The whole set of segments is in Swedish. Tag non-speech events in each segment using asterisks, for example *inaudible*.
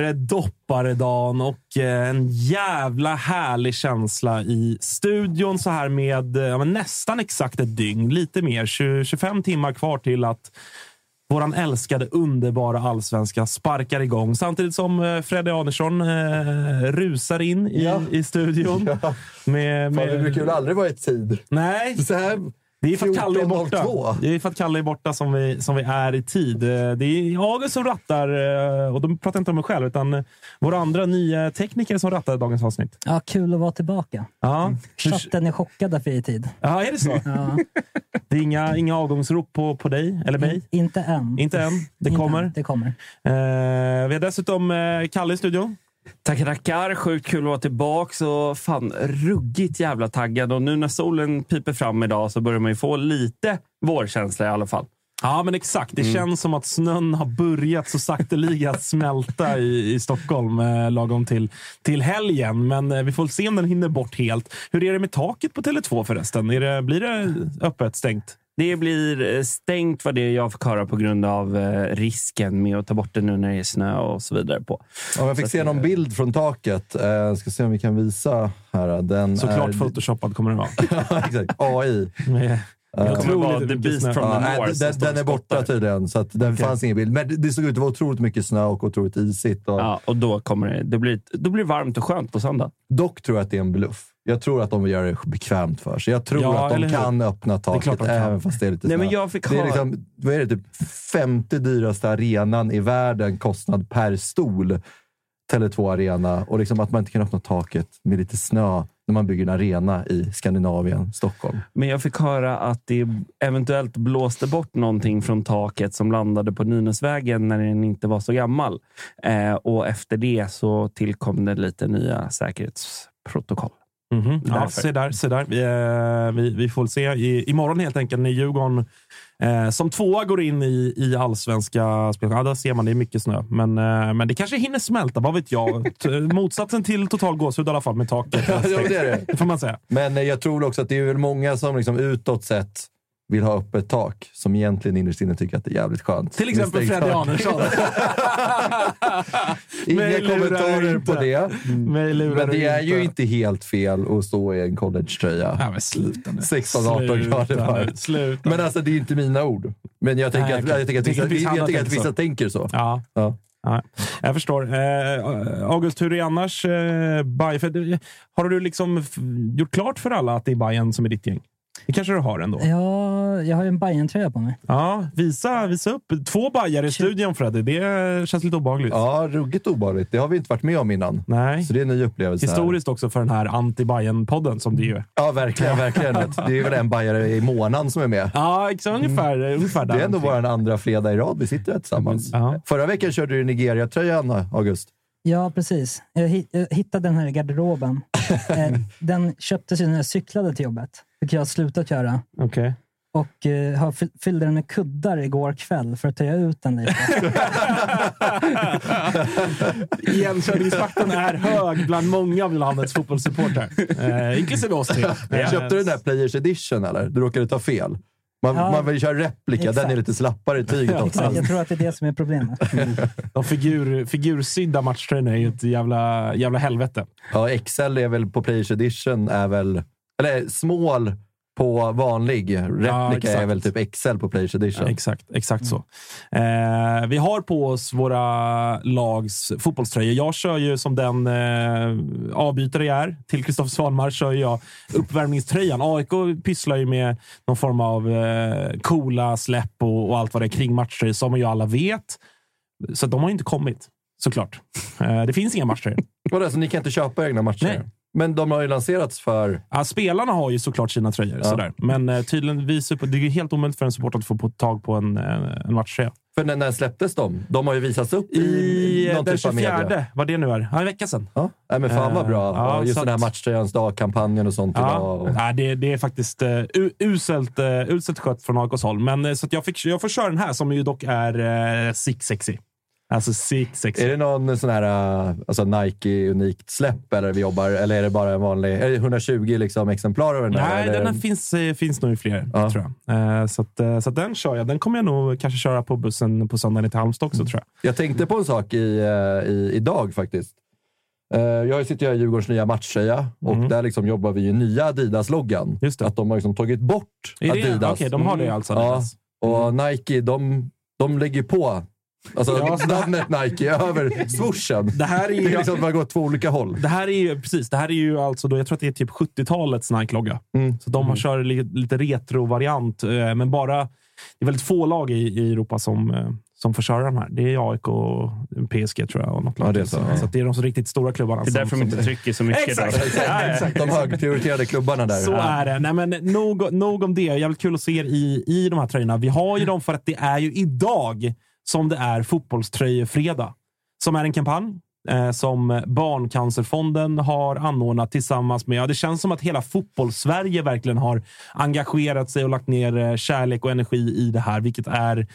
före dopparedagen och eh, en jävla härlig känsla i studion så här med eh, ja, nästan exakt ett dygn, lite mer, 20, 25 timmar kvar till att våran älskade, underbara allsvenska sparkar igång. Samtidigt som eh, Freddy Andersson eh, rusar in i, Ja. i studion. *laughs* Med, Fan, det brukar väl aldrig vara i tid? Nej, Så här, det är för att Kalle är 14.02. borta. Det är för att Kalle är borta som vi, som vi är i tid. Eh, Det är August som rattar, eh, och då pratar jag inte om mig själv, utan eh, våra andra nya tekniker som rattar dagens avsnitt. Ja, kul att vara tillbaka. Ja, Chatten är chockad därför i tid. ja är det så? Ja, Det är inga, inga avgångsrop på, på dig eller mig? in, inte än. Inte än. Det kommer. Det kommer. Eh, vi har dessutom Kalle i studion. Tackar, tackar. Sjukt kul att vara tillbaka och fan ruggigt jävla taggad. Och nu när solen piper fram idag så börjar man ju få lite vårkänsla i alla fall. Ja, men exakt. Mm. Det känns som att snön har börjat så sakteliga smälta i, i Stockholm eh, lagom till, till helgen. Men eh, vi får se om den hinner bort helt. Hur är det med taket på Tele2 förresten? Är det, blir det öppet, stängt? Det blir eh, stängt vad det jag fick höra på grund av eh, risken med att ta bort det nu när det är snö och så vidare på. Ja, jag fick se någon bild från taket. Eh, ska se om vi kan visa här. Den Såklart är... photoshoppad kommer den vara. *laughs* Ja, exakt. AI. Vara The Beast from the North. den, den är borta tydligen, så att det Okej. fanns ingen bild. Men det, det såg ut att vara otroligt mycket snö och otroligt isigt. Och Ja, och då kommer det, det, blir, då blir det varmt och skönt på söndag. Dock tror jag att det är en bluff. Jag tror att de vill göra det bekvämt för sig. Jag tror Ja, att de hur? kan öppna taket de även fast det är lite Nej, men jag fick det är liksom, vad är det, typ femte dyraste arenan i världen, kostnad per stol. Tele2 Arena. Och liksom att man inte kan öppna taket med lite snö när man bygger en arena i Skandinavien, Stockholm. Men jag fick höra att det eventuellt blåste bort någonting från taket som landade på Nynäsvägen när den inte var så gammal. Eh, och efter det så tillkom det lite nya säkerhetsprotokoll. Mhm. Ja, Därför. se där, se där. Vi, eh, vi, vi får se i, imorgon helt enkelt när Djurgården eh, som tvåa går in i, i allsvenska spel. Ja, där ser man, det är mycket snö. Men, eh, men det kanske hinner smälta, vad vet jag. T- Motsatsen till total gåshud i alla fall med taket. *laughs* Ja, det är det. Det får man säga. Men eh, jag tror också att det är väl många som liksom utåt sett vill ha öppet tak, som egentligen innerst inne tycker att det är jävligt skönt. Till exempel tak. Arnesson. *laughs* *laughs* Inga kommentarer på det. Lurar Men det är ju inte. helt fel att stå i en collegetröja. Ja, men sluta nu. 16-18 Sluta grader varmt. Men alltså, det är inte mina ord. Men jag tänker att, jag tänker att, Det vissa, jag tänker att vissa så. tänker så. Ja. Ja. Ja, jag förstår. Eh, August, hur är annars eh, Bayern? Det- har du liksom gjort klart för alla att det är Bayern som är ditt gäng? Det kanske du har ändå? Ja, jag har ju en Bajen-tröja på mig. Ja, visa, visa upp. Två Bajar i studion, Freddy. Det känns lite obehagligt. ja, ruggigt obehagligt. Det har vi inte varit med om innan. Nej. Så det är en ny upplevelse. här. Historiskt också för den här anti-Bayern-podden som du ju är. Ja, verkligen. verkligen. *laughs* Det är väl en bajare i månaden som är med. Ja, exakt, ungefär, ungefär där. Det är ändå vår andra fredag i rad vi sitter här tillsammans. Ja. Förra veckan körde du Nigeria-tröjan, August. Ja, precis. Jag hittade den här i garderoben. *laughs* Eh, den köptes ju när jag cyklade till jobbet, vilket jag har slutat göra. Okej. Och eh, har fyllde den med kuddar igår kväll för att töja ut den lite. *laughs* Igenkänningsfaktorn är hög bland många av landets fotbollssupportrar. Eh, inklusive oss tre. *laughs* Eh, Köpte du den där Players Edition eller? Du råkade ta fel. Man, Ja. man vill köra replika, den är Exakt. lite slappare i tyget också. Exakt, jag tror att det är det som är problemet. De figur, figursydda matchtröjorna är ju ett jävla, jävla helvete. Ja, XL är väl på Players Edition, är väl, eller small på vanlig. Replika exakt. är väl typ XL på Players Edition. Ja, exakt, exakt så. Eh, vi har på oss våra lags fotbollströjor. Jag kör ju som den eh, avbytare jag är. Till Kristoffer Svanmar kör jag uppvärmningströjan. AIK pysslar ju med någon form av eh, coola släpp och, och allt vad det är kring matchtröjor, som ju alla vet. Så de har ju inte kommit, såklart. Eh, det finns inga matchtröjor. Vadå, så ni kan inte köpa egna matcher? Nej. Men de har ju lanserats för... Ja, spelarna har ju såklart sina tröjor, sådär. men eh, tydligen vi super, det är helt omöjligt för en supporter att få på tag på en, eh, en matchtröja. För när, när släpptes de? De har ju visats upp i, I eh, någon den typ av media. 24, vad det nu är. Ja, en vecka sedan. Ja, Nej, men fan vad bra. Eh, ja, Ja, just så den här matchtröjans dag-kampanjen och sånt idag. Ja, Och... ja, det, det är faktiskt uh, uselt, uh, uselt skött från AIKs håll. Men, eh, så jag, fick, jag får köra den här som ju dock är uh, sick sexy. Alltså sick sexy. Är det någon sån här uh, alltså Nike unikt släpp eller vi jobbar, eller är det bara en vanlig, är det 120 liksom exemplar av den där? Nej, eller? den här finns, eh, finns nog i fler, Ja. tror jag. Eh, så, att, eh, så att den kör jag. Den kommer jag nog kanske köra på bussen på söndag ner till Halmstad också, tror jag. Jag tänkte på en sak i, eh, i, idag faktiskt. Eh, Jag sitter ju i Djurgårdens nya matchtröja och där liksom jobbar vi ju nya Adidas-loggan. Mm. Att de har liksom tagit bort Adidas. Okej, de har det alltså. Ja, Adidas. och Nike, de, de lägger på alltså, Ja, så det- namnet Nike över swooshen. Det här är ju- det är liksom bara går åt två olika håll. Det här är ju precis. Det här är ju alltså då, jag tror att det är typ 70-talets Nike-logga. Mm. Så de har kör li, lite retro-variant, eh, men bara... Det är väldigt få lag i, i Europa som, eh, som får köra de här. Det är AIK och PSG tror jag. Och något Ja, det så, så, ja. så att det är de så riktigt stora klubbarna. Det är som, därför de som, inte trycker så mycket. Exakt, då. exakt, Ja, ja. exakt. De högprioriterade klubbarna där. Så är det. Nej, men nog, nog om det. Jävligt kul att se er i, i de här tröjorna. Vi har ju dem för att det är ju idag som det är fotbollströjefredag. Som är en kampanj eh, som Barncancerfonden har anordnat tillsammans med... Ja, det känns som att hela fotbollssverige verkligen har engagerat sig och lagt ner eh, kärlek och energi i det här, vilket är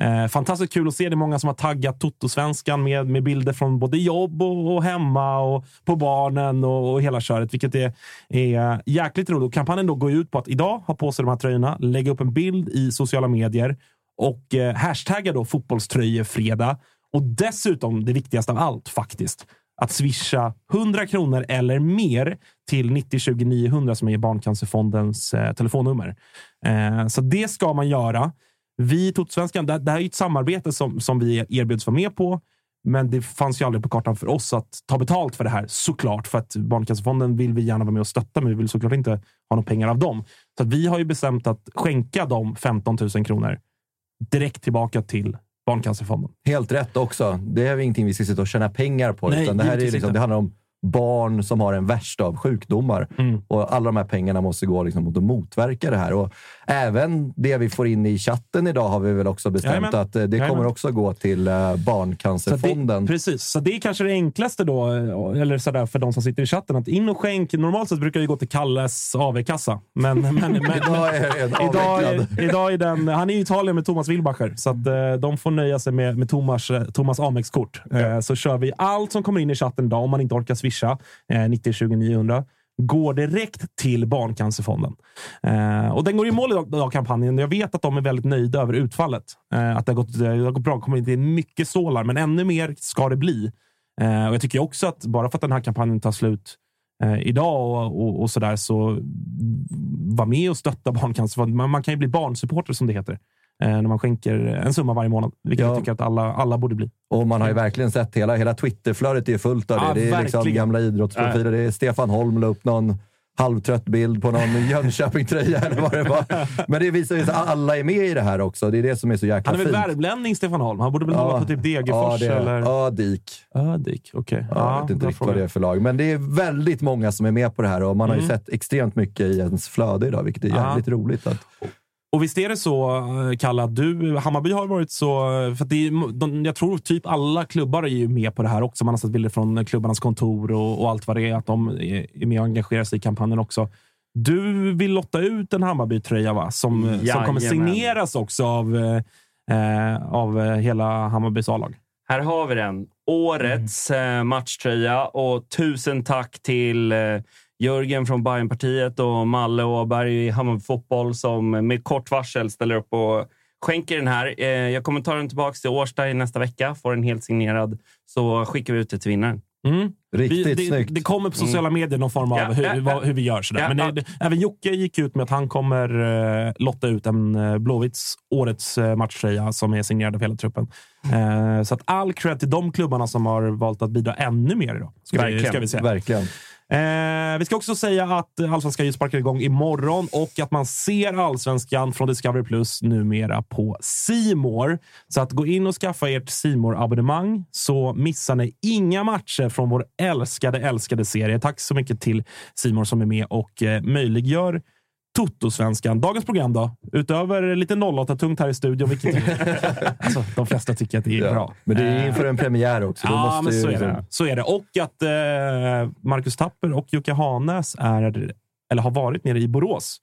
eh, fantastiskt kul att se. Det är många som har taggat Toto-svenskan med, med bilder från både jobb och, och hemma och på barnen och, och hela köret, vilket är, är jäkligt roligt. Och kampanjen då går ut på att idag ha på sig de här tröjorna, lägga upp en bild i sociala medier och eh, hashtagga då fotbollströjefredag. Och dessutom, det viktigaste av allt faktiskt, att swisha 100 kronor eller mer till 90 900 som är Barncancerfondens eh, telefonnummer. Eh, så det ska man göra. Vi i Totosvenskan, det, det här är ett samarbete som, som vi erbjuds vara med på. Men det fanns ju aldrig på kartan för oss att ta betalt för det här, såklart. För att Barncancerfonden vill vi gärna vara med och stötta, men vi vill såklart inte ha några pengar av dem. Så att vi har ju bestämt att skänka dem 15 000 kronor direkt tillbaka till Barncancerfonden. Helt rätt också. Det är ingenting vi ska sitta och tjäna pengar på. Nej, utan det, här är liksom, det handlar om barn som har en värst av sjukdomar. Mm. Och alla de här pengarna måste gå liksom mot att motverka det här. Och även det vi får in i chatten idag har vi väl också bestämt Jajamän. att eh, det Jajamän. kommer också gå till eh, Så Barncancerfonden. det, precis, så det är kanske det enklaste då, eller sådär för de som sitter i chatten. Att in och skänk. Normalt sett brukar det gå till Kalles AV-kassa. Men, men, men, *laughs* Idag är den Idag är, idag är den, han är i Italien med Thomas Wilbacher, så att, eh, de får nöja sig med, med Thomas, eh, Thomas Amex-kort. Eh, så kör vi allt som kommer in i chatten idag, om man inte orkar swisha. Eh, 90 20 900. går direkt till Barncancerfonden. Eh, och den går i mål idag, kampanjen. Jag vet att de är väldigt nöjda över utfallet. Eh, att det har, gått, det har gått bra. Det kommer inte mycket sålar, men ännu mer ska det bli. Eh, och Jag tycker också att bara för att den här kampanjen tar slut eh, idag och, och, och sådär, så var med och stötta Barncancerfonden. Man, man kan ju bli barnsupporter som det heter. Eh, när man skänker en summa varje månad, vilket Ja. jag tycker att alla, alla borde bli. Och man har ju verkligen sett hela, hela Twitterflödet är fullt av det. Ja, det är liksom gamla idrottsprofiler. Det är Stefan Holm la upp någon halvtrött bild på någon *laughs* Jönköping-tröja eller vad det var. Men det visar ju att alla är med i det här också. Det är det som är så jäkla Han är väl fint. värmlänning, Stefan Holm? Han borde väl hålla på typ ja, Degerfors är, eller Ödik. Ödik? Okej. Ja, jag vet inte riktigt vad det är för lag. Men det är väldigt många som är med på det här och man har ju sett extremt mycket i ens flöde idag, vilket är Mm. Ja. jävligt roligt. Att, Och visst är det så, eh, Kalle, att du, Hammarby har varit så... För att det är, de, jag tror typ alla klubbar är ju med på det här också. Man har sett bilder från klubbarnas kontor och, och allt vad det är. Att de är, är med och engagerar sig i kampanjen också. Du vill lotta ut en Hammarby-tröja, va? Som, som kommer signeras också av, eh, av eh, hela Hammarbys A-lag. Här har vi den. Årets eh, matchtröja och tusen tack till eh, Jörgen från Bayernpartiet och Malle Åberg i Hammarby Fotboll som med kort varsel ställer upp och skänker den här. Eh, jag kommer ta den tillbaka till Årsta i nästa vecka, får den helt signerad, så skickar vi ut det till vinnaren. Mm. riktigt Vi, det, snyggt. det kommer på sociala medier någon form av Ja, hur, ja, vad, hur vi gör. Sådär. ja, Men ja. det, även Jocke gick ut med att han kommer eh, lotta ut en eh, Blåvitts årets eh, matchtröja som är signerad av hela truppen. Eh, så att all cred till de klubbarna som har valt att bidra ännu mer idag. Ska vi, Verkligen. ska vi säga. Verkligen. Eh, vi ska också säga att Allsvenskan sparkar igång imorgon och att man ser Allsvenskan från Discovery Plus numera på Simor. Så att gå in och skaffa ert simor abonnemang så missar ni inga matcher från vår älskade, älskade serie. Tack så mycket till Simor som är med och eh, möjliggör Toto-svenskan. Dagens program då? Utöver lite 08-tungt här i studion, vilket *laughs* alltså, de flesta tycker att det är Ja. bra. Men det är inför en premiär också. Ja, men så är, liksom- det. så är det. Och att eh, Marcus Tapper och Jocke Hanes är, eller har varit nere i Borås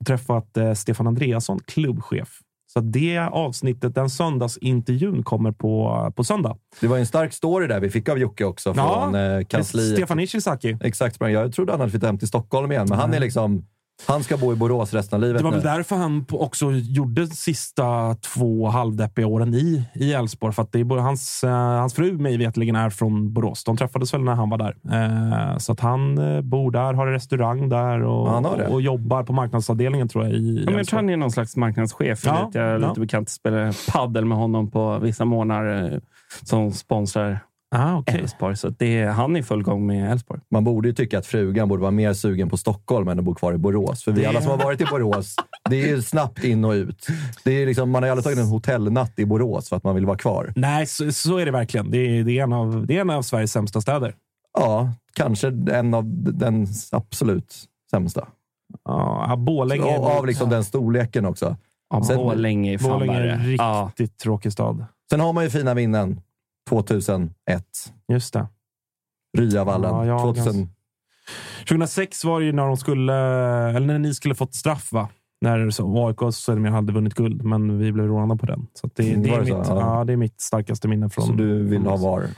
och träffat eh, Stefan Andreasson, klubbchef. Så det avsnittet, den söndagsintervjun, kommer på, på söndag. Det var en stark story där vi fick av Jocke också Ja, från eh, kansliet. Stefan Ishizaki. Exakt, jag trodde han hade flyttat hem till Stockholm igen, men han är liksom... Han ska bo i Borås resten av livet Det var väl nu. därför han också gjorde de sista två halvdeppiga åren i i Elfsborg. För att det är hans, eh, hans fru mig veterligen är från Borås. De träffades väl när han var där. Eh, så att han eh, bor där, har en restaurang där och, Ja, han har det. och jobbar på marknadsavdelningen tror jag. I, Ja, men jag tror han är någon slags marknadschef. Ja, jag är ja. lite bekant spelar paddel med honom på vissa månader eh, som sponsrar ah, okej. Elfsborg. Så det är, han är i full gång med Elfsborg. Man borde ju tycka att frugan borde vara mer sugen på Stockholm än att bo kvar i Borås. För vi alla som har varit i Borås, det är ju snabbt in och ut. Det är liksom, man har ju aldrig tagit en hotellnatt i Borås för att man vill vara kvar. Nej, så, så är det verkligen. Det är, det, är en av, det är en av Sveriges sämsta städer. Ja, kanske en av den absolut sämsta. Ja, Borlänge. Och av liksom den storleken också. Ja, Sen- Borlänge är fan Borlänge är en Ja. riktigt tråkig stad. Sen har man ju fina minnen. 2001. Just det. Ryavallen. Ja, jag- 2000. 2006 var det ju när de skulle, eller när ni skulle fått straff, va? När så- AIK hade vunnit guld, men vi blev rånade på den. Så att det, Mm, det, är det så? mitt, Ja. ja. det är mitt starkaste minne från... Så du vill ha VAR?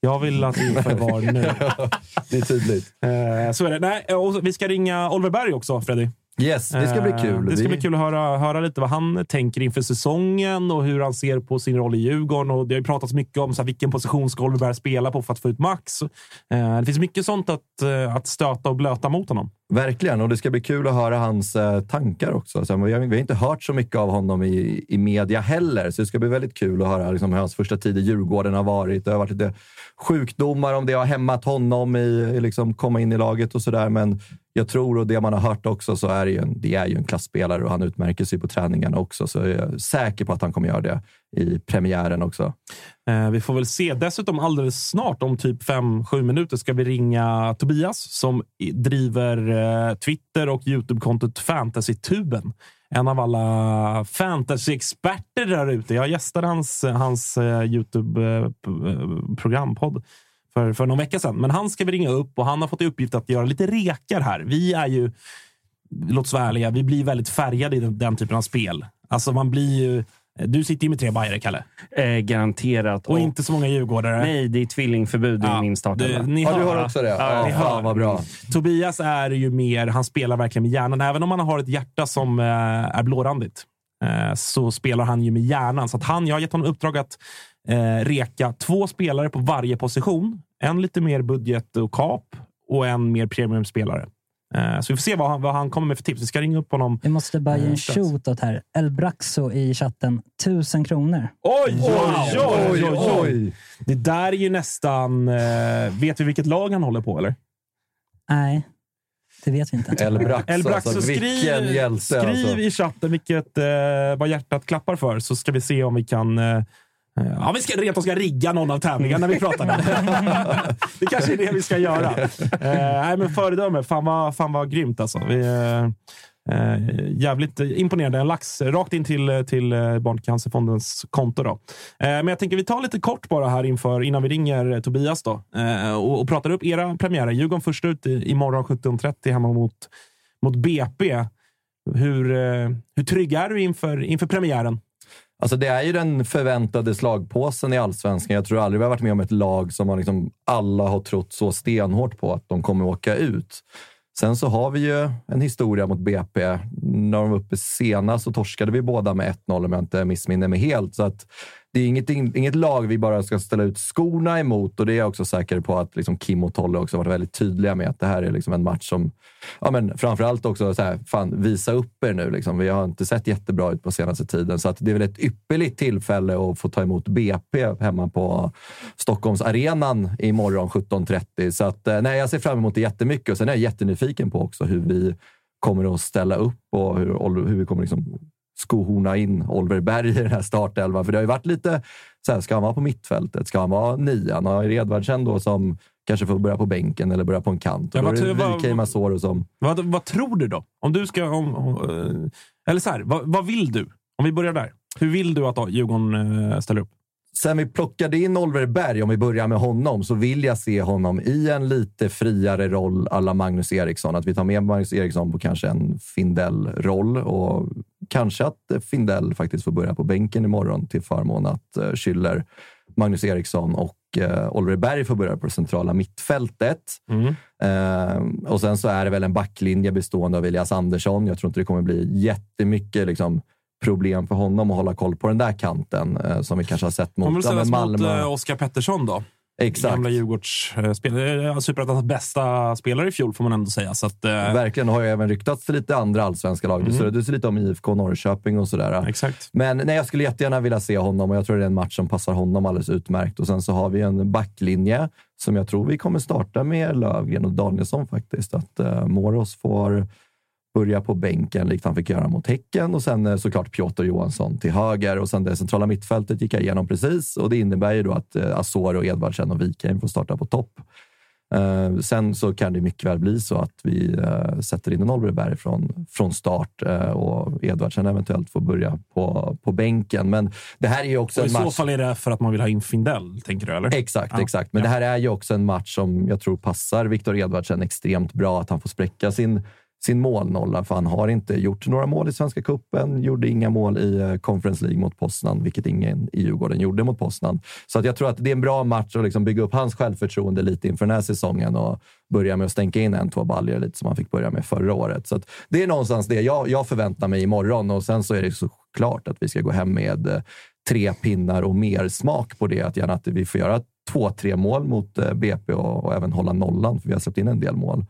Jag vill att vi får VAR nu. *laughs* Det är tydligt. Eh, så är det. Nej, och vi ska ringa Oliver Berg också, Freddy. Yes, det ska bli Eh, kul. Det ska bli kul att höra, höra lite vad han tänker inför säsongen och hur han ser på sin roll i Djurgården. Och det har ju pratats mycket om så här, vilken position ska Oliver spela på för att få ut max. Eh, Det finns mycket sånt att, eh, att stöta och blöta mot honom. Verkligen, och det ska bli kul att höra hans tankar också. Så, vi, har, vi har inte hört så mycket av honom i, i media heller, så det ska bli väldigt kul att höra liksom, hur hans första tid i Djurgården har varit. Det har varit lite sjukdomar, om det har hämmat honom i, i liksom komma in i laget och sådär. Men jag tror, och det man har hört också, så är det ju en, det är ju en klassspelare och han utmärker sig på träningarna också. Så jag är säker på att han kommer göra det i premiären också. Eh, Vi får väl se. Dessutom alldeles snart, om typ 5-7 minuter, ska vi ringa Tobias som driver eh, Twitter och Youtube-kontot Fantasytuben. En av alla fantasy-experter där ute. Jag gästade hans, hans eh, Youtube-programpodd eh, eh, för, för någon vecka sedan. Men han ska vi ringa upp och han har fått i uppgift att göra lite rekar här. Vi är ju, låt oss vara ärliga, vi blir väldigt färgade i den, den typen av spel. Alltså man blir ju Du sitter ju med tre bajare, Kalle. Eh, garanterat. Och inte så många djurgårdare. Nej, det är tvillingförbud Ja, i min startelva. ni Ja, du hör, har också det? Ja, Ja, ni hör. vad bra. Tobias är ju mer, han spelar verkligen med hjärnan. Även om han har ett hjärta som eh, är blårandigt eh, så spelar han ju med hjärnan. Så att han, jag har gett honom uppdrag att eh, reka två spelare på varje position. En lite mer budget och kap och en mer premiumspelare. Eh, så vi får se vad han, vad han kommer med för tips. Vi ska ringa upp honom. Vi måste bara ge Eh, en strax. shootout här. El Braxo i chatten. Tusen kronor. Oj, oj, oj, oj, oj. Det där är ju nästan... Eh, vet vi vilket lag han håller på, eller? Nej, det vet vi inte. El Braxo, El Braxo, alltså, skriv, hjälte skriv alltså. i chatten vilket, eh, vad hjärtat klappar för, så ska vi se om vi kan... Eh, eh, ja, vi ska rent av ska rigga någon av tävlingarna när vi pratar med *laughs* Det kanske är det vi ska göra. Eh, nej, men föredöme. Fan vad, fan vad grymt alltså. Vi, eh, eh, jävligt imponerande. En lax rakt in till, till eh, Barncancerfondens konto. Då. Eh, men jag tänker vi tar lite kort bara här inför, innan vi ringer Tobias då, eh, och, och pratar upp era premiärer. Djurgården först ut i, imorgon 17.30 hemma mot, mot BP. Hur, eh, hur trygg är du inför, inför premiären? Alltså det är ju den förväntade slagpåsen i allsvenskan. Jag tror aldrig vi har varit med om ett lag som man liksom alla har trott så stenhårt på att de kommer åka ut. Sen så har vi ju en historia mot BP. När de var uppe senast så torskade vi båda med 1-0 om jag inte missminner mig helt. Så att det är inget, inget lag vi bara ska ställa ut skorna emot och det är jag också säker på att liksom Kim och Tolle också varit väldigt tydliga med att det här är liksom en match som, ja men framförallt också så här, fan visa upp er nu. Liksom. Vi har inte sett jättebra ut på senaste tiden så att det är väl ett ypperligt tillfälle att få ta emot BP hemma på Stockholmsarenan imorgon 17.30. Så att, eh, nej, jag ser fram emot det jättemycket och sen är jag jättenyfiken på också hur vi kommer att ställa upp och hur, hur vi kommer liksom skohorna in Oliver Berg i den här startelvan. För det har ju varit lite så här, ska han vara på mittfältet? Ska han vara nian? Har Edvardsen då som kanske får börja på bänken eller börja på en kant? Ja, Och då vad är det tur- vad- Wikheim Asoro som... Vad, vad tror du då? Om du ska... Om, om, eh, eller så här, vad, vad vill du? Om vi börjar där. Hur vill du att Djurgården eh, ställer upp? Sen vi plockade in Oliver Berg, om vi börjar med honom, så vill jag se honom i en lite friare roll alla Magnus Eriksson. Att vi tar med Magnus Eriksson på kanske en Findell-roll och kanske att eh, Findell faktiskt får börja på bänken imorgon till förmån att uh, Schüller, Magnus Eriksson och uh, Oliver Berg får börja på det centrala mittfältet. Mm. Eh, och sen så är det väl en backlinje bestående av Elias Andersson. Jag tror inte det kommer bli jättemycket liksom, problem för honom att hålla koll på den där kanten eh, som vi kanske har sett mot ja, ställas men mot Malmö. eh, Oskar Pettersson då? Exakt. Gamla Djurgårdsspelare. Superettans bästa spelare i fjol får man ändå säga. Så att, eh, Verkligen. har ju även ryktats till lite andra allsvenska lag. Mm. Du surrade lite om IFK Norrköping och sådär. exakt. Men nej, jag skulle jättegärna vilja se honom och jag tror det är en match som passar honom alldeles utmärkt. Och sen så har vi en backlinje som jag tror vi kommer starta med Lövgren och Danielsson faktiskt. Att uh, Moros får börja på bänken likt han fick göra mot Häcken och sen eh, såklart Piotr Johansson till höger och sen det centrala mittfältet gick jag igenom precis och det innebär ju då att uh, Asoro, och Edvardsen och Wikheim får starta på topp. Eh, sen så kan det mycket väl bli så att vi eh, sätter in en Oliver Berg från, från start eh, och Edvardsen eventuellt får börja på, på bänken. Men det här är ju också Och I en så match... fall är det för att man vill ha in Findell, tänker du? Eller? Exakt, Ja. exakt. Men Ja. det här är ju också en match som jag tror passar Viktor Edvardsen extremt bra. Att han får spräcka sin, sin målnolla, för han har inte gjort några mål i Svenska Cupen, gjorde inga mål i eh, Conference League mot Poznan, vilket ingen i Djurgården gjorde mot Poznan. Så att jag tror att det är en bra match att liksom bygga upp hans självförtroende lite inför den här säsongen och börja med att stänka in en, två baljor lite som han fick börja med förra året. Så att det är någonstans det jag, jag förväntar mig imorgon och sen så är det såklart att vi ska gå hem med eh, tre pinnar och mer smak på det. Att gärna att vi får göra två, tre mål mot eh, BP och, och även hålla nollan, för vi har släppt in en del mål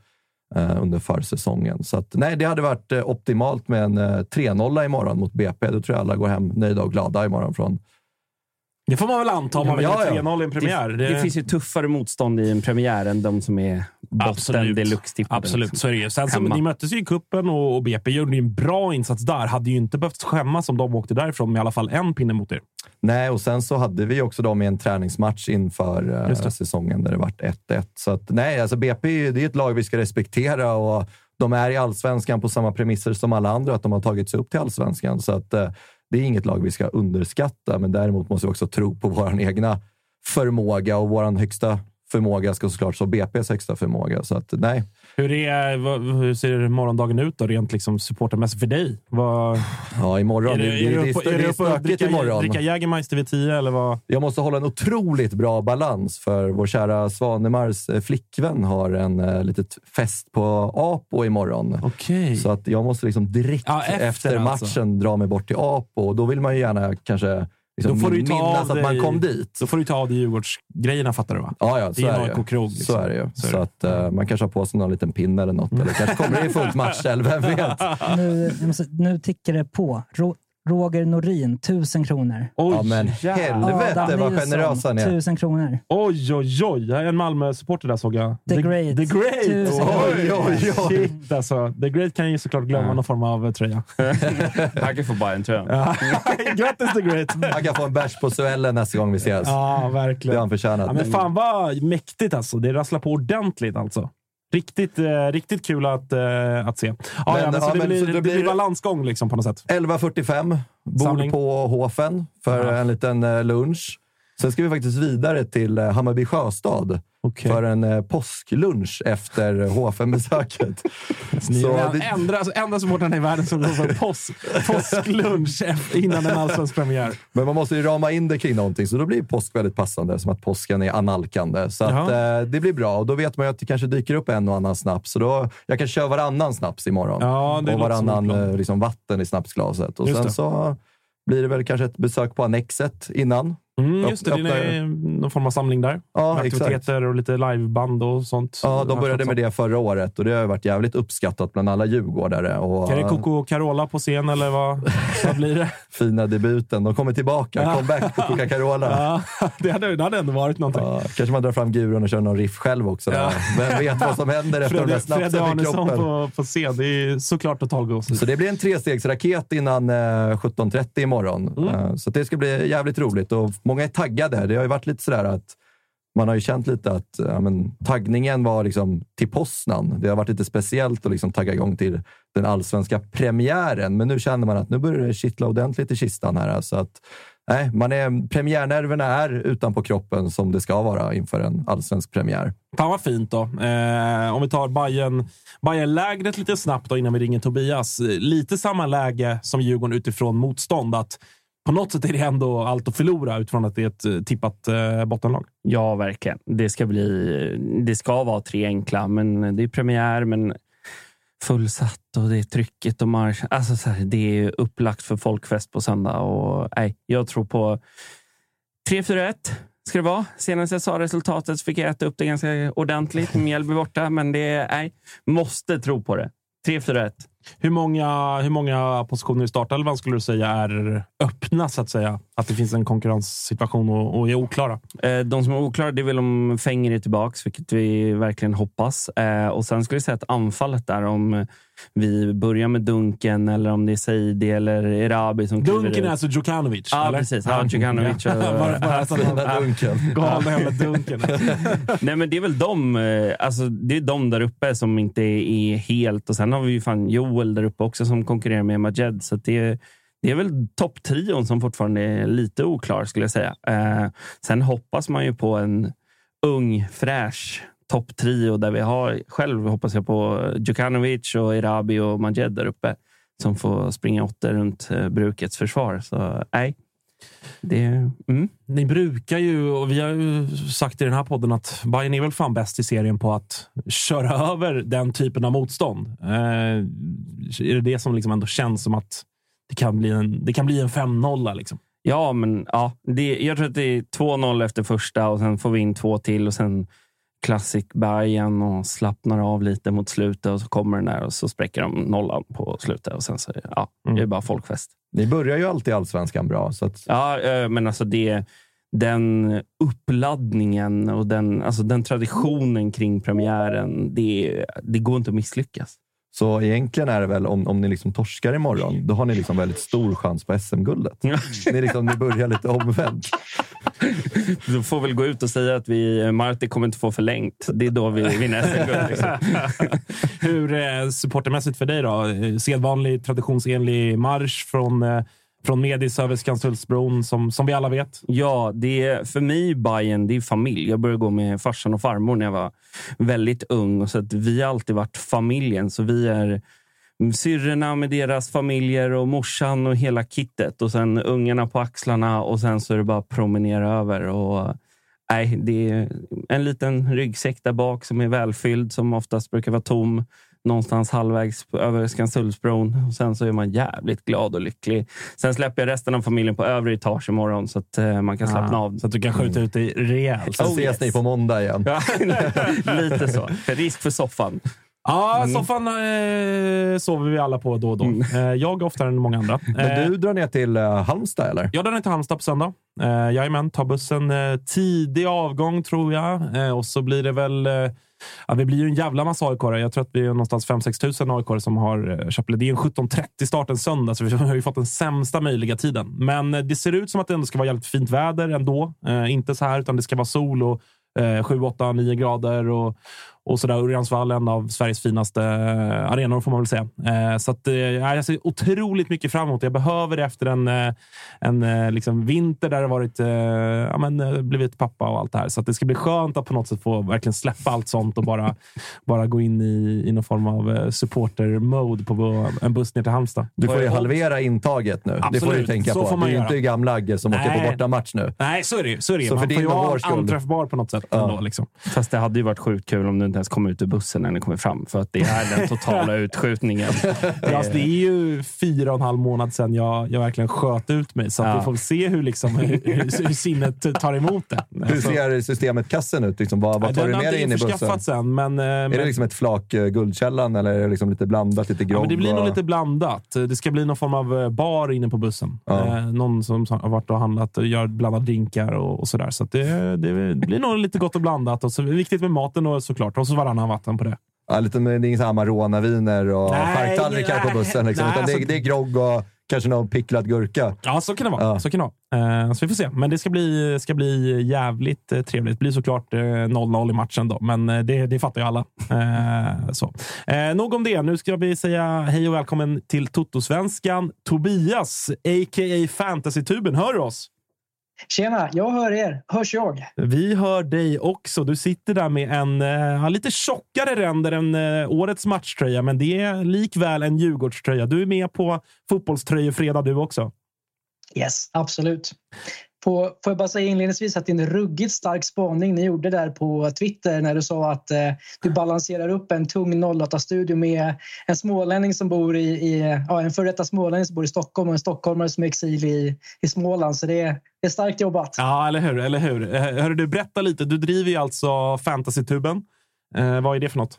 Eh, under försäsongen. Så att, nej, det hade varit eh, optimalt med en eh, 3-0 imorgon mot BP. Då tror jag alla går hem nöjda och glada imorgon från det får man väl anta om man vill Ja, ja. 3-0 i en premiär. Det, det finns ju tuffare motstånd i en premiär än de som är botten deluxe-tippade. Absolut, liksom. så är det ju. Sen Hemma. ni möttes ju i kuppen och, och BP gjorde en bra insats där. Hade ju inte behövt skämmas om de åkte därifrån med i alla fall en pinne mot er. Nej, och sen så hade vi också dem i en träningsmatch inför det. säsongen där det vart 1-1. Så att, nej, alltså BP det är ett lag vi ska respektera och de är i allsvenskan på samma premisser som alla andra, att de har tagit sig upp till allsvenskan. Så att, eh, det är inget lag vi ska underskatta, men däremot måste vi också tro på vår egna förmåga och vår högsta förmåga ska såklart så BP's högsta förmåga. Så att, nej. Hur, är, vad, hur ser morgondagen ut då, rent liksom supportermässigt för dig? Vad, Ja, imorgon. är Det, det, är det, det, är och stökigt imorgon. Dricka Jägermeister vid tio eller vad? Jag måste hålla en otroligt bra balans för vår kära Svanemars eh, flickvän har en eh, litet fest på Apo imorgon. Okej. Så att jag måste liksom direkt Ja, efter efter, alltså. matchen dra mig bort till Apo då vill man ju gärna kanske liksom Då får du ju ta minnas av att man kom dit. Då får du ta av dig Djurgårdsgrejerna, fattar du va? Ja, ja, Det så är är ju. AIK-krog, liksom. Så är det ju. Så Så det. att eh, man kanske har på sig någon liten pinne eller något. Eller kanske kommer det i fullt matchställ, vem vet? Nu, måste, nu tickar det på. Ro, Roger Norin, tusen kronor. Oj, Ja, men helvete Adam vad generös han är. Tusen kronor. oj, oj, oj. En Malmö-supporter där såg jag. The Great. The Great! Oj, oj, oj. Shit, alltså. The Great kan ju såklart glömma någon form av tröja. *laughs* Han kan få tröjan. Ja. *laughs* Grattis The Great! Han kan få en bärs på Suellen nästa gång vi ses. Ja, Det har verkligen. han förtjänat. Ja, men fan vad mäktigt alltså. Det rasslar på ordentligt alltså. Riktigt, eh, riktigt kul att, eh, att se. Ja, Men, ja, men så ja, det, men blir, så det det blir balansgång liksom på något sätt. 11.45, bord Samling. på Hofen för Ja. en liten eh, lunch. Sen ska vi faktiskt vidare till eh, Hammarby Sjöstad Okej. för en eh, påsklunch efter Hofen-besöket. *laughs* Ni Så är det- enda, alltså, enda supportrarna i världen som går för påsk, påsklunch innan en allsvensk premiär. Men man måste ju rama in det kring någonting, så då blir påsk väldigt passande, som att påsken är analkande. Så att, eh, det blir bra och då vet man ju att det kanske dyker upp en och annan snaps. Så då, jag kan köra varannan snaps imorgon Ja, det och en varannan eh, liksom, vatten i snapsglaset. Och Just sen det. så blir det väl kanske ett besök på Annexet innan. Mm, just det, det är någon form av samling där. Ja, Med exakt. aktiviteter och lite liveband och sånt. Ja, de började med det förra året och det har varit jävligt uppskattat bland alla djurgårdare. Och, Är det Coco Carola på scen eller vad, *laughs* vad blir det? Fina debuten. De kommer tillbaka. Ja. Comeback på Coca-Cola. Ja, det, hade, det hade ändå varit någonting. Ja, kanske man drar fram guron och kör någon riff själv också. Ja. Vem vet vad som händer efter de där Fredde, Fredde snapsen i Arnesson på, på scen. Det är såklart totalgås. Så det blir en trestegsraket innan eh, 17.30 imorgon. Mm. Eh, så det ska bli jävligt roligt och många är taggade. Det har ju varit lite sådär att man har ju känt lite att ja, men, taggningen var liksom till Poznan. Det har varit lite speciellt att liksom tagga igång till den allsvenska premiären. Men nu känner man att nu börjar det kittla ordentligt i kistan här. Så att, nej, man är, premiärnerverna är utanpå kroppen som det ska vara inför en allsvensk premiär. Fan vad fint då. Eh, om vi tar Bayern, Bayern-lägret lite snabbt då innan vi ringer Tobias. Lite samma läge som Djurgården utifrån motstånd. Att på något sätt är det ändå allt att förlora utifrån att det är ett eh, tippat eh, bottenlag. Ja, verkligen. Det ska bli... Det ska vara tre enkla, men det är premiär. Men fullsatt och det är trycket och marsch. Alltså, så här, det är upplagt för folkfest på söndag. Och, nej, jag tror på 3-4-1 ska det vara. Senast jag sa resultatet så fick jag äta upp det ganska ordentligt. Mjällby borta, men det är... Nej, måste tro på det. 3-4-1. Hur många, hur många positioner i startelvan skulle du säga är öppna, så att säga? Att det finns en konkurrenssituation och, och är oklara? Eh, De som är oklara det är väl om Fänger är tillbaka, vilket vi verkligen hoppas. Eh, Och Sen skulle jag säga att anfallet där, om vi börjar med Dunken eller om det är Seidi eller Erabi som Dunken är ut. alltså Djukanovic? Ja, eller? precis. Ja, Djukanovic och- *laughs* bara, bara dunken. Galna jävla Dunken. *laughs* Nej, men det är väl de, eh, alltså, det är de där uppe som inte är helt. Och Sen har vi ju fan Joel där uppe också som konkurrerar med Majed. Så att det, är- det är väl topptrion som fortfarande är lite oklar skulle jag säga. Eh, sen hoppas man ju på en ung, fräsch topptrio där vi har, själv hoppas jag på Djukanovic och Erabi och Majed där uppe som får springa åtta runt eh, brukets försvar. Så nej, det... Mm. Ni brukar ju, och vi har ju sagt i den här podden att Bayern är väl fan bäst i serien på att köra över den typen av motstånd. Eh, är det det som liksom ändå känns som att det kan bli en, det kan bli en 5-0? Liksom? Ja, men ja, det, jag tror att det är 2-0 efter första och sen får vi in två till och sen Classic Bayern och slappnar av lite mot slutet och så kommer den där och så spräcker de nollan på slutet och sen så ja, det är bara folkfest. Ni börjar ju alltid allsvenskan bra. Så att, Ja, eh, men alltså det, den uppladdningen och den, alltså den traditionen kring premiären, det, det går inte att misslyckas. Så egentligen är det väl, om, om ni liksom torskar imorgon, då har ni liksom väldigt stor chans på SM-guldet. Ni, liksom, ni börjar lite omvänt. Du får väl gå ut och säga att vi, Marti kommer inte få förlängt. Det är då vi vinner SM-guld. Liksom. Hur eh, supportermässigt för dig då? Eh, Sedvanlig, traditionsenlig marsch från, eh, från Medis över Skanstullsbron, som, som vi alla vet. Ja, det är, för mig Bayern det är familj. Jag började gå med farsan och farmor när jag var väldigt ung. Så att vi har alltid varit familjen. Så vi är syrrorna med deras familjer och morsan och hela kittet. Och sen ungarna på axlarna och sen så är det bara att promenera över. Och, nej, det är en liten ryggsäck där bak som är välfylld, som oftast brukar vara tom någonstans halvvägs över Skanstullsbron. Och sen så är man jävligt glad och lycklig. Sen släpper jag resten av familjen på övre etage imorgon så att eh, man kan slappna Ah, av. Så att du kan skjuta ut dig rejält. Sen Oh, ses yes. ni på måndag igen. *laughs* Lite så. Risk för soffan. Ja, soffan eh, sover vi alla på då och då. Eh, jag oftare än många andra. *laughs* Men Eh, du drar ner till eh, Halmstad, eller? Jag drar ner till Halmstad på söndag. Eh, jajamän, tar bussen eh, tidig avgång tror jag. Eh, och så blir det väl... Ja, vi blir ju en jävla massa aik Jag tror att vi är någonstans 5-6 tusen aik som har eh, köpt Det är en 17.30 start en söndag, så vi har ju fått den sämsta möjliga tiden. Men eh, det ser ut som att det ändå ska vara jävligt fint väder ändå. Eh, inte så här, utan det ska vara sol och eh, 7, 8, 9 grader. Och, och sådär. Örjansvall, en av Sveriges finaste eh, arenor får man väl säga. Eh, så att, eh, jag ser otroligt mycket fram emot. Jag behöver det efter en, en liksom vinter där det varit, ja, men, blivit pappa och allt det här. Så att det ska bli skönt att på något sätt få verkligen släppa allt sånt och bara, *laughs* bara gå in i, i någon form av supporter-mode på en buss ner till Halmstad. Du får ju halvera intaget nu. det får du Absolut, tänka så på. får man det är ju inte gamla Agge som åker Nej. på bortamatch nu. Nej, så är det ju. Så är det. Så Man för får ju vara anträffbar på något sätt. Ja. Ändå, liksom. Fast det hade ju varit sjukt kul om du inte ens kom ut ur bussen när ni kommer fram. För att det är den totala *laughs* utskjutningen. Ja, alltså, det är ju fyra och en halv månad sedan jag, jag verkligen sköt ut mig. Så att Ja. vi får se hur, liksom, hur, hur, hur sinnet tar emot det. Hur Alltså, ser systemet kassen ut? Liksom, vad, vad tar den du med dig in i bussen? än, men, eh, Är men, det liksom ett flak eh, Guldkällan eller är det liksom lite blandat? Lite grogg? ja, men det blir nog och- lite blandat. Det ska bli någon form av eh, bar inne på bussen. Ja. Eh, någon som har varit och handlat och gör blandat drinkar och, och sådär. Så att det, det blir nog lite gott och blandat. Och så, viktigt med maten då, såklart. Och så varannan vatten på det. Ja, lite, det är inga Amarona-viner och charktallrikar på bussen. Liksom, nej, utan det, är, alltså- det är grogg och kanske någon picklad gurka. Ja, så kan det vara. Ja. Så kan det vara. Eh, så vi får se. Men det ska bli, ska bli jävligt eh, trevligt. Det blir såklart eh, 0-0 i matchen, då, men eh, det, det fattar ju alla. Eh, så. Eh, nog om det. Nu ska vi säga hej och välkommen till Toto-svenskan. Tobias, a.k.a. Fantasy-tuben. Hör du oss? Tjena, jag hör er. Hörs jag? Vi hör dig också. Du sitter där med en eh, lite tjockare ränder än eh, årets matchtröja, men det är likväl en Djurgårdströja. Du är med på fotbollströjefredag du också. Yes, absolut. På, får jag bara säga inledningsvis att det är en ruggigt stark spaning ni gjorde där på Twitter när du sa att eh, du balanserar upp en tung 08-studio med en smålänning som bor i, i ja, en före detta smålänning som bor i Stockholm och en stockholmare som är exil i, i Småland. Så det är, det är starkt jobbat. Ja, eller hur? Eller hur? Eh, hörru, du, berätta lite. Du driver ju alltså Fantasytuben. Eh, vad är det för något?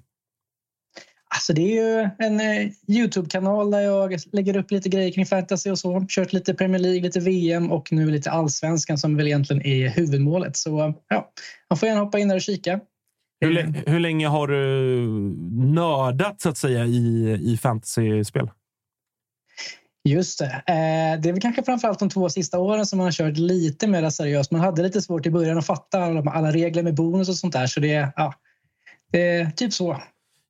Alltså det är ju en eh, Youtube-kanal där jag lägger upp lite grejer kring fantasy och så. Kört lite Premier League, lite VM och nu lite allsvenskan som väl egentligen är huvudmålet. Så ja, man får gärna hoppa in där och kika. Hur, hur länge har du nördat så att säga i, i fantasyspel? Just det. Eh, det är väl kanske framförallt de två sista åren som man har kört lite mer seriöst. Man hade lite svårt i början att fatta alla, alla regler med bonus och sånt där. Så det, ja, det är typ så.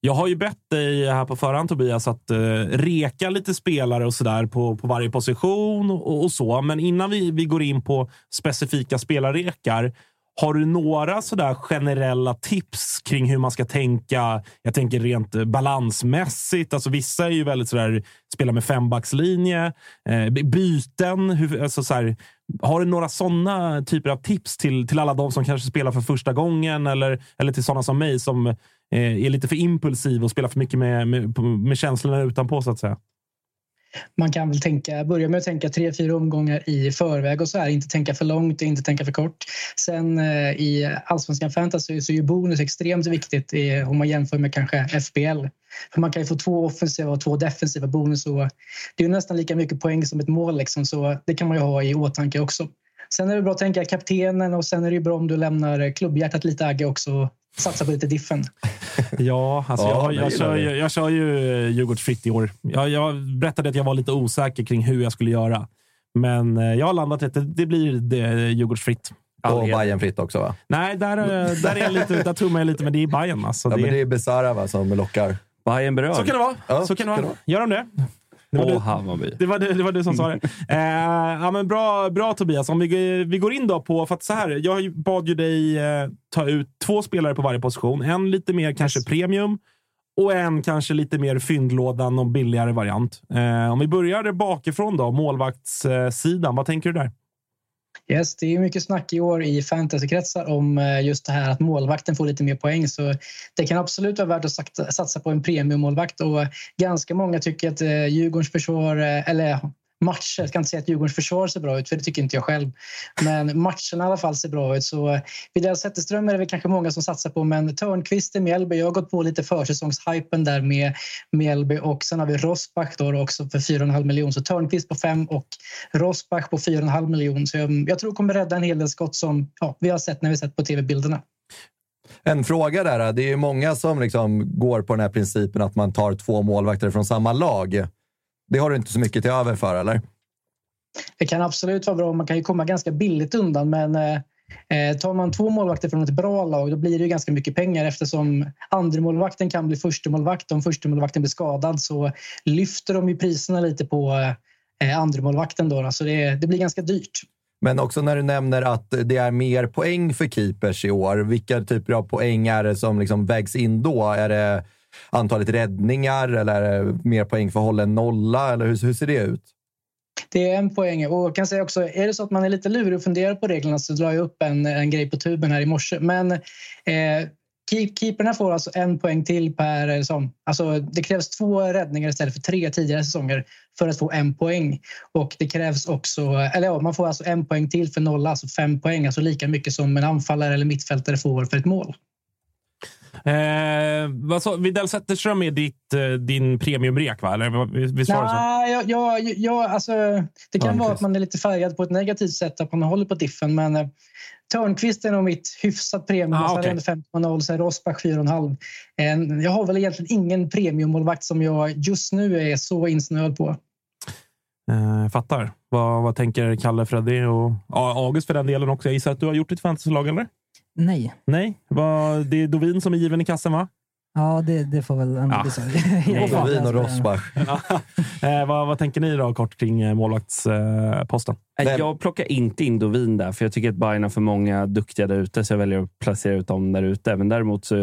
Jag har ju bett dig här på förhand Tobias att uh, reka lite spelare och sådär på, på varje position och, och så. Men innan vi, vi går in på specifika spelarrekar. Har du några sådär generella tips kring hur man ska tänka? Jag tänker rent eh, balansmässigt. Alltså vissa är ju väldigt sådär, spelar med fembackslinje, eh, byten. Hur, alltså sådär, har du några sådana typer av tips till, till alla de som kanske spelar för första gången eller, eller till sådana som mig som Eh, är lite för impulsiv och spelar för mycket med, med, med känslorna utanpå så att säga? Man kan väl tänka, börja med att tänka tre, fyra omgångar i förväg och så här. Inte tänka för långt och inte tänka för kort. Sen eh, i allsvenskan fantasy så är ju bonus extremt viktigt i, om man jämför med kanske FBL. För man kan ju få två offensiva och två defensiva bonus och det är ju nästan lika mycket poäng som ett mål liksom, så det kan man ju ha i åtanke också. Sen är det bra att tänka kaptenen och sen är det ju bra om du lämnar klubbhjärtat lite Agge också och satsa på lite diffen. *laughs* Ja, alltså Ja, jag, det jag, gillar kör, ju- jag kör ju eh, Djurgårdsfritt i år. Jag, jag berättade att jag var lite osäker kring hur jag skulle göra. Men eh, jag har landat rätt. Det, det blir det, Djurgårdsfritt. Och Bayern fritt också va? Nej, där, eh, där, är jag lite, där tummar jag lite, men det är Bayern. Alltså, Ja, det, men det är Besara va, som lockar. Bayern berörd. Så kan det vara. Ja, så kan det vara. Gör de det? Det var, Och du, Hammarby. det, var, du, det var du som sa det. *laughs* Eh, ja, men bra, bra Tobias. Om vi, vi går in då på... För att så här, jag bad ju dig eh, ta ut två spelare på varje position. En lite mer kanske premium och en kanske lite mer fyndlådan och billigare variant. Eh, om vi börjar bakifrån då, målvaktssidan. Vad tänker du där? Yes, det är mycket snack i år i fantasykretsar om eh, just det här att målvakten får lite mer poäng. Så det kan absolut vara värt att satsa på en premiummålvakt. Och ganska många tycker att eh, Djurgårdens försvar, eh, eller matcher. Jag ska inte säga att Djurgårdens försvar ser bra ut, för det tycker inte jag själv. Men matcherna i alla fall ser bra ut. Så eh, Widell Zetterström är det väl kanske många som satsar på, men Törnqvist i Mjällby. Jag har gått på lite försäsongshypen där med Mjällby och sen har vi Rosbach då också för 4,5 miljoner. Så Törnqvist på 5 och Rosbach på 4,5 miljoner. Så jag, jag tror kommer rädda en hel del skott som ja, vi har sett när vi sett på tv-bilderna. En fråga där. Eh, det är många som liksom går på den här principen att man tar två målvakter från samma lag. Det har du inte så mycket till över för, eller? Det kan absolut vara bra. Man kan ju komma ganska billigt undan, men eh, eh tar man två målvakter från ett bra lag då blir det ganska mycket pengar eftersom andremålvakten kan bli förstemålvakt. Om förstemålvakten blir skadad så lyfter de ju priserna lite på eh, andremålvakten. Då, så det, det blir ganska dyrt. Men också när du nämner att det är mer poäng för keepers i år. Vilka typer av poäng är det som liksom vägs in då? Är det antalet räddningar eller eh, mer poäng för hållen nolla? Eller hur, hur ser det ut? Det är en poäng. Och jag kan säga också, är det så att man är lite lurig och funderar på reglerna så drar jag upp en, en grej på tuben här i morse. Men eh, keeperna får alltså en poäng till per... säsong. alltså det krävs två räddningar istället för tre tidigare säsonger för att få en poäng. Och det krävs också... Eller ja, man får alltså en poäng till för nolla, alltså fem poäng. Alltså lika mycket som en anfallare eller mittfältare får för ett mål. Eh, vad så, Widell Zetterström är ditt, eh, din premiumrek, va? Eller visst var det så? Ja, ja, ja, alltså, det kan vara att man är lite färgad på ett negativt sätt, att man håller på diffen. Men eh, Törnqvist är nog mitt hyfsat premium. Ah, okay. 5,0, sen Rosbach 4,5. Eh, jag har väl egentligen ingen premiummålvakt som jag just nu är så insnöad på. Eh, fattar. Vad, vad tänker Kalle, Freddy och August för den delen också? Jag gissar att du har gjort ditt fantasylag, eller? Nej. Nej? Vad, det är Dovin som är given i kassen, va? Ja, det, det får väl ändå bli så. *laughs* Dovin och Rosbach. *laughs* eh, vad, vad, tänker ni då kort kring eh, målvaktsposten? Eh, jag plockar inte in Dovin där, för jag tycker att Bayern har för många duktiga där ute, så jag väljer att placera ut dem där ute. Men däremot så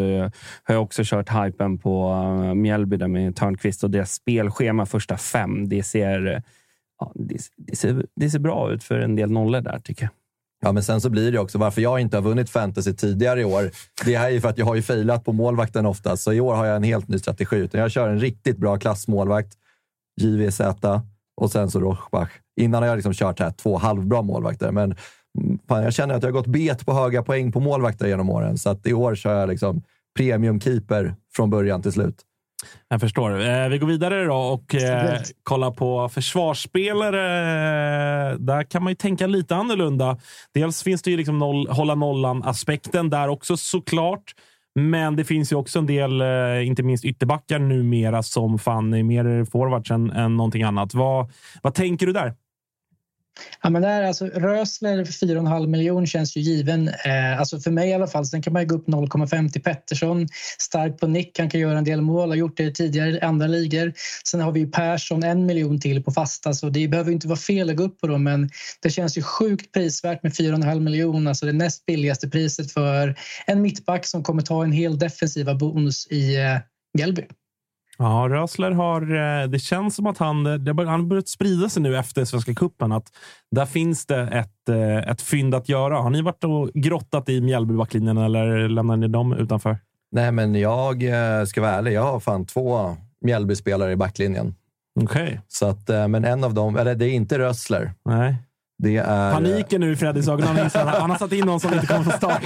har jag också kört hypen på uh, Mjällby där med Törnqvist och deras spelschema första fem. Det ser, ja, det, det, ser, det ser bra ut för en del nollor där, tycker jag. Ja, men sen så blir det också varför jag inte har vunnit fantasy tidigare i år. Det är ju för att jag har ju failat på målvakten oftast, så i år har jag en helt ny strategi. Utan jag kör en riktigt bra klassmålvakt, JVZ och sen så Rochbach. Innan har jag liksom kört här två halvbra målvakter, men fan, jag känner att jag har gått bet på höga poäng på målvakter genom åren. Så att i år kör jag liksom premiumkeeper från början till slut. Jag förstår. Eh, vi går vidare då och eh, kollar på försvarsspelare. Där kan man ju tänka lite annorlunda. Dels finns det ju liksom noll, hålla nollan-aspekten där också såklart. Men det finns ju också en del, eh, inte minst ytterbackar numera, som fan är mer forwards än, än någonting annat. Vad, vad tänker du där? Ja, men där, alltså, Rösler 4,5 miljoner känns ju given. Eh, alltså för mig i alla fall. Sen kan man gå upp 0,5 till Pettersson. Stark på nick, han kan göra en del mål. Har gjort det tidigare i andra ligor. Sen har vi Persson, en miljon till på fasta. Så det behöver inte vara fel att gå upp på dem. Men det känns ju sjukt prisvärt med 4,5 miljoner. Alltså det näst billigaste priset för en mittback som kommer ta en hel defensiva bonus i eh, Mjällby. Ja, Rösler har... Eh, det känns som att han, det har börjat sprida sig nu efter Svenska cupen. Att där finns det ett, eh, ett fynd att göra. Har ni varit och grottat i Mjällbybacklinjen eller lämnar ni dem utanför? Nej, men jag eh, ska vara ärlig. Jag har fan två Mjällbyspelare i backlinjen. Okej. Okay. Så att, men en av dem, eller det är inte Rösler. Nej. Det är... Paniken nu i Freddys ögon. Han har satt in någon som inte kommer från start.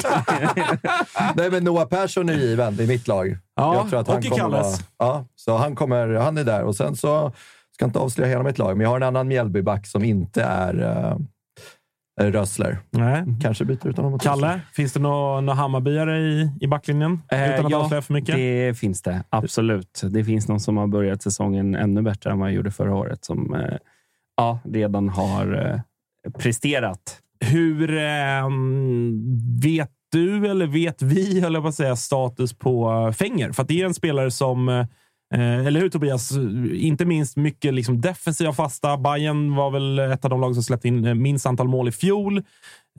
*laughs* Nej, men Noah Persson är given i mitt lag. Ja, jag tror att han och i Kalles. Ja, så han, kommer, han är där. Och sen så ska inte avslöja hela mitt lag, men jag har en annan Mjällbyback som inte är uh, Rössler. Nej. Kanske byter ut honom. Kalle, finns det några nå Hammarbyare i, i backlinjen? Eh, utan att ja, avslöja för mycket? det finns det. Absolut. Det finns någon som har börjat säsongen ännu bättre än vad jag gjorde förra året. Som eh, ja, redan har eh, presterat. Hur eh, vet du, eller vet vi, höll jag på att säga, status på Fänger? För det är en spelare som Eh, eller hur Tobias? Inte minst mycket liksom defensiva fasta. Bayern var väl ett av de lag som släppte in eh, minst antal mål i fjol.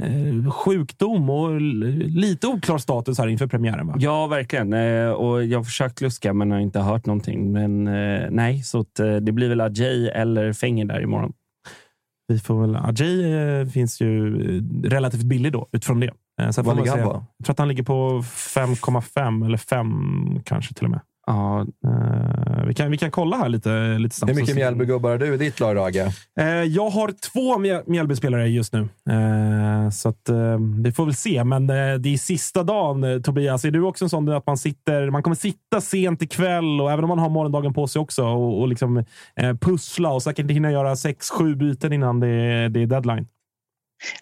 Eh, sjukdom och lite oklar status här inför premiären. Va? Ja, verkligen. Eh, och jag har försökt luska men har inte hört någonting. Men nej, så att, det blir väl Ajay eller Fenger där imorgon. Vi får väl, Ajay eh, finns ju eh, relativt billig då utifrån det. Eh, så Vad ligger han på? Jag tror att han ligger på 5,5 eller 5 kanske till och med. Ja, Eh, vi, kan, vi kan kolla här lite, lite snabbt. Hur mycket Mjällbygubbar har du i ditt lag, Rage? Eh, jag har två Mjäl- Mjällbyspelare just nu, eh, så att, vi får väl se. Men det är sista dagen. Tobias, är du också en sån att man sitter? Man kommer sitta sent ikväll och även om man har morgondagen på sig också och, och liksom, pussla och säkert hinna göra sex, sju byten innan det, det är deadline.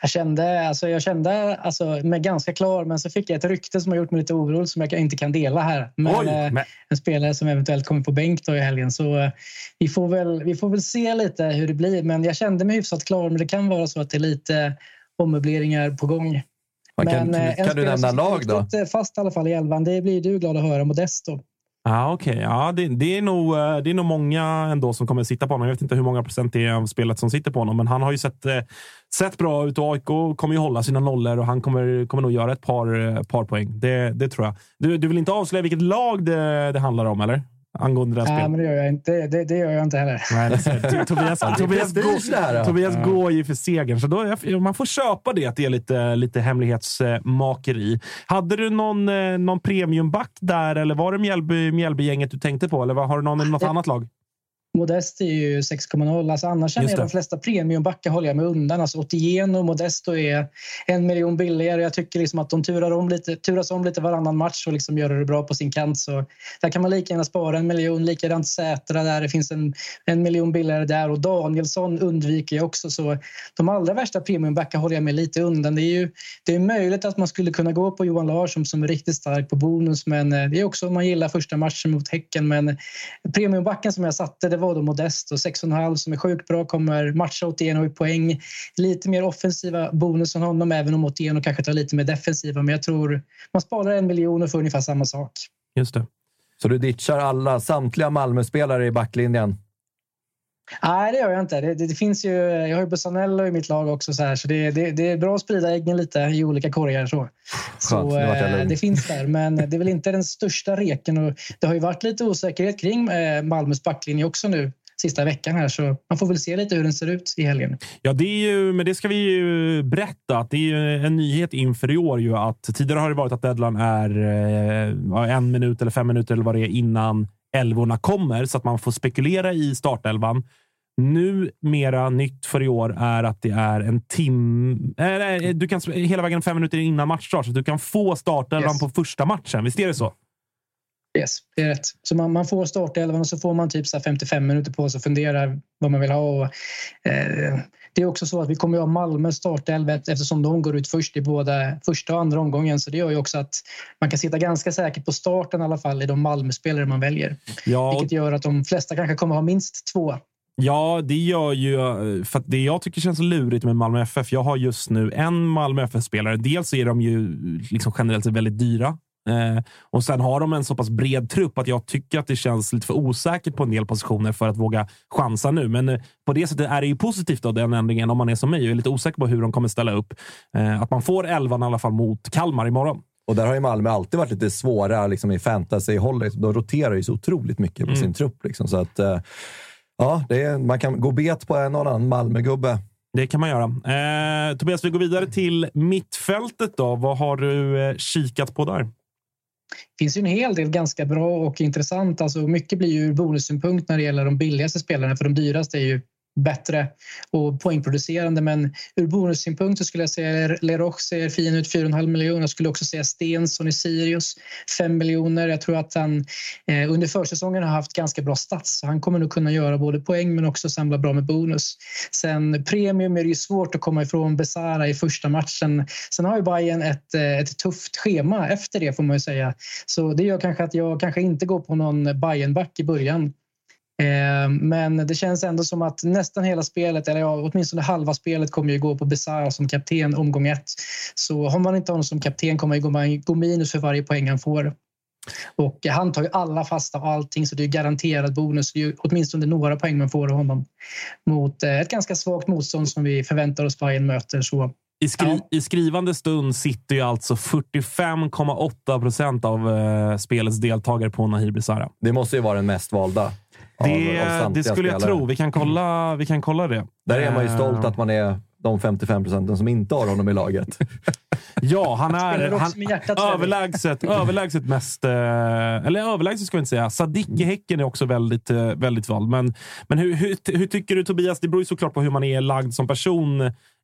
Jag kände, alltså jag kände alltså, mig ganska klar, men så fick jag ett rykte som har gjort mig lite orolig som jag inte kan dela här. Men, Oj, eh, men- en spelare som eventuellt kommer på bänk då i helgen. Så eh, vi får, väl, vi får väl se lite hur det blir. Men jag kände mig hyfsat klar. Men det kan vara så att det är lite ommöbleringar på gång. Man kan, men, eh, en kan du nämna lag då? Fast i alla fall i elvan. Det blir du glad att höra. Modesto. Ah, Okej, ja, det, det, är nog, eh, det är nog många ändå som kommer sitta på honom. Jag vet inte hur många procent det är av spelet som sitter på honom, men han har ju sett, eh, sett bra ut och AIK kommer ju hålla sina nollor och han kommer, kommer nog göra ett par, eh, par poäng. Det, det tror jag. Du, du vill inte avslöja vilket lag det, det handlar om, eller? Angående det här Nej, spelet? men det gör jag inte, det, det gör jag inte heller. *laughs* Nej, *laughs* Tobias, Tobias, går. Tobias går ju för segern, så då, är- man får köpa det att det är lite, lite hemlighetsmakeri. Hade du någon, eh, någon premiumback där eller var det Mjällby, Mjällbygänget du tänkte på? Eller vad- har du någon i något det- annat lag? Modest är ju 6,0. Alltså annars är de flesta premiumbackar håller jag mig undan. Alltså Otieno och Modesto är en miljon billigare. Jag tycker liksom att de turar om lite, turas om lite varannan match och liksom gör det bra på sin kant. Så där kan man lika gärna spara en miljon. Likadant Sätra där. Det finns en, en miljon billigare där. Och Danielsson undviker jag också. Så de allra värsta premiumbackar håller jag mig lite undan. Det är ju det är möjligt att man skulle kunna gå på Johan Larsson som är riktigt stark på bonus. Men eh, det är också om man gillar första matchen mot Häcken. Men premiumbacken som jag satte det var då Modest och 6,5 som är sjukt bra. Kommer matcha Otieno i poäng. Lite mer offensiva bonus än honom även om Otieno kanske tar lite mer defensiva. Men jag tror man sparar en miljon och får ungefär samma sak. Just det. Så du ditchar alla, samtliga Malmö-spelare i backlinjen? Nej, det gör jag inte. Det, det, det finns ju, jag har ju Bussanello i mitt lag också. Så, här, så det, det, är bra att sprida äggen lite i olika korgar. Så, så vart jag eh, det finns där, men det är väl inte den största reken. Och det har ju varit lite osäkerhet kring eh, Malmös backlinje också nu sista veckan här. Så man får väl se lite hur den ser ut i helgen. Ja, det är ju, men det ska vi ju berätta. Att det är ju en nyhet inför i år. Ju att tidigare har det varit att deadline är eh, en minut eller fem minuter eller vad det är innan älvorna kommer så att man får spekulera i startelvan. Nu mera nytt för i år är att det är en timme. Nej, du kan hela vägen fem minuter innan matchstart så att du kan få startelvan Yes. på första matchen. Visst är det så? Yes, det är rätt. Så man, man får startelvan och så får man typ så här 55 minuter på sig att fundera vad man vill ha. Och, eh, det är också så att vi kommer att ha Malmö startelva eftersom de går ut först i båda första och andra omgången. Så det gör ju också att man kan sitta ganska säkert på starten i alla fall i de Malmö-spelare man väljer. Ja, Vilket gör att de flesta kanske kommer ha minst två. Ja, det gör ju... För att det jag tycker känns lurigt med Malmö FF. Jag har just nu en Malmö FF-spelare. Dels så är de ju liksom generellt väldigt dyra. Eh, och sen har de en så pass bred trupp att jag tycker att det känns lite för osäkert på en del positioner för att våga chansa nu. Men eh, på det sättet är det ju positivt då, den ändringen om man är som mig och är lite osäker på hur de kommer ställa upp. Eh, att man får elvan i alla fall mot Kalmar imorgon. Och där har ju Malmö alltid varit lite svåra liksom, i fantasy-hållet. De roterar ju så otroligt mycket på Mm. sin trupp. Liksom, så att, eh, ja, är, man kan gå bet på en och annan Malmögubbe. Det kan man göra. Eh, Tobias, vi går vidare till mittfältet. då. Vad har du eh, kikat på där? Det finns ju en hel del ganska bra och intressant. Alltså mycket blir ju ur bonussynpunkt när det gäller de billigaste spelarna för de dyraste är ju bättre och poängproducerande. Men ur bonussynpunkt så skulle jag säga Leroch ser fin ut, 4,5 miljoner. Jag skulle också säga Stensson i Sirius, 5 miljoner. Jag tror att han eh, under försäsongen har haft ganska bra stats. Så han kommer nog kunna göra både poäng men också samla bra med bonus. Sen premium är det ju svårt att komma ifrån Besara i första matchen. Sen har ju Bayern ett, eh, ett tufft schema efter det får man ju säga. Så det gör kanske att jag kanske inte går på någon Bayern-back i början. Eh, Men det känns ändå som att nästan hela spelet, eller ja, åtminstone halva spelet kommer ju gå på Besara som kapten omgång ett. Så har man inte honom som kapten kommer ju gå- minus för varje poäng han får. Och han tar ju alla fasta och allting så det är garanterad bonus. Det är åtminstone några poäng man får av honom mot ett ganska svagt motstånd som vi förväntar oss Bayern möter. Så i, skri ja. I, skrivande stund sitter ju alltså 45,8 procent av uh, spelets deltagare på Nahir Besara. Det måste ju vara den mest valda. Det, av, av det skulle jag tro. Vi kan kolla, vi kan kolla det. Där är man ju stolt att man är de 55 procenten som inte har honom i laget. *laughs* ja, han är han, överlägset, överlägset mest... Eh, eller överlägset ska vi inte säga. Sadik i Häcken är också väldigt, eh, väldigt vald. Men, men hur, hur, hur, tycker du Tobias? Det beror ju såklart på hur man är lagd som person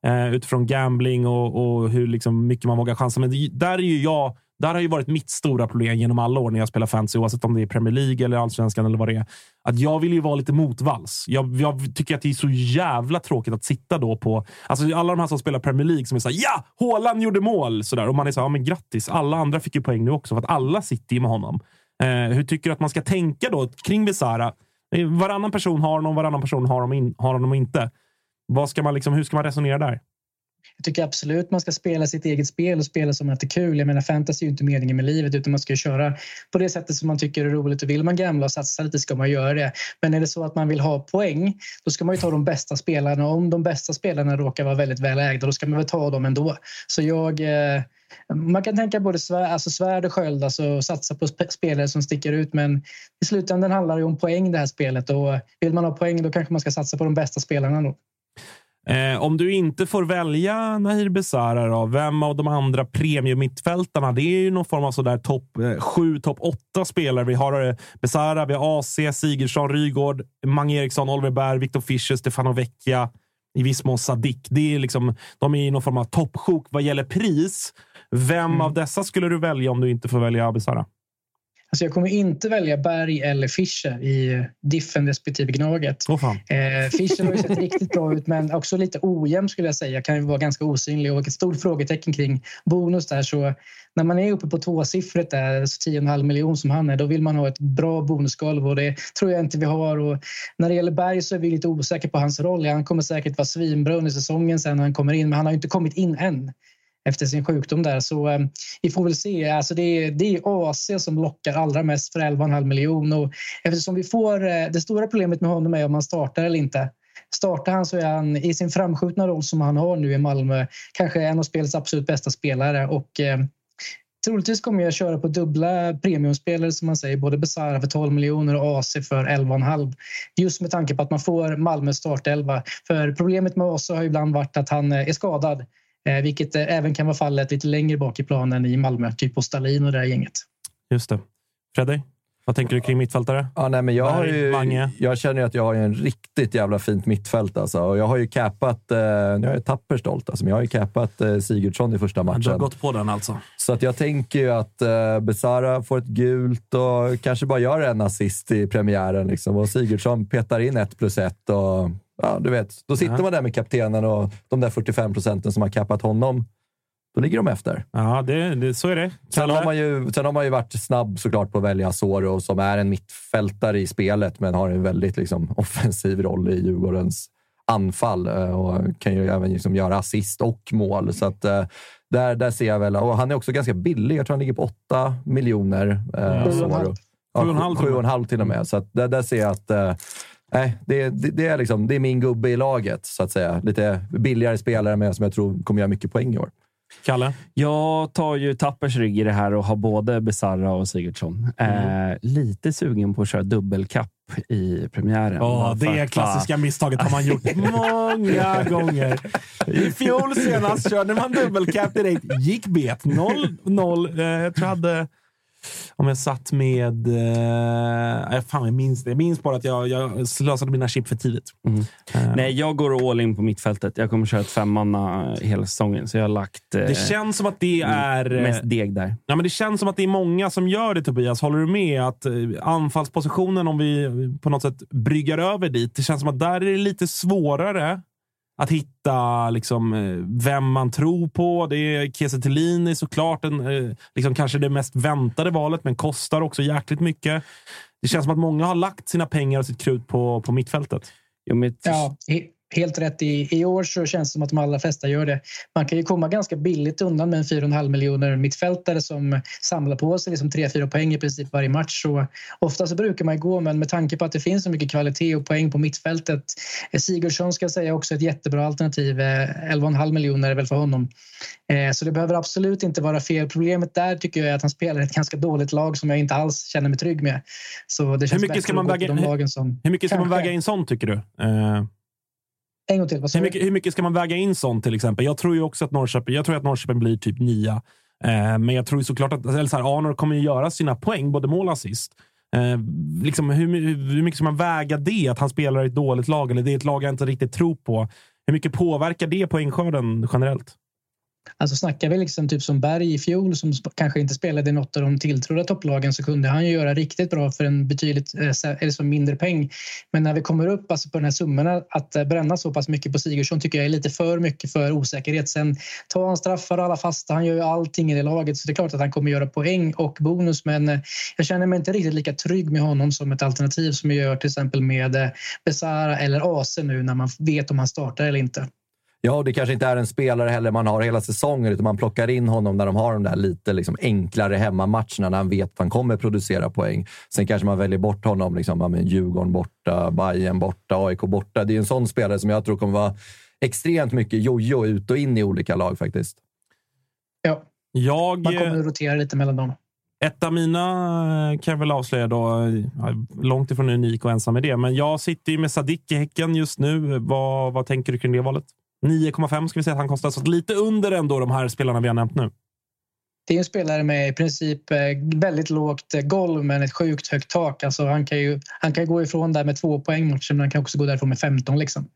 eh, utifrån gambling och, och hur liksom mycket man vågar chansa. Men där är ju jag där har ju varit mitt stora problem genom alla år när jag spelar fantasy, oavsett om det är Premier League eller allsvenskan eller vad det är. Att jag vill ju vara lite motvalls. Jag, jag tycker att det är så jävla tråkigt att sitta då på... Alltså alla de här som spelar Premier League som är såhär “Ja! Haaland gjorde mål!” sådär. Och man är såhär “Ja, men grattis! Alla andra fick ju poäng nu också, för att alla sitter ju med honom.” eh, Hur tycker du att man ska tänka då kring Besara? Eh, varannan person har honom, varannan person har honom, in, har honom inte. Vad ska man liksom, hur ska man resonera där? Jag tycker absolut man ska spela sitt eget spel och spela som att det är kul. Jag menar, fantasy är ju inte meningen med livet utan man ska köra på det sättet som man tycker är roligt. Och vill man gamla och satsa lite ska man göra det. Men är det så att man vill ha poäng, då ska man ju ta de bästa spelarna. Om de bästa spelarna råkar vara väldigt väl ägda, då ska man väl ta dem ändå. Så jag... Eh, man kan tänka både svärd, alltså svärd och sköld, alltså satsa på spelare som sticker ut. Men i slutändan handlar det om poäng det här spelet och vill man ha poäng då kanske man ska satsa på de bästa spelarna. Då. Eh, om du inte får välja Nahir Besara, vem av de andra premium-mittfältarna? Det är ju någon form av sådär topp eh, sju, topp åtta spelare. Vi har eh, Besara, vi har AC, Sigurdsson, Rygård, Mange Eriksson, Oliver Berg, Victor Fischer, Stefano Vecchia, i viss mån Sadik. Det är liksom, de är i någon form av toppsjok vad gäller pris. Vem mm. av dessa skulle du välja om du inte får välja Besara? Alltså jag kommer inte välja Berg eller Fischer i Diffen respektive Gnaget. Oh, eh, Fischer har ju sett riktigt bra ut men också lite ojämn skulle jag säga. Kan ju vara ganska osynlig och ett stort frågetecken kring bonus där. Så när man är uppe på tvåsiffrigt där, 10,5 miljoner som han är, då vill man ha ett bra bonusgolv och det tror jag inte vi har. Och när det gäller Berg så är vi lite osäkra på hans roll. Han kommer säkert vara svinbra under säsongen sen när han kommer in, men han har inte kommit in än efter sin sjukdom där. Så eh, vi får väl se. Alltså det, är, det är AC som lockar allra mest för 11,5 miljoner. eftersom vi får... Eh, det stora problemet med honom är om han startar eller inte. Startar han så är han i sin framskjutna roll som han har nu i Malmö kanske en av spelets absolut bästa spelare. Och, eh, Troligtvis kommer jag köra på dubbla premiumspelare som man säger, både Besara för 12 miljoner och AC för 11,5. Just med tanke på att man får Malmö startelva. För problemet med AC har ibland varit att han eh, är skadad. Eh, vilket eh, även kan vara fallet lite längre bak i planen i Malmö, typ på Stalin och det där gänget. Just det. Fredrik? Vad tänker du kring mittfältare? Ja, nej, men jag, har ju, jag känner att jag har en riktigt jävla fint mittfält. Alltså. Och jag har ju capat, eh, jag är tapper stolt, alltså, men jag har ju capat eh, Sigurdsson i första matchen. Du har gått på den alltså? Så att jag tänker ju att eh, Besara får ett gult och kanske bara gör en assist i premiären. Liksom. Och Sigurdsson petar in ett plus ett. Och, ja, du vet, då sitter ja. man där med kaptenen och de där 45 procenten som har capat honom då ligger de efter. Ja, det, det, så är det. Sen har, man ju, sen har man ju varit snabb såklart på att välja Soro som är en mittfältare i spelet, men har en väldigt liksom, *laughs* offensiv roll i Djurgårdens anfall eh, och kan ju även liksom göra assist och mål. Så att, eh, där, där ser jag väl, och han är också ganska billig. Jag tror han ligger på 8 miljoner. Eh, mm. Soro. Ja, 7,5 till och med. Så att där, där ser jag att eh, Nej, det, det, det, är liksom, det är min gubbe i laget, så att säga. Lite billigare spelare, men som jag tror kommer göra mycket poäng i år. Kalle? Jag tar ju Tappers rygg i det här och har både Besarra och Sigurdsson. Mm. Eh, lite sugen på att köra dubbelkapp i premiären. Oh, det klassiska misstaget har man gjort *laughs* många gånger. I fjol senast körde man dubbelkapp direkt. Gick bet. 0-0. Eh, jag tror jag hade om jag satt med... Eh, fan, jag minns det. Jag minns bara att jag, jag slösade mina chip för tidigt. Mm. Uh. Nej, jag går all in på mittfältet. Jag kommer köra ett femmanna hela säsongen. Så jag har lagt... Eh, det känns som att det är... Mest deg där. Ja, men det känns som att det är många som gör det, Tobias. Håller du med? Att eh, anfallspositionen, om vi på något sätt bryggar över dit, det känns som att där är det lite svårare att hitta liksom, eh, vem man tror på. Det är Kiese är såklart en, eh, liksom, kanske det mest väntade valet, men kostar också jäkligt mycket. Det känns som att många har lagt sina pengar och sitt krut på, på mittfältet. Jo. Ja, helt rätt. I, I år så känns det som att de allra flesta gör det. Man kan ju komma ganska billigt undan med en 4,5 miljoner mittfältare som samlar på sig liksom 3-4 poäng i princip varje match. Så ofta så brukar man gå, men med tanke på att det finns så mycket kvalitet och poäng på mittfältet. Eh, Sigurdsson ska jag säga också ett jättebra alternativ. 11,5 miljoner är väl för honom. Så det behöver absolut inte vara fel. Problemet där tycker jag är att han spelar ett ganska dåligt lag som jag inte alls känner mig trygg med. Så det känns hur mycket ska man väga, de lagen som hur mycket ska man väga in sånt tycker du? Uh... En gång till. hur, mycket, hur mycket ska man väga in sånt till exempel? Jag tror ju också att Norrköping, jag tror att Norrköping blir typ nia. Eh, men jag tror såklart att eller så här, Arnor kommer göra sina poäng, både mål och assist. Eh, liksom, hur, hur mycket ska man väga det? Att han spelar i ett dåligt lag, eller det är ett lag jag inte riktigt tror på. Hur mycket påverkar det poängskörden generellt? Alltså snackar vi liksom typ som Berg i fjol som kanske inte spelade i något av de tilltrodda topplagen så kunde han ju göra riktigt bra för en betydligt eh, eller så mindre peng. Men när vi kommer upp alltså på den här summorna att eh, bränna så pass mycket på Sigurdsson tycker jag är lite för mycket för osäkerhet. Sen tar han straffar alla fasta, han gör ju allting i det laget så det är klart att han kommer göra poäng och bonus men eh, jag känner mig inte riktigt lika trygg med honom som ett alternativ som jag gör till exempel med Besara eller AC nu när man vet om han startar eller inte. Ja, det kanske inte är en spelare heller man har hela säsongen, utan man plockar in honom när de har de där lite liksom enklare hemmamatcherna, när han vet att han kommer producera poäng. Sen kanske man väljer bort honom. Liksom, ja, Djurgården borta, Bayern borta, AIK borta. Det är en sån spelare som jag tror kommer vara extremt mycket jojo ut och in i olika lag faktiskt. Ja, jag, man kommer att rotera lite mellan dem. Ett av mina kan jag väl avslöja då, långt ifrån unik och ensam med det, men jag sitter ju med Sadik i Häcken just nu. Vad, vad tänker du kring det valet? 9,5 ska vi säga att han kostar. Så lite under ändå de här spelarna vi har nämnt nu. Det är en spelare med i princip eh, väldigt lågt eh, golv men ett sjukt högt tak. Alltså han, kan ju, han kan gå ifrån där med två poäng matchen men han kan också gå därifrån med 15. Liksom.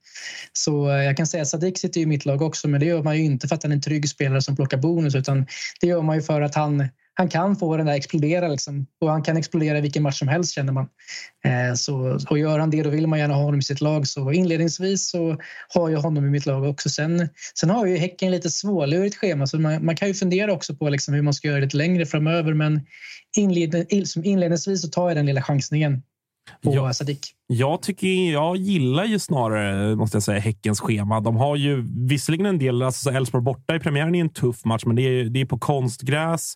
Så eh, jag kan säga Sadik sitter i mitt lag också men det gör man ju inte för att han är en trygg spelare som plockar bonus utan det gör man ju för att han han kan få den där explodera liksom. och han kan explodera i vilken match som helst känner man. Eh, så, och gör han det då vill man gärna ha honom i sitt lag. Så inledningsvis så har jag honom i mitt lag också. Sen, sen har ju Häcken lite svårlurigt schema så man, man, kan ju fundera också på liksom hur man ska göra det lite längre framöver. Men inled, inledningsvis så tar jag den lilla chansningen på ja, Sadik. Jag, tycker, jag gillar ju snarare måste jag säga, Häckens schema. De har ju visserligen en del, alltså Elfsborg borta i premiären är en tuff match, men det är, det är på konstgräs.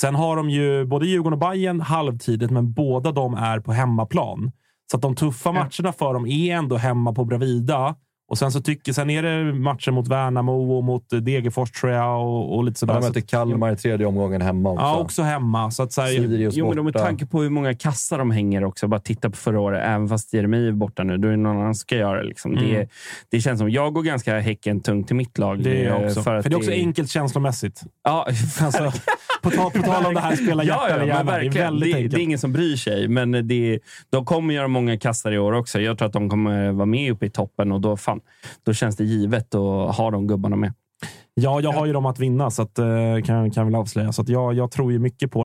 Sen har de ju både Djurgården och Bayern halvtidigt, men båda de är på hemmaplan. Så att de tuffa matcherna för dem är ändå hemma på Bravida. Och sen så tycker sen är det matcher mot Värnamo och mot Degerfors tror jag och, och lite sådär. De möter Kalmar i tredje omgången hemma också. Ja, också hemma. Så att, så här, Sirius jo, men med tanke på hur många kassar de hänger också. Bara titta på förra året. Även fast Jeremejeff är borta nu, då är det någon annan som ska göra det. Liksom. Mm. det. Det känns som jag går ganska Häcken tungt till mitt lag. Det är också. För, för det är också det... enkelt känslomässigt. Ja, *laughs* alltså, på, tal, på tal om det här spela *laughs* hjärta ja, ja, Det är väldigt det, det, är ingen som bryr sig, men det, de kommer göra många kassar i år också. Jag tror att de kommer vara med uppe i toppen och då, fan, då känns det givet att ha de gubbarna med. Ja, jag har ju dem att vinna, så att, eh, kan, kan jag väl avslöja. Så att jag, jag tror ju mycket på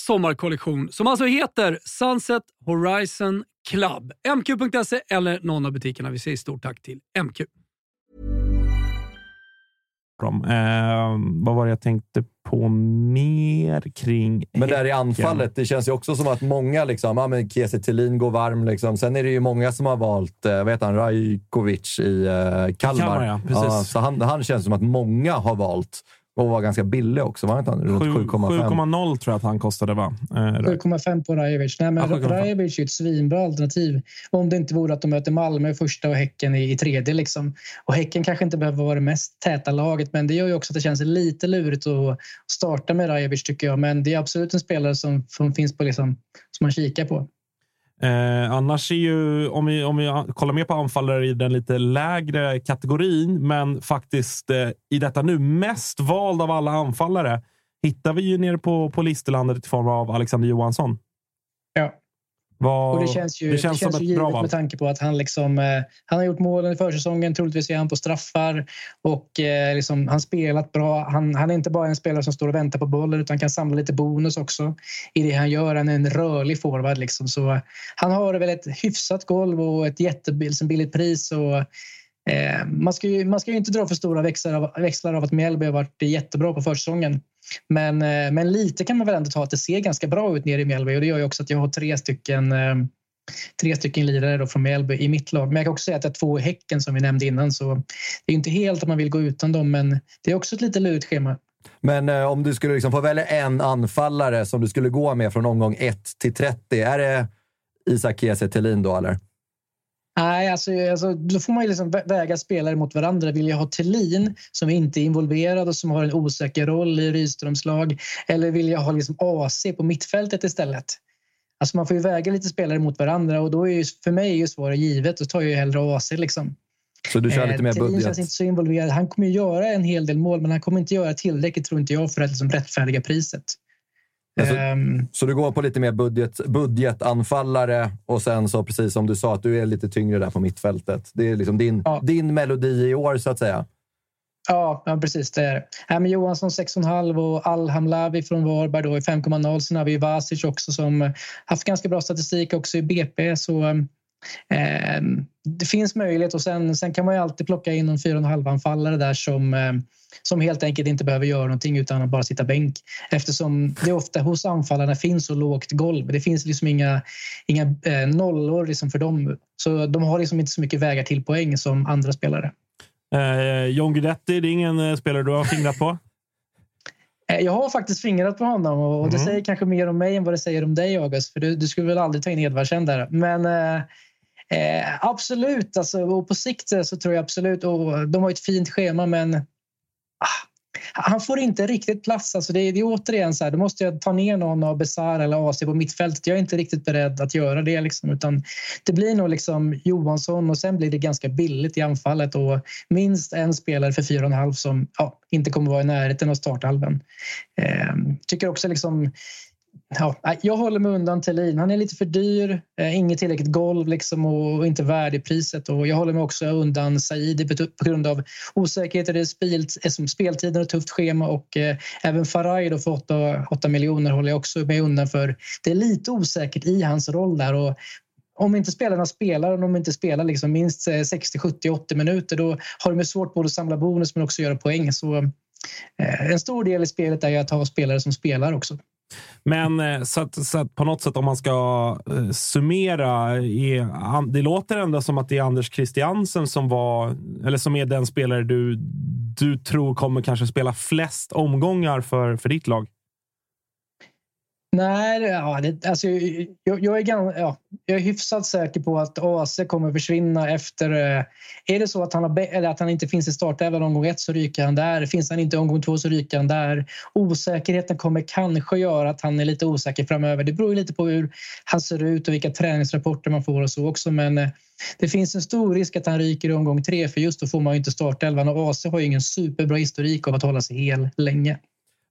sommarkollektion som alltså heter Sunset Horizon Club. mq.se eller någon av butikerna. Vi säger stort tack till MQ. Eh, vad var det jag tänkte på mer kring Men där i anfallet, det känns ju också som att många, liksom, ja, men Kiese Thelin går varm. Liksom. Sen är det ju många som har valt, eh, vad heter han, Rajkovic i eh, Kalmar. Kalmar, ja, precis. så han, han känns som att många har valt och var ganska billig också. Var inte han runt Sju- 7,5? 7,0 tror jag att han kostade, va? Eh, 7,5 på Rajovic. Nej, men Ja, 7,5. Rajovic är ett svinbra alternativ. Om det inte vore att de möter Malmö i första och Häcken i, i tredje. Liksom. Och Häcken kanske inte behöver vara det mest täta laget, men det gör ju också att det känns lite lurigt att starta med Rajovic tycker jag. Men det är absolut en spelare som, som finns på liksom, som man kikar på. Eh, annars är ju, om vi, om vi kollar mer på anfallare i den lite lägre kategorin, men faktiskt eh, i detta nu mest vald av alla anfallare, hittar vi ju nere på, på listerlandet i form av Alexander Johansson. Vad- Och det känns ju, det känns som ju ett givet med tanke på att han, liksom, eh, han har gjort målen i försäsongen. Troligtvis är han på straffar och eh, liksom, han spelat bra. Han, han är inte bara en spelare som står och väntar på bollen utan kan samla lite bonus också i det han gör. Han är en rörlig forward. Liksom. Så, eh, han har väl ett hyfsat golv och ett jättebilligt pris. Och, eh, man, ska ju, man ska ju inte dra för stora växlar av, växlar av att Mjällby har varit jättebra på försäsongen. Men, eh, men lite kan man väl ändå ta att det ser ganska bra ut nere i Mjällby och det gör ju också att jag har tre stycken eh, tre stycken lirare då från Mjällby i mitt lag. Men jag kan också säga att jag har två i Häcken som vi nämnde innan så det är inte helt att man vill gå utan dem men det är också ett lite lurigt schema. Men eh, om du skulle liksom få välja en anfallare som du skulle gå med från omgång 1 till 30, är det Isak Kiese Thelin då, eller? Nej, alltså, alltså, då får man ju liksom vä- väga spelare mot varandra. Vill jag ha Thelin som inte är involverad och som har en osäker roll i Rydströms lag? Eller vill jag ha liksom AC på mittfältet istället? Alltså man får ju väga lite spelare mot varandra och då är ju, för mig är ju svaret givet. Då tar jag ju hellre AC. Liksom. Så du kör Eh, lite mer Thelin budget? känns inte så involverad. Han kommer ju göra en hel del mål men han kommer inte göra tillräckligt tror inte jag för att liksom rättfärdiga priset. Alltså, Så du går på lite mer budget, budgetanfallare och sen så precis som du sa, att du är lite tyngre där på mittfältet. Det är liksom din, din melodi i år så att säga. Ja, ja precis. Det är det. Men Johansson 6,5 och Al-Hamlavi från Varberg då i 5,0. Sen har vi Vasic också som haft ganska bra statistik också i BP. Så eh, det finns möjlighet och sen, sen kan man ju alltid plocka in någon 4,5-anfallare där som, eh, som helt enkelt inte behöver göra någonting utan att bara sitta bänk. Eftersom det ofta hos anfallarna finns så lågt golv. Det finns liksom inga, inga eh, nollor liksom för dem. Så de har liksom inte så mycket vägar till poäng som andra spelare. Eh, John Guidetti, det är ingen eh, spelare du har fingrat på? *laughs* Jag har faktiskt fingrat på honom och det Mm. säger kanske mer om mig än vad det säger om dig August. För du, du skulle väl aldrig ta in Edvardsen där. Men eh, eh, absolut, alltså, och på sikt så tror jag absolut. Och de har ett fint schema men ah, han får inte riktigt plats. Alltså det, är, det är återigen så här, då måste jag ta ner någon av Besara eller AC på mittfältet. Jag är inte riktigt beredd att göra det. Liksom, utan det blir nog liksom Johansson och sen blir det ganska billigt i anfallet och minst en spelare för 4,5 som ja, inte kommer vara i närheten av starthalvan. Eh, tycker också liksom Ja, jag håller mig undan Thelin. Han är lite för dyr, eh, inget tillräckligt golv liksom och, och inte värd i priset. Och jag håller mig också undan Saidi på, grund av osäkerheter i spel, eh, speltiden och tufft schema. Och eh, även Faraj då för 8, 8 miljoner håller jag också mig undan för. Det är lite osäkert i hans roll där. Och om inte spelarna spelar, om de inte spelar liksom minst 60, 70, 80 minuter då har de svårt både att samla bonus men också göra poäng. Så eh, en stor del i spelet är ju att ha spelare som spelar också. Men eh, så att, så att på något sätt om man ska eh, summera. Är, det låter ändå som att det är Anders Christiansen som var, eller som är den spelare du, du tror kommer kanske spela flest omgångar för, för ditt lag. Nej, ja, det, alltså, jag, jag, är ganska, ja, jag är hyfsat säker på att AC kommer försvinna efter... Eh, är det så att han, har, eller att han inte finns i startelvan omgång ett så ryker han där. Finns han inte i omgång två så ryker han där. Osäkerheten kommer kanske göra att han är lite osäker framöver. Det beror ju lite på hur han ser ut och vilka träningsrapporter man får och så också. Men eh, det finns en stor risk att han ryker i omgång tre för just då får man ju inte startelvan och AC har ju ingen superbra historik av att hålla sig hel länge.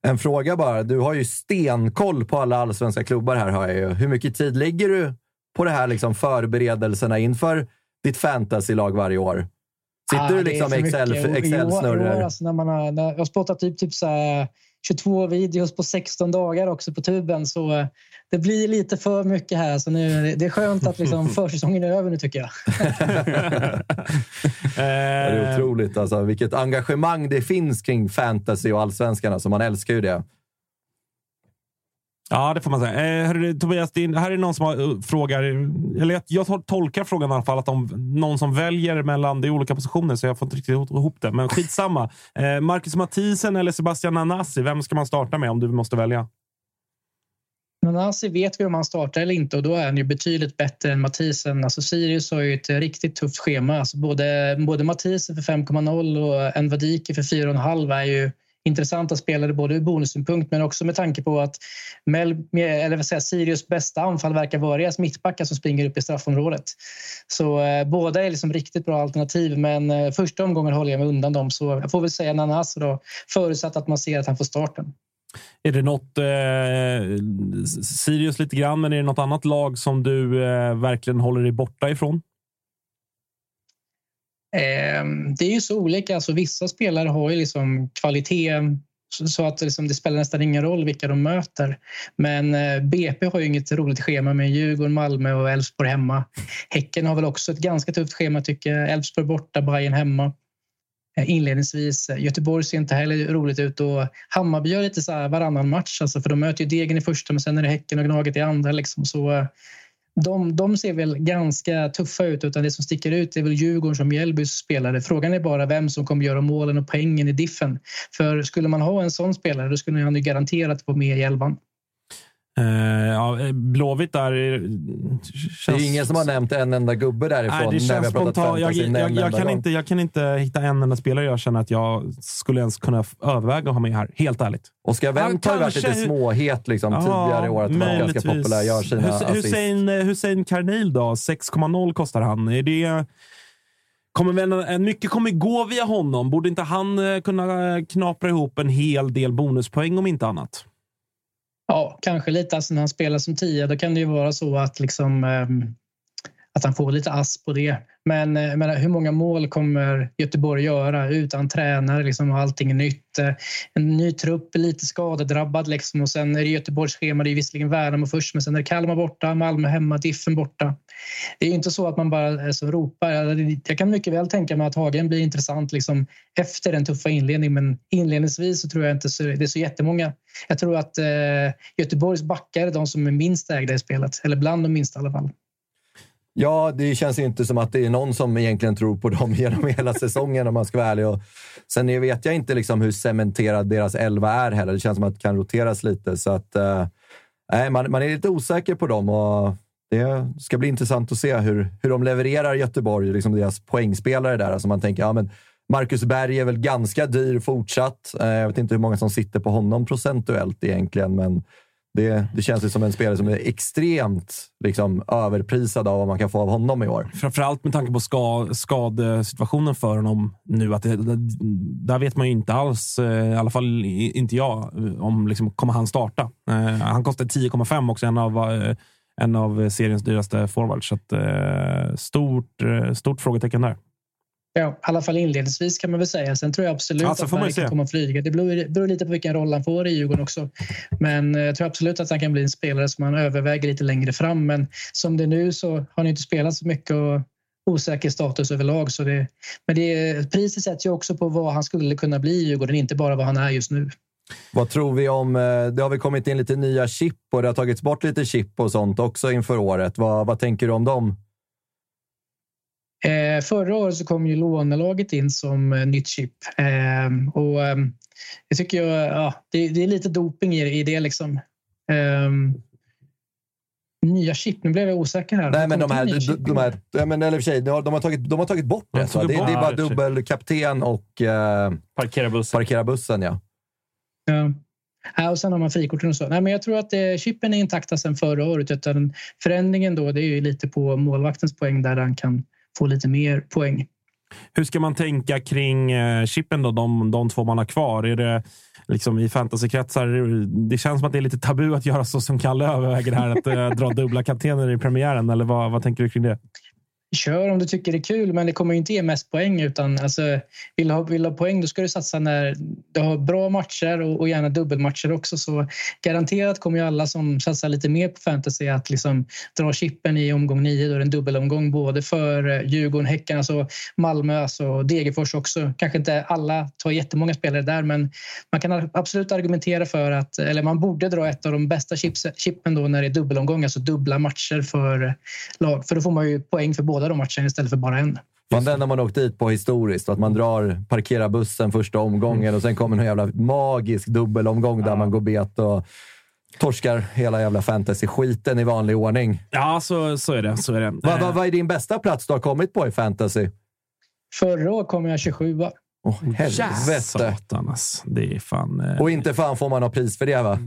En fråga bara. Du har ju stenkoll på alla allsvenska klubbar här. Har jag ju. Hur mycket tid lägger du på det här liksom förberedelserna inför ditt fantasylag varje år? Sitter Ah, du liksom för Excel, mycket. Jo, Excel alltså när man har, när jag har spottat typ, typ så här, 22 videos på 16 dagar också på tuben. Så eh, det blir lite för mycket här. Så nu, det är skönt att liksom *laughs* försäsongen är över nu tycker jag. *laughs* Ja, det är otroligt alltså, vilket engagemang det finns kring fantasy och allsvenskan. Alltså, man älskar ju det. Ja, det får man säga. Eh, hörru, Tobias, din, är, här är någon som har, uh, frågar, eller jag, jag tolkar frågan i alla fall, att de, någon som väljer mellan, de olika positioner så jag får inte riktigt ihop det. Men skitsamma. Eh, Marcus Mathisen eller Sebastian Nanasi, vem ska man starta med om du måste välja? Nanasi vet vi om han startar eller inte och då är han ju betydligt bättre än Mathisen. Alltså Sirius har ju ett riktigt tufft schema. Alltså både, både Mathisen för 5,0 och Envadiki för 4,5 är ju intressanta spelare både ur bonussynpunkt men också med tanke på att Mel, eller vad säger, Sirius bästa anfall verkar vara deras mittbackar som springer upp i straffområdet. Så eh, båda är liksom riktigt bra alternativ men eh, första omgången håller jag mig undan dem så jag får väl säga Nanas då förutsatt att man ser att han får starten. Är det något, eh, Sirius lite grann, men är det något annat lag som du eh, verkligen håller dig borta ifrån? Ehm, det är ju så olika. Alltså, vissa spelare har ju liksom kvalitet så att liksom, det spelar nästan ingen roll vilka de möter. Men eh, BP har ju inget roligt schema med Djurgården, Malmö och Elfsborg hemma. Häcken har väl också ett ganska tufft schema tycker jag. Elfsborg borta, Bayern hemma eh, inledningsvis. Eh, Göteborg ser inte heller roligt ut och Hammarby gör lite så här varannan match. Alltså, för de möter ju Degen i första men sen är det Häcken och Gnaget i andra. Liksom. Så eh, de, de ser väl ganska tuffa ut utan det som sticker ut är väl Djurgården som Mjällbys spelare. Frågan är bara vem som kommer göra målen och poängen i diffen. För skulle man ha en sån spelare då skulle han ju garanterat vara med i elvan. Uh, ja, Blåvitt där... Känns... Det är ingen som har nämnt en enda gubbe därifrån. Nej, det känns spontant. Jag, jag, jag, kan inte, jag kan inte hitta en enda spelare jag känner att jag skulle ens kunna överväga att ha med här. Helt ärligt. Oskar Wendt har ju varit lite småhet liksom, ja, tidigare i år. Att vara ganska populär. Gör sina Hus Hussein, Hussein Karneil då? 6,0 kostar han. Är det... Kommer, mycket kommer gå via honom. Borde inte han eh, kunna knapra ihop en hel del bonuspoäng om inte annat? Ja, kanske lite. Alltså när han spelar som tia, då kan det ju vara så att, liksom, ehm, att han får lite ass på det. Men eh, menar, hur många mål kommer Göteborg göra utan tränare liksom, och allting är nytt? Eh, en ny trupp, lite skadedrabbad liksom, och sen är det Göteborgs schema. Det är visserligen Värnamo först, men sen är det Kalmar borta, Malmö hemma, Diffen borta. Det är inte så att man bara alltså, ropar. Jag kan mycket väl tänka mig att Hagen blir intressant liksom, efter den tuffa inledningen, men inledningsvis så tror jag inte så, det är så jättemånga. Jag tror att eh, Göteborgs backar är de som är minst ägda i spelet, eller bland de minsta i alla fall. Ja, det känns inte som att det är någon som egentligen tror på dem *laughs* genom hela säsongen om man ska vara ärlig. Och sen vet jag inte liksom hur cementerad deras elva är heller. Det känns som att det kan roteras lite. Så att, eh, man, man är lite osäker på dem och det ska bli intressant att se hur, hur de levererar Göteborg, liksom deras poängspelare där. Alltså man tänker, ja, men Marcus Berg är väl ganska dyr fortsatt. Eh, jag vet inte hur många som sitter på honom procentuellt egentligen, men det, det känns ju som en spelare som är extremt liksom, överprisad av vad man kan få av honom i år. Framförallt med tanke på ska, skadesituationen för honom nu. Att det, där vet man ju inte alls, eh, i alla fall inte jag, om liksom, kommer han starta. Eh, han kostar 10,5 också, en av, eh, en av seriens dyraste forwards. Så att, eh, stort, stort frågetecken där. Ja, I alla fall inledningsvis kan man väl säga. Sen tror jag absolut alltså, att han kan komma att flyga. Det beror, beror, lite på vilken roll han får i Djurgården också. Men eh, jag tror absolut att han kan bli en spelare som man överväger lite längre fram. Men som det är nu så har han inte spelat så mycket och osäker status överlag. Så det, men det, priset sätts ju också på vad han skulle kunna bli i Djurgården, inte bara vad han är just nu. Vad tror vi om... Eh, det har väl kommit in lite nya chip och det har tagits bort lite chip och sånt också inför året. Vad, vad tänker du om dem? Eh, förra året så kom ju lånelaget in som eh, nytt chip. Eh, och eh, jag tycker jag, ja, det, det, är lite doping i, i det liksom. Ehm, nya chip, nu blev jag osäker här. Nej, men de här, de, de här, ja, men, eller för sig, de, har tagit, de har tagit bort det. Det, det, är bara dubbelkapten och eh, parkera bussen. Parkera bussen ja. ja. Ja, och sen har man frikorten och så. Nej, men jag tror att eh, chippen är intakta sedan förra året. Utan förändringen då, det är ju lite på målvaktens poäng där han kan få lite mer poäng. Hur ska man tänka kring eh, chippen då, de, de två man har kvar? Är det liksom i fantasykretsar? Det känns som att det är lite tabu att göra så som Kalle överväger här, att eh, dra *laughs* dubbla kaptener i premiären. Eller vad, vad tänker du kring det? Kör om du tycker det är kul, men det kommer ju inte ge mest poäng. Utan alltså, vill, du ha, vill du ha poäng då ska du satsa när du har bra matcher och, och gärna dubbelmatcher också. Så garanterat kommer ju alla som satsar lite mer på fantasy att liksom dra chippen i omgång nio. Då är det en dubbelomgång både för eh, Djurgården, Häcken, alltså Malmö alltså Degerfors också. Kanske inte alla tar jättemånga spelare där, men man kan absolut argumentera för att, eller man borde dra ett av de bästa chips, chippen då när det är dubbelomgång, alltså dubbla matcher för eh, lag. För då får man ju poäng för båda de matcherna istället för bara en. Man, den har man åkt dit på historiskt. Att man drar, parkerar bussen första omgången och sen kommer en jävla magisk dubbelomgång där man går bet och torskar hela jävla fantasy-skiten i vanlig ordning. Ja, så, så är det. Så är det. Vad va, va är din bästa plats du har kommit på i fantasy? Förra året kom jag 27 Åh, oh, helvete. Satan, ass. Det är fan... Eh... Och inte fan får man något pris för det, va?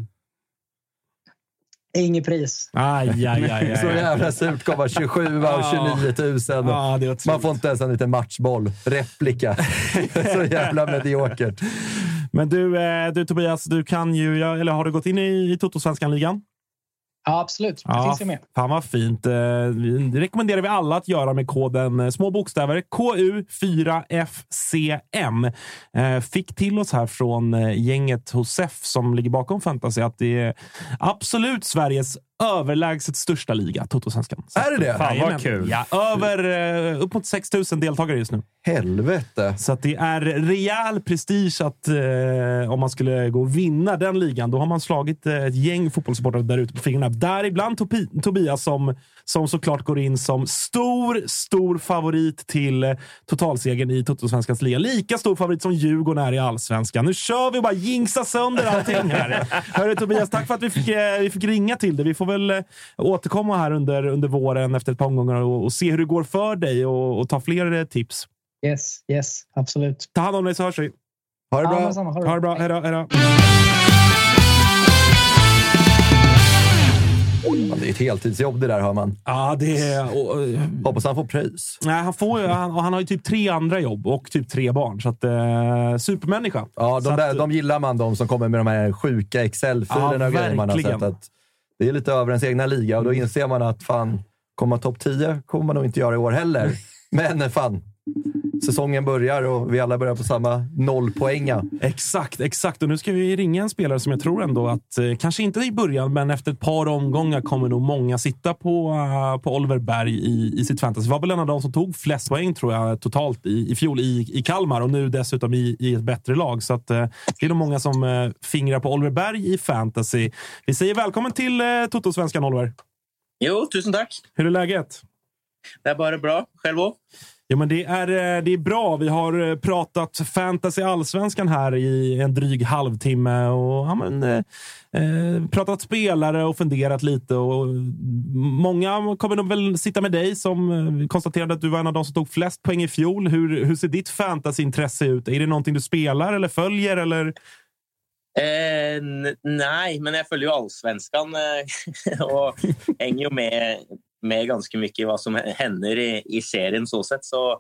Inget pris. Aj, aj, aj, aj. *laughs* Så jävla surt komma 27 av *laughs* 29 000. Ja, det är Man får inte ens en liten matchboll. Replika. *laughs* Så jävla mediokert. Men du, eh, du Tobias, du kan ju, eller har du gått in i, i Toto-svenskan-ligan? Ja, absolut. Det Ja, finns ju med. Fan vad fint. Eh, Det rekommenderar vi alla att göra med koden eh, små bokstäver KU4FCM. Eh, Fick till oss här från eh, gänget hos SEF som ligger bakom Fantasy att det är absolut Sveriges överlägset största liga, Toto-svenskan. Är det det? Fan, vad kul. Ja, över eh, upp mot 6 000 deltagare just nu. Helvete. Så att det är rejäl prestige att eh, om man skulle gå och vinna den ligan, då har man slagit eh, ett gäng fotbollssupportrar där ute på fingrarna. Däribland Topi- Tobias som, som såklart går in som stor, stor favorit till eh, totalsegern i Toto-svenskans liga. Lika stor favorit som Djurgården är i allsvenskan. Nu kör vi och bara jinxa sönder allting här. *laughs* Hörru Tobias, tack för att vi fick, eh, vi fick ringa till dig. Vi får väl eh, återkomma här under, under våren efter ett par omgångar och, och se hur det går för dig och, och ta fler eh, tips. Yes, yes, absolut. Ta hand om dig så hörs vi. Ha det Ja, bra. men samma. Ha det Ha det bra. Hej då. Hej då. Fan, Det är ett heltidsjobb det där, hör man. Ja, det är... Och, och, Hoppas han får pröjs. nej, han, får, han, och han har ju typ tre andra jobb och typ tre barn. Så att, eh, supermänniska. Ja, de, där, att- de gillar man, de som kommer med de här sjuka Excel-filerna Ja, och grejer man har verkligen. sett. Att det är lite över ens egna liga och då inser man att fan, komma topp 10 kommer man nog inte göra i år heller. *laughs* Men fan, säsongen börjar och vi alla börjar på samma nollpoänga. Exakt, exakt. Och nu ska vi ringa en spelare som jag tror ändå att, eh, kanske inte i början, men efter ett par omgångar kommer nog många sitta på, eh, på Oliver Berg i, i sitt fantasy. var väl en av de som tog flest poäng tror jag totalt i, i fjol i, i Kalmar och nu dessutom i, i ett bättre lag. Så att, eh, det är nog många som eh, fingrar på Oliver Berg i fantasy. Vi säger välkommen till eh, Toto-svenskan Oliver. Jo, tusen tack. Hur är läget? Det är bara bra. Själv också? Ja, men det, är, eh, det är bra. Vi har eh, pratat fantasy allsvenskan här i en dryg halvtimme och ja, men, eh, eh pratat spelare och funderat lite. Och många kommer nog väl sitta med dig som konstaterade att du var en av de som tog flest poäng i fjol. Hur, hur ser ditt fantasyintresse ut? Är det någonting du spelar eller följer? Eller? Eh, nej, men jag följer ju allsvenskan *laughs* och hänger ju med, med ganska mycket vad som händer i, i serien så sätt. Så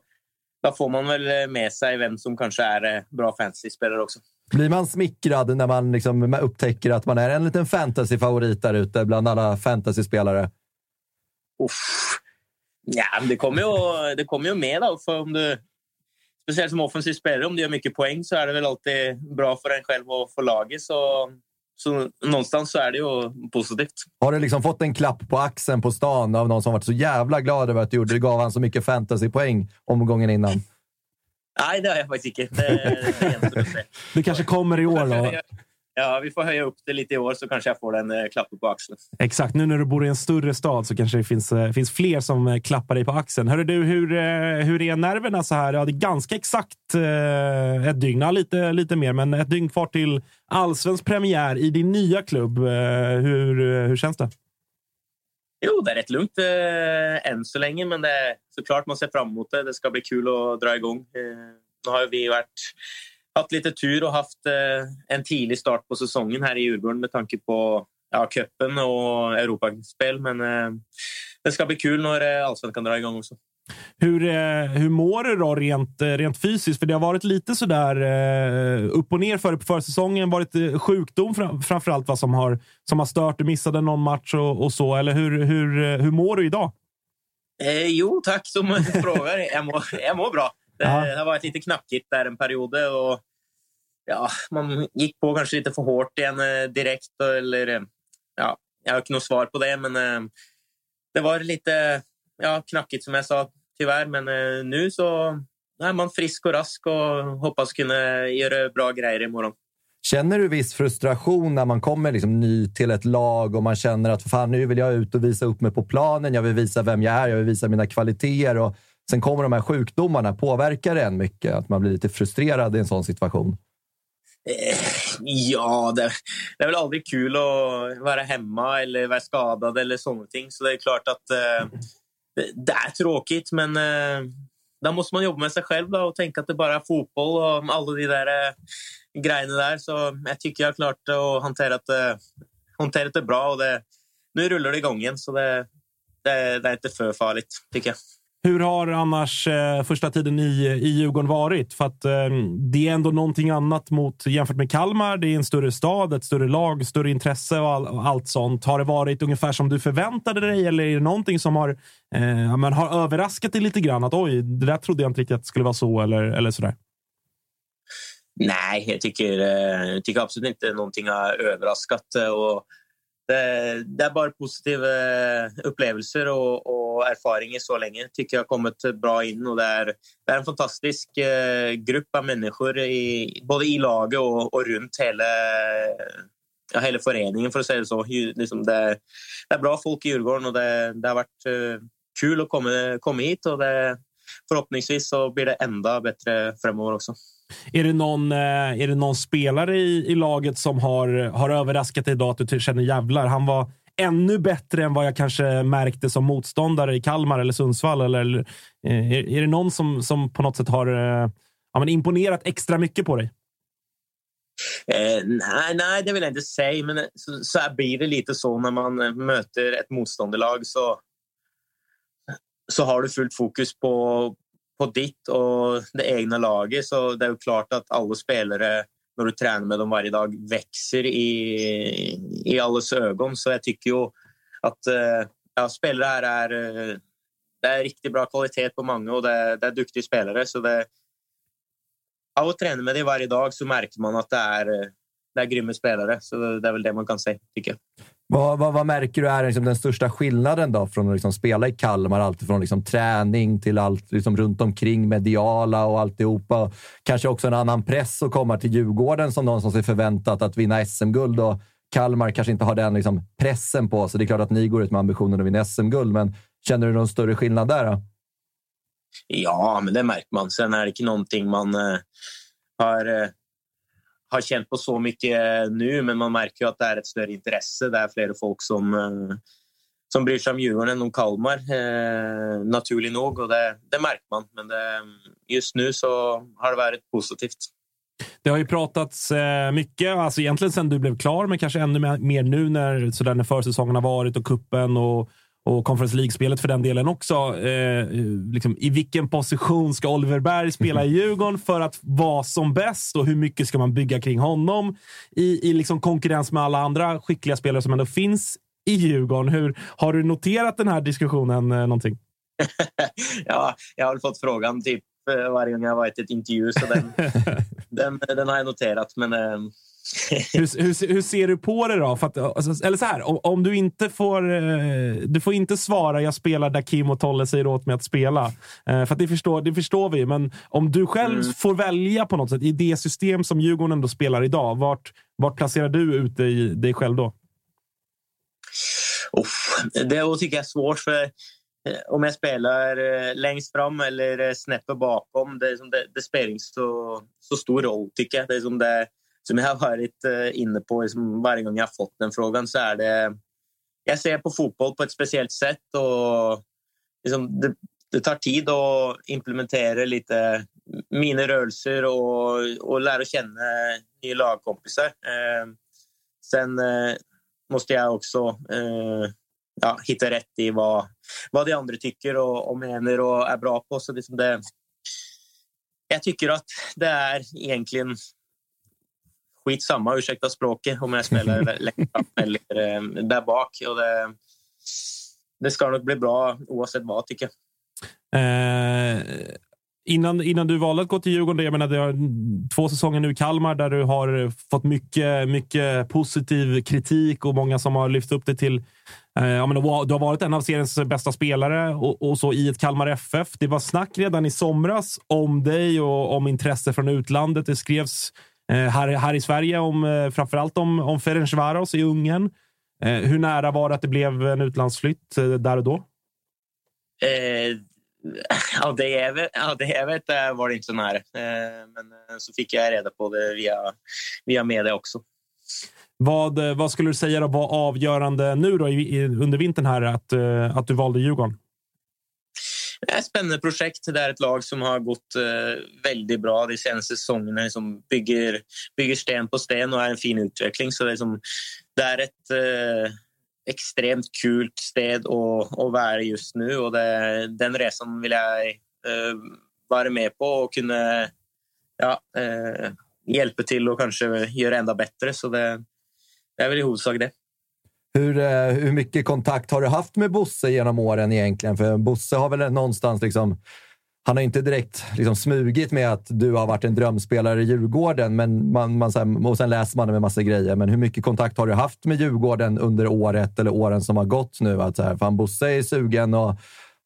då får man väl med sig vem som kanske är eh, bra fantasy-spelare också. Blir man smickrad när man liksom upptäcker att man är en liten fantasy-favorit där ute bland alla fantasy-spelare? Uff. Ja, det kommer ju, det kommer ju med då, för om du Speciellt som offensiv spelare, om du gör mycket poäng så är det väl alltid bra för en själv och för laget. Så, så någonstans så är det ju positivt. Har du liksom fått en klapp på axeln på stan av någon som varit så jävla glad över att du gjorde? Du gav han så mycket fantasypoäng omgången innan. Nej, det har jag faktiskt inte. Det, det. Det kanske kommer i år då? Ja, vi får höja upp det lite i år så kanske jag får en eh, klapp på axeln. Exakt. Nu när du bor i en större stad så kanske det finns, eh, finns fler som eh, klappar dig på axeln. Hörru du, hur, eh, hur är nerverna så här? Ja, det är ganska exakt eh, ett dygn. Ja, lite, lite mer, men ett dygn kvar till allsvensk premiär i din nya klubb. Eh, hur, hur känns det? Jo, det är rätt lugnt eh, än så länge, men det är såklart man ser fram emot det. Det ska bli kul att dra igång. Eh, nu har vi varit, haft lite tur och haft eh, en tidig start på säsongen här i Djurgården med tanke på ja, cupen och Europaspel, men eh, det ska bli kul när eh, allsvenskan drar igång också. Hur, hur mår du då rent, rent fysiskt? För det har varit lite sådär upp och ner före på försäsongen. varit sjukdom fram, framför allt vad som har, som har stört. Du missade någon match och, och så. Eller hur, hur, hur mår du idag? Eh, jo, tack som frågar. Jag mår, jag mår bra. Det, Ja. det har varit lite knackigt där en period. Och, ja, man gick på kanske lite för hårt igen eh, direkt. Eller, eh, ja, jag har inte något svar på det, men eh, det var lite ja, knackigt som jag sa, tyvärr. Men eh, nu så är man frisk och rask och hoppas kunna göra bra grejer imorgon. Känner du viss frustration när man kommer liksom ny till ett lag och man känner att fan, nu vill jag ut och visa upp mig på planen. Jag vill visa vem jag är. Jag vill visa mina kvaliteter. Och sen kommer de här sjukdomarna. Påverkar det en mycket? Att man blir lite frustrerad i en sån situation? Eh, ja, det, det är väl aldrig kul att vara hemma eller vara skadad eller sådana ting. Så det är klart att eh, det, det är tråkigt, men eh, då måste man jobba med sig själv då, och tänka att det bara är fotboll och alla de där eh, grejerna där. Så jag tycker jag har klart att hantera det, hantera det bra och det, nu rullar det igång igen. Så det, det, det är inte för farligt, tycker jag. Hur har annars eh, första tiden i, i Djurgården varit? För att eh, det är ändå någonting annat mot jämfört med Kalmar. Det är en större stad, ett större lag, större intresse och, all, och allt sånt. Har det varit ungefär som du förväntade dig eller är det någonting som har, eh, men har överraskat dig lite grann? Att oj, det där trodde jag inte riktigt att det skulle vara så eller, eller sådär. Nej, jag tycker, eh, jag tycker absolut inte någonting har överraskat. Eh, och det, det är bara positiva upplevelser och, och erfarenheter så länge. tycker jag har kommit bra in. Och det, är, det är en fantastisk eh, grupp av människor, i, både i laget och, och runt hela, ja, hela föreningen, för att säga det så. Liksom det, det är bra folk i Djurgården och det, det har varit eh, kul att komma, komma hit. Och det, förhoppningsvis så blir det ända bättre framöver också. Är det någon, eh, är det någon spelare i, i laget som har, har överraskat dig idag att du känner jävlar, han var ännu bättre än vad jag kanske märkte som motståndare i Kalmar eller Sundsvall? Eller, eller eh, är, är det någon som, som på något sätt har eh, ja, men imponerat extra mycket på dig? Eh, nej, nej, det vill jag inte säga. Men så, så blir det lite så när man möter ett motståndarlag. Så, så har du fullt fokus på, på ditt och det egna laget. Så det är ju klart att alla spelare, när du tränar med dem varje dag, växer i, i allas ögon. Så jag tycker ju att eh, ja, spelare här är... Det är riktigt bra kvalitet på många och det, är- det är duktiga spelare. Så det, av att träna med dem varje dag så märker man att det är, det är grymma spelare. Så det är väl det man kan säga, tycker jag. Vad, vad, vad märker du är liksom den största skillnaden då från att liksom spela i Kalmar? Allt från liksom träning till allt liksom runt omkring mediala och alltihopa. Kanske också en annan press att komma till Djurgården som någon som sig förväntat att vinna SM-guld. Och Kalmar kanske inte har den liksom pressen på sig. Det är klart att ni går ut med ambitionen att vinna SM-guld, men känner du någon större skillnad där? Då? Ja, men det märker man. Sen är det inte någonting man eh, har, eh, har känt på så mycket eh, nu, men man märker ju att det är ett större intresse. Det är flera folk som, eh, som bryr sig om Djurgården än om Kalmar, eh, naturligt nog. Och det, det märker man. Men det, just nu så har det varit positivt. Det har ju pratats eh, mycket, alltså egentligen sen du blev klar, men kanske ännu mer- nu när, så där när försäsongen har varit och kuppen och, och Conference League-spelet för den delen också. Eh, liksom, I vilken position ska Oliver Berg spela i *laughs* Djurgården för att vara som bäst och hur mycket ska man bygga kring honom i, i liksom konkurrens med alla andra skickliga spelare som ändå finns i Djurgården? Hur, har du noterat den här diskussionen eh, någonting? *laughs* ja, jag har fått frågan typ eh, varje gång jag varit i ett intervju, så den, *laughs* den, den har jag noterat. Men eh, hur, hur, hur ser du på det då? För att, alltså, eller så här, om, om du inte får... Eh, du får inte svara jag spelar där Kim och Tolle säger åt mig att spela. Eh, för att det, förstår, det förstår vi. Men om du själv Mm. får välja på något sätt i det system som Djurgården ändå spelar idag. Vart, vart placerar du ut dig, dig själv då? Uff, det tycker jag är svårt. för eh, Om jag spelar eh, längst fram eller snäppet bakom, det, det, det spelar inte så, så stor roll, tycker jag. Det är som, det, som jag har varit eh, inne på liksom, varje gång jag har fått den frågan, så är det... Jag ser på fotboll på ett speciellt sätt och liksom, det, det tar tid att implementera lite mina rörelser och, och lära känna nya lagkompisar. Eh, sen eh, måste jag också eh, ja, hitta rätt i vad, vad de andra tycker och, och menar och är bra på. Så liksom det, jag tycker att det är egentligen skitsamma, ursäkta språket, om jag spelar *laughs* längst fram eller eh, där bak. Och det, det ska nog bli bra oavsett vad, tycker jag. Eh, innan, innan du valde att gå till Djurgården, jag menar, det har två säsonger nu i Kalmar där du har fått mycket, mycket positiv kritik och många som har lyft upp det till... Eh, ja, men du har varit en av seriens bästa spelare och, och, så i ett Kalmar FF. Det var snack redan i somras om dig och om intresse från utlandet. Det skrevs här, här i Sverige om eh, framförallt om, om Ferencvaros i Ungern. Eh, hur nära var det att det blev en utlandsflytt eh, där och då? Eh, ja, det jag vet, ja, det jag vet var det inte så nära. Eh, men eh, så fick jag reda på det via, via media också. Vad, eh, vad skulle du säga då var avgörande nu då, i, under vintern här att, att du valde Djurgården? Det är ett spännande projekt. Det är ett lag som har gått eh, väldigt bra de senaste säsongerna. Liksom bygger, bygger sten på sten och är en fin utveckling. Så det är, liksom, det är ett eh, extremt kul sted att, att vara just nu. Och det, den resan vill jag eh, vara med på och kunna ja, eh, hjälpa till och kanske göra ända bättre. Så det, det är väl i huvudsak det. Hur, eh, hur mycket kontakt har du haft med Bosse genom åren egentligen? För Bosse har väl någonstans liksom han har inte direkt liksom smugit med att du har varit en drömspelare i Djurgården, men man, man, och sen läser man det med massa grejer. Men hur mycket kontakt har du haft med Djurgården under året eller åren som har gått nu? Att så här, fan, Bosse är sugen och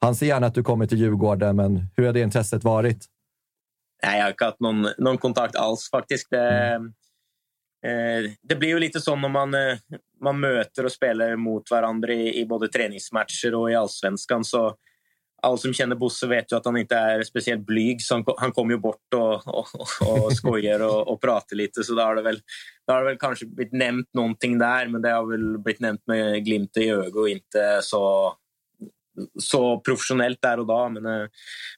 han ser gärna att du kommer till Djurgården, men hur har det intresset varit? Nej, jag har inte haft någon, någon kontakt alls faktiskt. Det, mm. eh, det blir ju lite så när man, eh, man möter och spelar mot varandra i, i både träningsmatcher och i allsvenskan. Så alla som känner Bosse vet ju att han inte är speciellt blyg, så han, han kommer ju bort och, och, och skojar och, och pratar lite. Så då har, det väl, då har det väl kanske blivit nämnt någonting där, men det har väl blivit nämnt med glimt i ögat och inte så, så professionellt där och då. Men eh,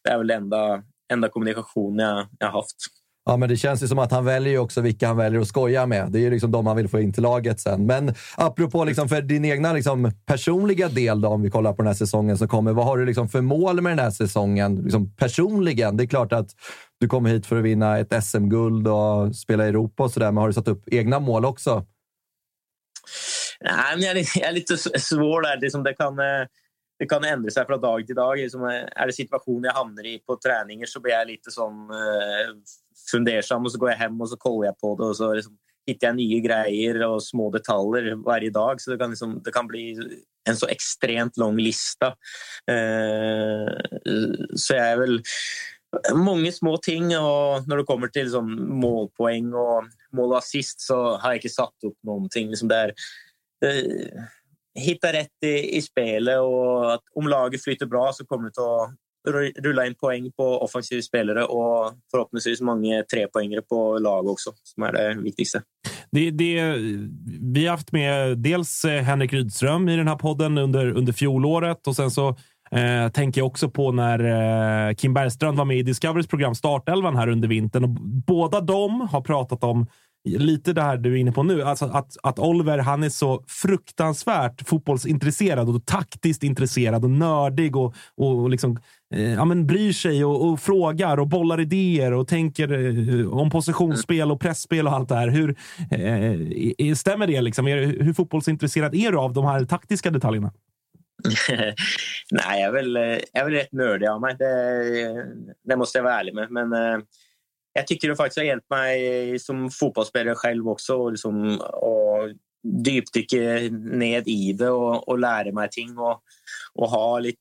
det är väl enda, enda kommunikationen jag, jag haft. Ja, men det känns ju som att han väljer också vilka han väljer att skoja med. Det är ju liksom de han vill få in till laget sen. Men apropå liksom för din egna liksom personliga del, då, om vi kollar på den här säsongen som kommer. Vad har du liksom för mål med den här säsongen liksom personligen? Det är klart att du kommer hit för att vinna ett SM-guld och spela i Europa och sådär, men har du satt upp egna mål också? Nej, men jag, är, jag är lite svår där. Det, som det kan... Eh, det kan ändra sig från dag till dag. Liksom, är det situationer jag hamnar i på träningar så blir jag lite sån fundersam och så går jag hem och så kollar jag på det och så liksom, hittar jag nya grejer och små detaljer varje dag. Så det kan, liksom, det kan bli en så extremt lång lista. Eh, så jag är väl många små ting och när det kommer till liksom, målpoäng och mål och assist så har jag inte satt upp någonting. Liksom där, eh, hitta rätt i, i spelet och att om laget flyter bra så kommer det att rulla in poäng på offensiva spelare och förhoppningsvis många trepoängare på lag också, som är det viktigaste. Det, det, vi har haft med dels eh, Henrik Rydström i den här podden under, under fjolåret och sen så eh, tänker jag också på när eh, Kim Bergstrand var med i Discoverys program Startelvan här under vintern. Och båda de har pratat om lite det här du är inne på nu. Alltså att, att Oliver han är så fruktansvärt fotbollsintresserad och taktiskt intresserad och nördig och, och liksom, eh, ja, men bryr sig och, och, frågar och bollar idéer och tänker eh, om positionsspel och pressspel och allt det här. Hur, eh, stämmer det? Liksom? Hur fotbollsintresserad är du av de här taktiska detaljerna? *laughs* Nej, jag är väl, eh, jag är väl rätt nördig av mig. Det, eh, det måste jag vara ärlig med. Men eh, jag tycker det faktiskt har hjälpt mig som fotbollsspelare själv också och liksom, och djupdyka ned i det och, och lära mig ting och, och ha lite,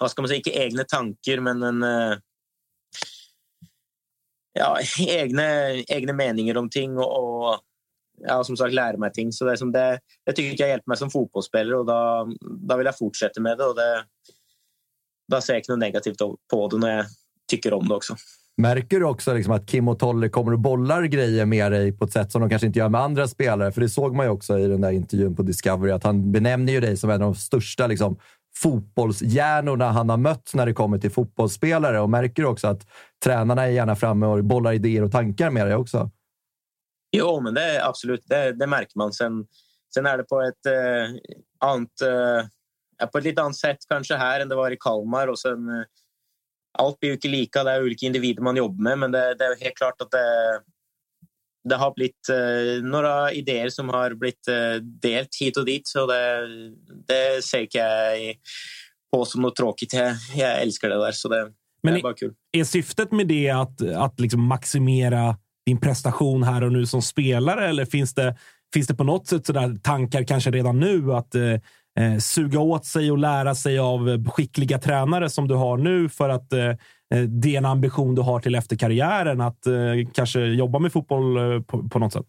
vad ska man säga, inte egna tankar men en, eh, ja, egna, egna meningar om ting och, och ja, som sagt lära mig ting. Så det, som det, det tycker jag har hjälpt mig som fotbollsspelare och då, då vill jag fortsätta med det. Och det då ser jag inte något negativt på det när jag tycker om det också. Märker du också liksom att Kim och Tolle kommer och bollar grejer med dig på ett sätt som de kanske inte gör med andra spelare? För det såg man ju också i den där intervjun på Discovery, att han benämner ju dig som en av de största liksom, fotbollshjärnorna han har mött när det kommer till fotbollsspelare. Och märker du också att tränarna är gärna framme och bollar idéer och tankar med dig också? Jo, men det är absolut, det, det märker man. Sen, sen är det på ett eh, annat, eh, på ett lite annat sätt kanske här än det var i Kalmar. Och sen, eh, allt blir ju inte lika, det är olika individer man jobbar med, men det, det är helt klart att det, det har blivit uh, några idéer som har blivit uh, delt hit och dit. Så det, det ser inte jag på som något tråkigt. Jag, jag älskar det där. Så det, Men det är bara kul. Är syftet med det att, att liksom maximera din prestation här och nu som spelare? Eller finns det, finns det på något sätt sådär tankar kanske redan nu att eh, eh, suga åt sig och lära sig av skickliga tränare som du har nu för att eh, eh, det är en ambition du har till efter karriären att eh, kanske jobba med fotboll eh, på, på något sätt?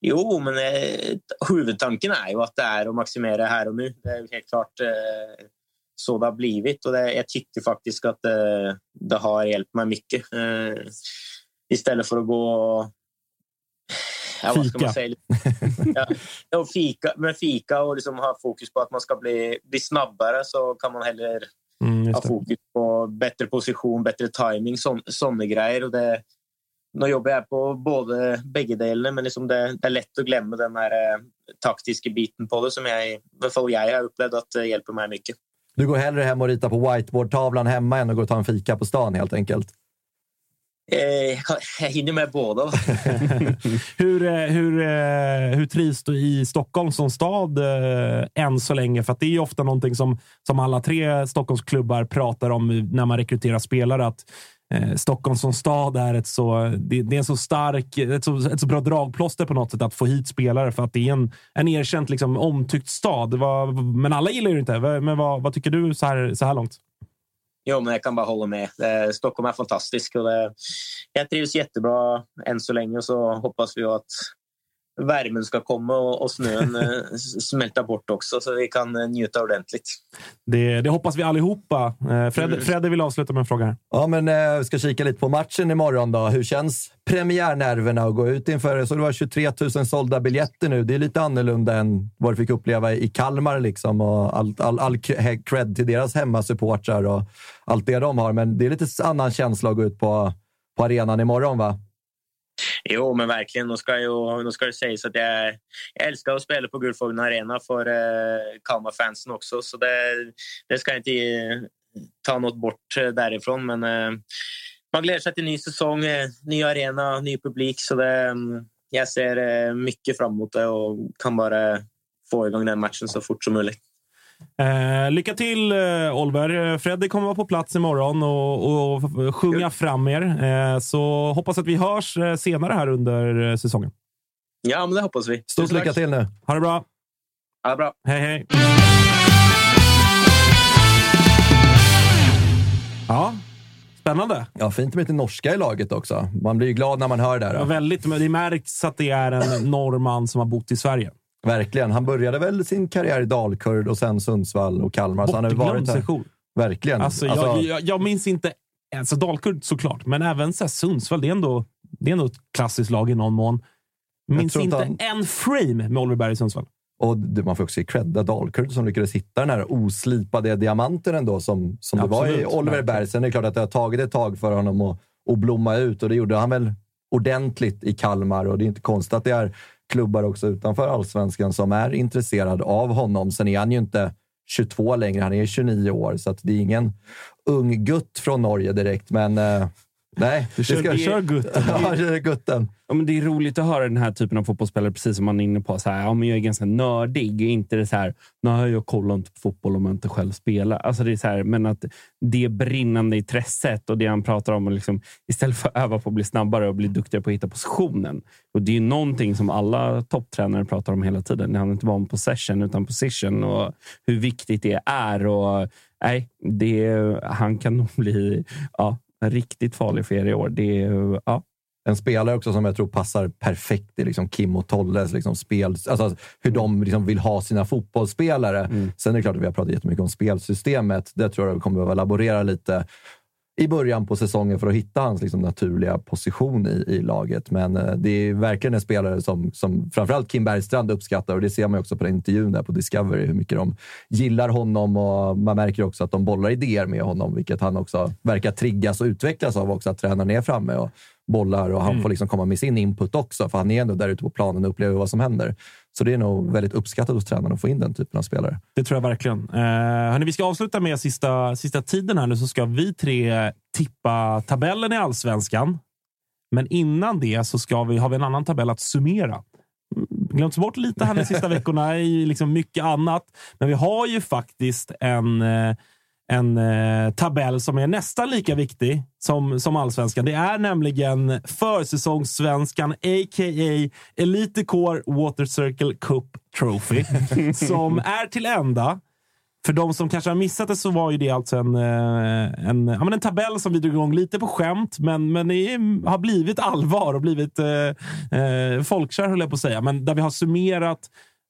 Jo, men eh, huvudtanken är ju att det är att maximera här och nu. Det är helt klart eh, så det har blivit och det, jag tycker faktiskt att det, det har hjälpt mig mycket. Eh, istället för att gå ja, vad ska man säga? Ja, fika, men fika och liksom ha fokus på att man ska bli, bli snabbare så kan man heller Mm, ha fokus på bättre position, bättre timing, sådana grejer. Och det, nu jobbar jag på både bägge delarna, men liksom det, det, är lätt att glömma den här eh, taktiska biten på det som jag, i alla fall jag har upplevt att det hjälper mig mycket. Du går hellre hem och ritar på whiteboardtavlan hemma än att gå och ta en fika på stan helt enkelt? Jag eh, *laughs* hinner med båda. *laughs* hur, eh, hur, eh, hur trivs du i Stockholm som stad än så länge? För det är ju ofta någonting som, som alla tre Stockholmsklubbar pratar om när man rekryterar spelare. Att Stockholm som stad är ett så, det, det, är en så stark, ett så, ett så bra dragplåster på något sätt att få hit spelare för att det är en, en erkänt liksom, omtyckt stad. Var, men alla gillar det inte. Men vad, vad tycker du så här, så här långt? Jo, men jag kan bara hålla med. Det, Stockholm är fantastiskt. Och det, jag trivs jättebra än så länge så hoppas vi att värmen ska komma och, och snön eh, smälta bort också så vi kan eh, njuta ordentligt. Det, det hoppas vi allihopa. Eh, Fred, mm. Fredde vill avsluta med en fråga. Här. Ja, men vi ska kika lite på matchen imorgon. Då. Hur känns premiärnerverna att gå ut inför? Så det var 23 000 sålda biljetter nu. Det är lite annorlunda än vad du fick uppleva i Kalmar. Liksom, och all, all, all cred till deras hemmasupportrar och allt det de har. Men det är lite annan känsla att gå ut på, på arenan imorgon, va? Jo, men verkligen. Nu ska, ju, nu ska det sägas att jag, jag älskar att spela på Guldfågeln Arena för eh, Kalmar-fansen också. Så det, det ska jag inte ta något bort eh, därifrån. Men eh, man gläder sig till ny säsong, eh, ny arena, ny publik. Så det, mm, jag ser eh, mycket fram emot det och kan bara få igång den matchen så fort som möjligt. Eh, lycka till eh, Oliver. Freddy kommer vara på plats imorgon och, och sjunga fram er. Eh, så hoppas att vi hörs eh, senare här under eh, säsongen. Ja, men det hoppas vi. Stort lycka till nu. Ha det bra. Ha det bra. Hej, hej. Ja, spännande. Ja, fint med lite norska i laget också. Man blir ju glad när man hör det. Där, ja, väldigt, det märks att det är en norrman som har bott i Sverige. Verkligen. Han började väl sin karriär i Dalkurd och sen Sundsvall och Kalmar. Bortglömd session. Verkligen. Alltså, alltså, jag, jag, jag minns inte... Alltså Dalkurd såklart, men även så Sundsvall. Det är, ändå, det är ändå ett klassiskt lag i någon mån. Minns inte han... en frame med Oliver Berg i Sundsvall. Och man får också credda Dalkurd som lyckades hitta den här oslipade diamanten ändå som, som det var i Oliver Berg. Sen är det klart att det har tagit ett tag för honom att, att blomma ut och det gjorde han väl ordentligt i Kalmar och det är inte konstigt att det är klubbar också utanför allsvenskan som är intresserade av honom. Sen är han ju inte 22 längre, han är 29 år, så det är ingen ung gutt från Norge direkt. Men eh, nej, du kör, ska, kör gutten. *laughs* ja, gutten. Ja, men det är roligt att höra den här typen av fotbollsspelare, precis som man är inne på. Så här, ja, men jag är ganska nördig. Inte det så här, nej, jag kollar inte på fotboll om jag inte själv spelar. Alltså det är så här, men att det brinnande intresset och det han pratar om, liksom, istället för att öva på att bli snabbare och bli duktigare på att hitta positionen. Och Det är någonting som alla topptränare pratar om hela tiden. Det handlar inte bara om possession, utan position och hur viktigt det är. Och, nej, det, han kan nog bli ja, riktigt farlig för er i år. Det, ja, en spelare också som jag tror passar perfekt i liksom Kim och Tolles liksom spel, alltså hur de liksom vill ha sina fotbollsspelare. Mm. Sen är det klart att vi har pratat jättemycket om spelsystemet. Det tror jag vi kommer behöva laborera lite i början på säsongen för att hitta hans liksom naturliga position i, i laget. Men eh, det är verkligen en spelare som, som framförallt Kim Bergstrand uppskattar och det ser man också på den intervjun där på Discovery, hur mycket de gillar honom och man märker också att de bollar idéer med honom, vilket han också verkar triggas och utvecklas av också, att tränaren är framme och bollar och han mm. får liksom komma med sin input också, för han är ändå där ute på planen och upplever vad som händer. Så det är nog väldigt uppskattat hos tränaren att få in den typen av spelare. Det tror jag verkligen. Eh, hörni, vi ska avsluta med sista, sista tiden här nu, så ska vi tre tippa tabellen i allsvenskan. Men innan det så ska vi, har vi en annan tabell att summera. Glömts bort lite här de sista *laughs* veckorna i liksom mycket annat. Men vi har ju faktiskt en, eh, en eh, tabell som är nästan lika viktig som, som allsvenskan. Det är nämligen försäsongssvenskan, a.k.a. Elite Core Water Circle Cup Trophy, *laughs* som är till ända. För de som kanske har missat det så var ju det alltså en, eh, en, ja, men en tabell som vi drog igång lite på skämt, men, men det är, har blivit allvar och blivit eh, eh, folkkär, höll jag på att säga. Men där vi har summerat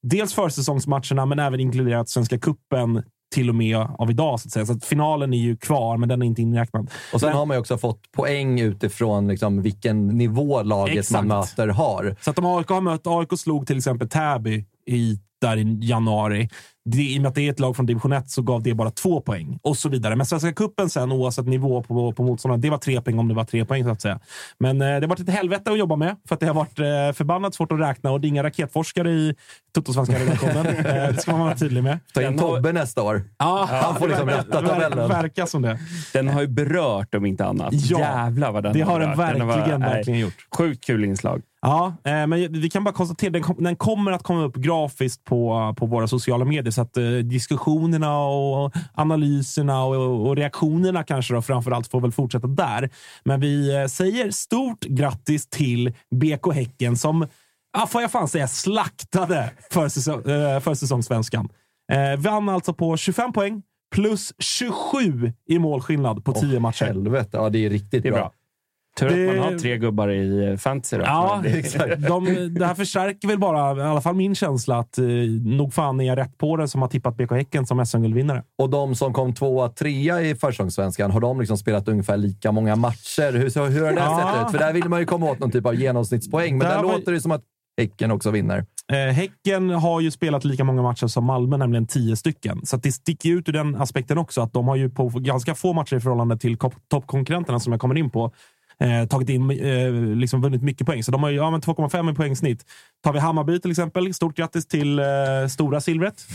dels försäsongsmatcherna, men även inkluderat Svenska Kuppen till och med av idag. Så att säga. Så att finalen är ju kvar, men den är inte inräknad. Och sen men, har man ju också fått poäng utifrån liksom vilken nivå laget Exakt. man möter har. Så att om AIK har mött AIK slog till exempel Täby i, där i januari. Det, I och med att det är ett lag från division 1 så gav det bara två poäng och så vidare. Men Svenska cupen sen, oavsett nivå på, på motståndaren, det var tre poäng om det var tre poäng så att säga. Men eh, det har varit ett helvete att jobba med för att det har varit eh, förbannat svårt att räkna och det är inga raketforskare i Totosvenska redaktionen. *laughs* eh, det ska man vara tydlig med. Ta in Tobbe nästa år. Ja, Han får liksom rätta tabellen. Verkar som det. Den har ju berört om inte annat. Ja, Jävlar vad den det har har den berört. verkligen, var- nej, verkligen gjort. Sjukt kul inslag. Ja, eh, men vi kan bara konstatera den, kom, den kommer att komma upp grafiskt på, på våra sociala medier. Så att eh, diskussionerna och analyserna och, och reaktionerna kanske då framför allt får väl fortsätta där. Men vi eh, säger stort grattis till BK Häcken som, ja, får jag fan säga, slaktade försäsong, eh, försäsongssvenskan. Eh, vann alltså på 25 poäng plus 27 i målskillnad på 10 matcher. Helvete, ja det är riktigt Det är bra. bra. Tur att Det- man har tre gubbar i eh, fantasy. Då. Ja, exakt. De, det här förstärker väl bara, i alla fall min känsla, att eh, nog fan är jag rätt på det som har tippat BK Häcken som SM-guldvinnare. Och de som kom tvåa, trea i försäsongssvenskan, har de liksom spelat ungefär lika många matcher? Hur, hur har det Ja. sett ut? För där vill man ju komma åt någon typ av genomsnittspoäng, men Där där var- låter det som att Häcken också vinner. Eh, häcken har ju spelat lika många matcher som Malmö, nämligen tio stycken. Så att det sticker ut ur den aspekten också, att de har ju på ganska få matcher i förhållande till toppkonkurrenterna som jag kommer in på, eh, tagit in, eh, liksom vunnit mycket poäng. Så de har ju ja, men 2,5 i poängsnitt. Tar vi Hammarby till exempel, stort grattis till eh, stora silvret.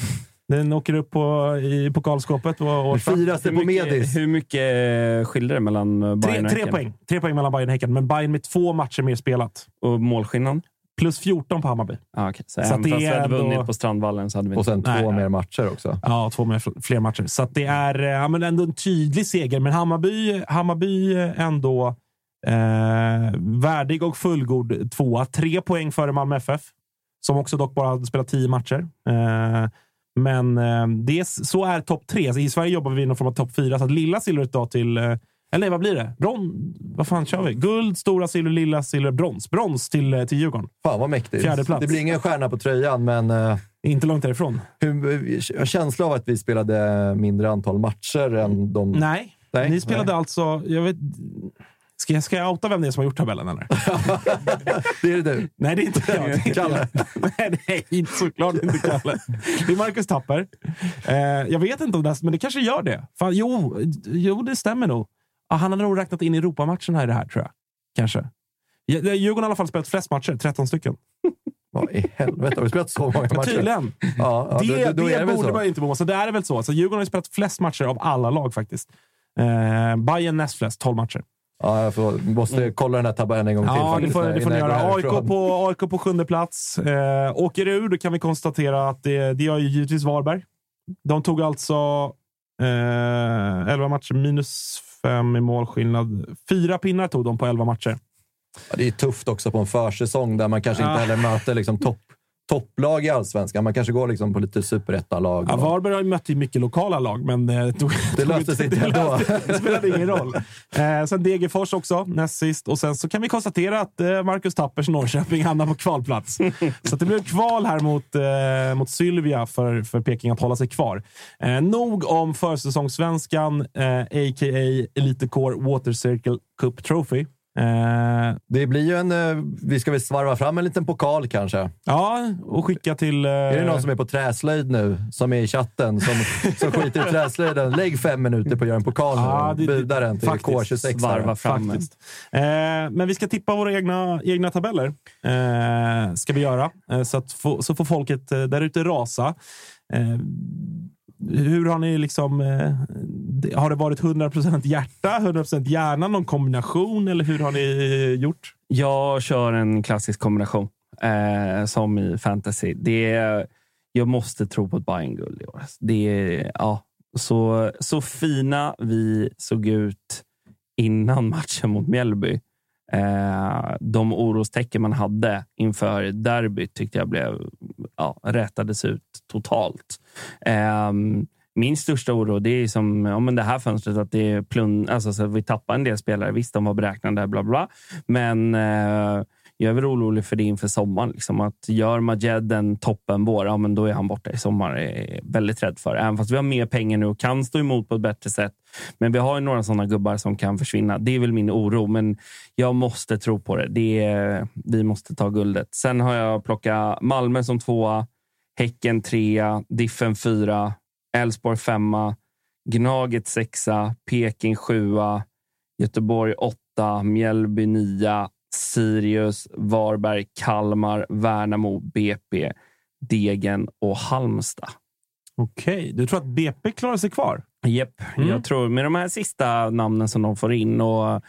Den åker upp på, i pokalskåpet. Och, och Firas det Hur på mycket, Medis? hur mycket skiljer det mellan eh, tre, Bayern och tre, Häcken? poäng. tre poäng mellan Bayern och Häcken, men Bayern med två matcher mer spelat. Och målskillnad? Plus 14 på Hammarby. Ah, okay. Så, Så även att det fast vi hade ändå- vunnit på Strandvallen så hade vi Och inte... sen Nej, två nej. mer matcher också. Ja, två med fler matcher. Så att det är eh, ja, men ändå en tydlig seger. Men Hammarby, Hammarby ändå eh, värdig och fullgod tvåa. Tre poäng före Malmö FF, som också dock bara spelat tio matcher. Eh, men eh, det är, så är topp tre. Så I Sverige jobbar vi i någon form av topp fyra, så att lilla silvret då till... Eh, eller nej, vad blir det? Bron, vad fan kör vi? Guld, stora silver, lilla silver, brons. Brons till, eh, till Djurgården. Fan vad mäktigt. Fjärde plats. Det blir ingen stjärna på tröjan, men eh, Inte långt därifrån. hur, jag har känsla av att vi spelade mindre antal matcher än de... Nej, Nej, ni spelade alltså... Jag vet, ska, jag, ska jag outa vem det är som har gjort tabellen? Eller? *laughs* Det är det du. Nej, det är inte jag. Det är inte Kalle. *laughs* Nej, nej, inte såklart inte Kalle. Det är Marcus Tapper. Eh, jag vet inte om det, men det kanske gör det. Fan, jo, jo, det stämmer nog. Ah, han hade nog räknat in Europamatcherna i det här, tror jag. Kanske. Djurgården har i alla fall spelat flest matcher, 13 stycken. *laughs* Vad i helvete, har vi spelat så många matcher? Tydligen. Ja, ja, det då, då, det det borde så. man inte vara. Så det är väl så. Så Djurgården har spelat flest matcher av alla lag faktiskt. Eh, Bayern näst flest, 12 matcher. Ja, jag får, måste kolla den här tabellen en gång till. Ja, det får, det får ni göra. AIK på, AIK på sjunde plats. Eh, åker ur, då kan vi konstatera att det, det gör ju givetvis Varberg. De tog alltså eh, 11 matcher, minus 5 i målskillnad. Fyra pinnar tog de på 11 matcher. Ja, det är tufft också på en försäsong där man kanske Ja. inte heller möter liksom topp, topplag i allsvenskan. Man kanske går liksom på lite superettalag. Ja, Varberg har ju mött mycket lokala lag, men eh, det, tog, Det löste sig inte ändå. det spelade ingen roll. *laughs* Eh, sen Degerfors också, näst sist. Och sen så kan vi konstatera att eh, Marcus Tappers Norrköping hamnar på kvalplats. *laughs* så det blev kval här mot, eh, mot Sylvia för, för Peking att hålla sig kvar. Eh, nog om försäsongssvenskan, eh, a.k.a. Elite Core Water Circle Cup Trophy. Eh, Det blir ju en... eh, Vi ska väl svarva fram en liten pokal kanske. ja, och skicka till... Eh, Är det någon som är på träslöjd nu, som är i chatten, som, som skiter i träslöjden? Lägg fem minuter på att göra en pokal nu. Ja, det- Buda den till faktiskt. K26. Varva fram. Faktiskt. Eh, men vi ska tippa våra egna, egna tabeller. Eh, ska vi göra. Eh, så, få, så får folket eh, där ute rasa. Hur har ni liksom eh, har det varit 100% hjärta, 100% hjärna, någon kombination eller hur har ni eh, gjort? Jag kör en klassisk kombination eh, som i fantasy. Det är, jag måste tro på ett Bayern-guld i år. Alltså, det är, ja, så, så fina vi såg ut innan matchen mot Mjällby. Eh, de orostecken man hade inför derbyt tyckte jag blev, ja, rätades ut totalt. Eh, min största oro det är som ja, men det här fönstret att det är plund, alltså, så vi tappar en del spelare. Visst, de var beräknade, bla bla. Men eh, jag är väl orolig för det inför sommaren. Liksom, att gör Majed en toppen vår, ja, men då är han borta i sommar. Jag är väldigt rädd för. Även fast vi har mer pengar nu och kan stå emot på ett bättre sätt. Men vi har ju några sådana gubbar som kan försvinna. Det är väl min oro, men jag måste tro på det. det är, vi måste ta guldet. Sen har jag plockat Malmö som tvåa, Häcken trea, Diffen fyra, Elfsborg femma, Gnaget sexa, Peking sjua, Göteborg åtta, Mjällby nia, Sirius, Varberg, Kalmar, Värnamo, BP, Degen och Halmstad. Okej, du tror att BP klarar sig kvar? Japp, Mm. jag tror med de här sista namnen som de får in och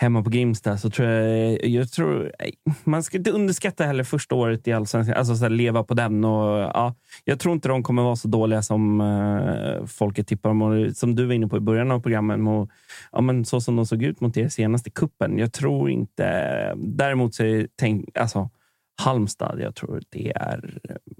hemma på Grimsta så tror jag, jag tror, man ska inte underskatta heller första året i Allsvenskan, alltså så här, leva på den. Och, ja, jag tror inte de kommer vara så dåliga som uh, folket tippar dem. Och Som du var inne på i början av programmet, och, ja, men så som de såg ut mot er senaste kuppen. Jag tror inte... Däremot så är tänk, alltså, Halmstad, jag tror det är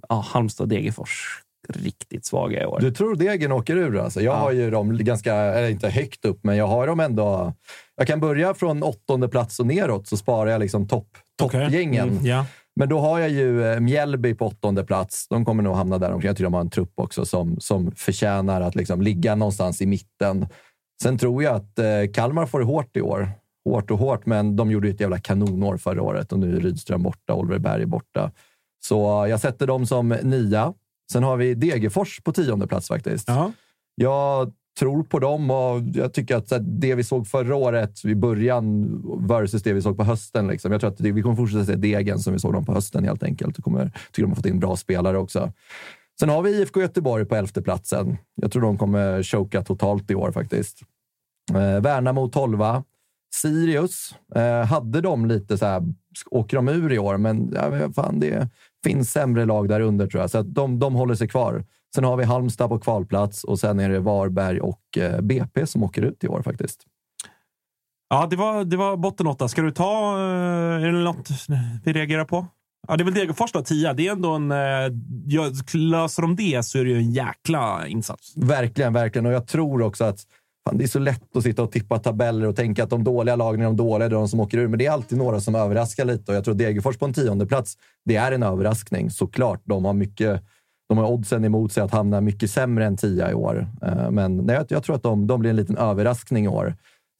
ja, Halmstad och Degerfors riktigt svaga i år. Du tror Degen åker ur alltså? Jag har ju dem ganska, eller inte högt upp, men jag har dem ändå. Jag kan börja från åttonde plats och neråt så sparar jag liksom topp, toppgängen. Mm, ja. Men då har jag ju eh, Mjällby på åttonde plats. De kommer nog hamna där omkring. Jag tycker de har en trupp också som, som förtjänar att liksom ligga någonstans i mitten. Sen tror jag att eh, Kalmar får det hårt i år. Hårt och hårt, men de gjorde ju ett jävla kanonår förra året och nu är Rydström borta, Oliver Berg borta. Så jag sätter dem som nia. Sen har vi Degerfors på tionde plats faktiskt. Jag tror på dem och jag tycker att det vi såg förra året i början versus det vi såg på hösten. Liksom. Jag tror att vi kommer fortsätta se Degen som vi såg dem på hösten helt enkelt. Jag kommer, tycker de har fått in bra spelare också. Sen har vi IFK Göteborg på elfte platsen. Jag tror de kommer choka totalt i år faktiskt. Eh, Värnamo 12. Sirius eh, hade de lite så här, åker de ur i år, men ja, fan, det finns sämre lag där under tror jag. Så att de, de håller sig kvar. Sen har vi Halmstad på kvalplats och sen är det Varberg och eh, BP som åker ut i år faktiskt. Ja, det var, det var botten åtta. Ska du ta... eh, Är det något vi reagerar på? Ja, det är väl Degerfors då, tia. Det är ändå en... eh, Löser de det så är det ju en jäkla insats. Verkligen, verkligen. Och jag tror också att fan, det är så lätt att sitta och tippa tabeller och tänka att de dåliga lagen är de dåliga, det är de som åker ur. Men det är alltid några som överraskar lite och jag tror Degerfors på en tionde plats, det är en överraskning såklart. De har mycket de har oddsen emot sig att hamna mycket sämre än tia i år. Eh, men nej, jag, jag tror att de, de blir en liten överraskning i år.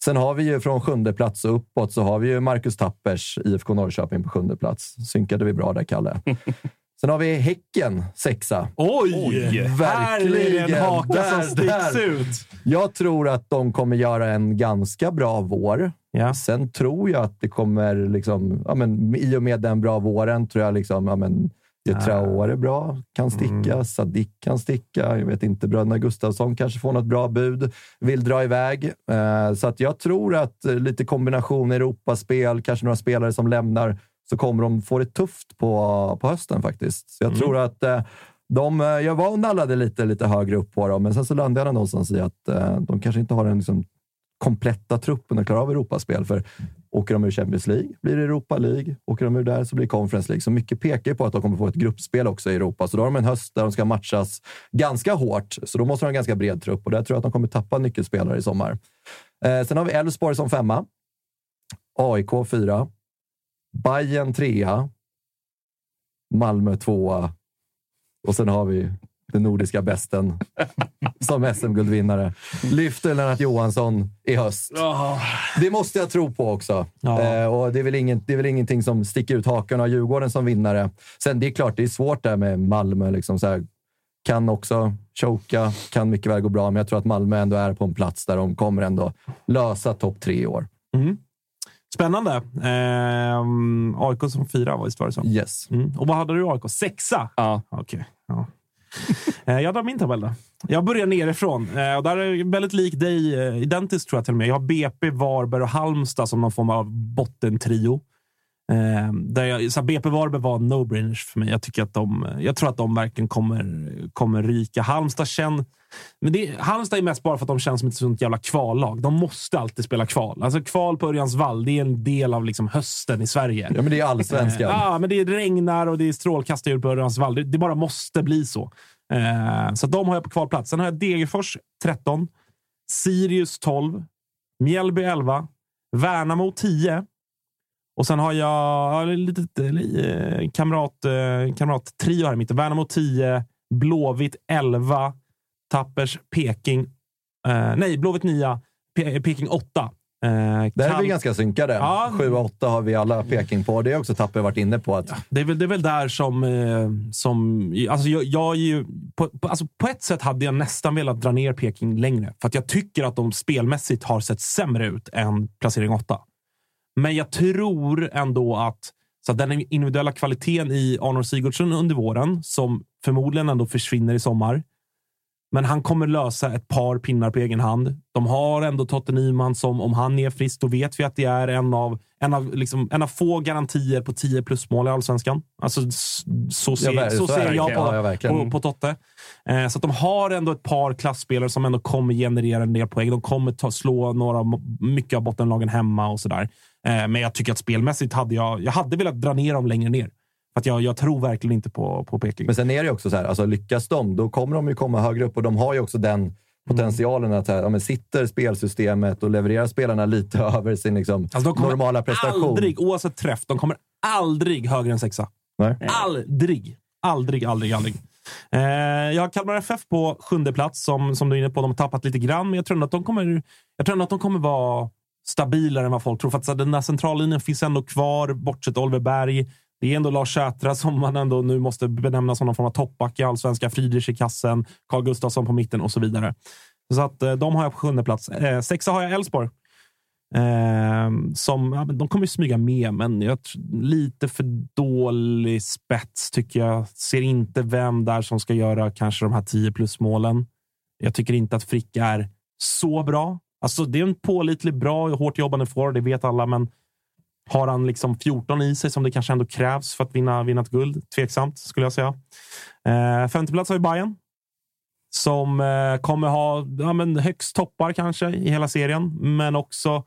Sen har vi ju från sjunde plats och uppåt så har vi ju Marcus Tappers IFK Norrköping på sjunde plats. Synkade vi bra där, Kalle. *laughs* Sen har vi Häcken sexa. Oj! Här är det en haka som sticks ut. Jag tror att de kommer göra en ganska bra vår. Sen tror jag att det kommer, liksom, ja, men, i och med den bra våren, tror jag liksom, ja, men, det Ah. Traore bra, kan sticka. Mm. Sadik kan sticka. Jag vet inte, bröderna Gustafsson kanske får något bra bud. Vill dra iväg. Eh, så att jag tror att eh, lite kombination Europaspel, kanske några spelare som lämnar, så kommer de få det tufft på, på hösten faktiskt. Så jag Mm. tror att eh, de, eh, jag var och nallade lite, lite högre upp på dem, men sen så landade jag någonstans i att eh, de kanske inte har den liksom, kompletta truppen att klara av Europaspel. För åker de ur Champions League blir det Europa League. Åker de ur där så blir det Conference League. Så mycket pekar på att de kommer få ett gruppspel också i Europa. Så då har de en höst där de ska matchas ganska hårt. Så då måste de ha en ganska bred trupp och där tror jag att de kommer tappa nyckelspelare i sommar. Eh, sen har vi Elfsborg som femma. AIK fyra. Bayern trea. Malmö tvåa. Och sen har vi den nordiska besten *laughs* som SM-guldvinnare. Lyfter Lennart Johansson i höst. Det måste jag tro på också. Eh, och det, är väl ingen, det är väl ingenting som sticker ut hakan av Djurgården som vinnare. Sen det är klart, det är svårt där med Malmö. Liksom så här, kan också choka, kan mycket väl gå bra, men jag tror att Malmö ändå är på en plats där de kommer ändå lösa topp tre i år. Mm. Spännande. Ehm, AIK som fyra, visst var det så? Yes. Mm. Och vad hade du AIK? Sexa? Ja. Okej. Ja. *laughs* Eh, Jag drar min tabell då. Jag börjar nerifrån. Eh, Och där är väldigt lik dig, eh, identiskt tror jag till och med. Jag har BP, Varberg och Halmstad som någon form av bottentrio. Eh, där jag, så BP Varberg var no-brainers för mig. Jag, tycker att de, jag tror att de verkligen kommer, kommer ryka. Halmstad känn, men det, Halmstad är mest bara för att de känns som ett sånt jävla kvallag. De måste alltid spela kval. Alltså kval på Örjans vall, det är en del av liksom hösten i Sverige. Ja, men det är allsvenskan. Eh, Ja, men det regnar och det är strålkastarljud på Örjans vall. Det, det bara måste bli så. Eh, så de har jag på kvalplats. Sen har jag Degerfors 13, Sirius 12, Mjällby 11, Värnamo 10. Och sen har jag ja, lite eh, kamrat, eh, kamrattrio här i mitten. Värnamo 10, Blåvitt 11, Tappers Peking. Eh, nej, Blåvitt 9, Pe Peking 8. Eh, Där är Kal- vi ganska synkade. Ja. 7 och 8 har vi alla Peking på. Det är också Tapper varit inne på. att Det är väl, det är väl där som... Eh, som alltså jag, jag är ju, på, på, alltså på ett sätt hade jag nästan velat dra ner Peking längre. För att jag tycker att de spelmässigt har sett sämre ut än placering 8. Men jag tror ändå att, så att den individuella kvaliteten i Arnold Sigurdsson under våren, som förmodligen ändå försvinner i sommar. Men han kommer lösa ett par pinnar på egen hand. De har ändå Totte Nyman som, om han är frisk, då vet vi att det är en av, en av, liksom, en av få garantier på 10 plus-mål i allsvenskan. Alltså, så ser, ver- så så ser jag på, Ja, ja, på, på Totte. Eh, så att de har ändå ett par klassspelare som ändå kommer generera en del poäng. De kommer ta, slå några, mycket av bottenlagen hemma och sådär. Eh, men jag tycker att spelmässigt hade jag, jag hade velat dra ner dem längre ner. För att jag, jag tror verkligen inte på, på Peking. Men sen är det också så här, alltså lyckas de, då kommer de ju komma högre upp och de har ju också den potentialen att här, ja, men sitter spelsystemet och levererar spelarna lite *laughs* över sin liksom, Alltså, normala prestation. Aldrig, oavsett träff, de kommer aldrig högre än sexa. Nej. Aldrig. Aldrig, aldrig, aldrig. Eh, jag har Kalmar FF på sjunde plats, som, som du är inne på. De har tappat lite grann, men jag tror att de kommer, jag tror att de kommer vara stabilare än vad folk tror. För att så den där centrallinjen finns ändå kvar, bortsett Oliver Berg. Det är ändå Lars Sätra som man ändå nu måste benämna som någon form av toppback i allsvenska. Friedrich i kassen, Carl Gustafsson på mitten och så vidare. Så att eh, de har jag på sjunde plats. Eh, sexa har jag Elfsborg. Eh, som, ja, de kommer ju smyga med, men jag, tr- lite för dålig spets tycker jag. Ser inte vem där som ska göra kanske de här 10 plus målen. Jag tycker inte att Frick är så bra. Alltså, det är en pålitlig, bra och hårt jobbande forward, det vet alla, men har han liksom 14 i sig som det kanske ändå krävs för att vinna, vinna ett guld? Tveksamt skulle jag säga. Eh, femteplats har vi Bayern som eh, kommer ha ja, men högst toppar kanske i hela serien, men också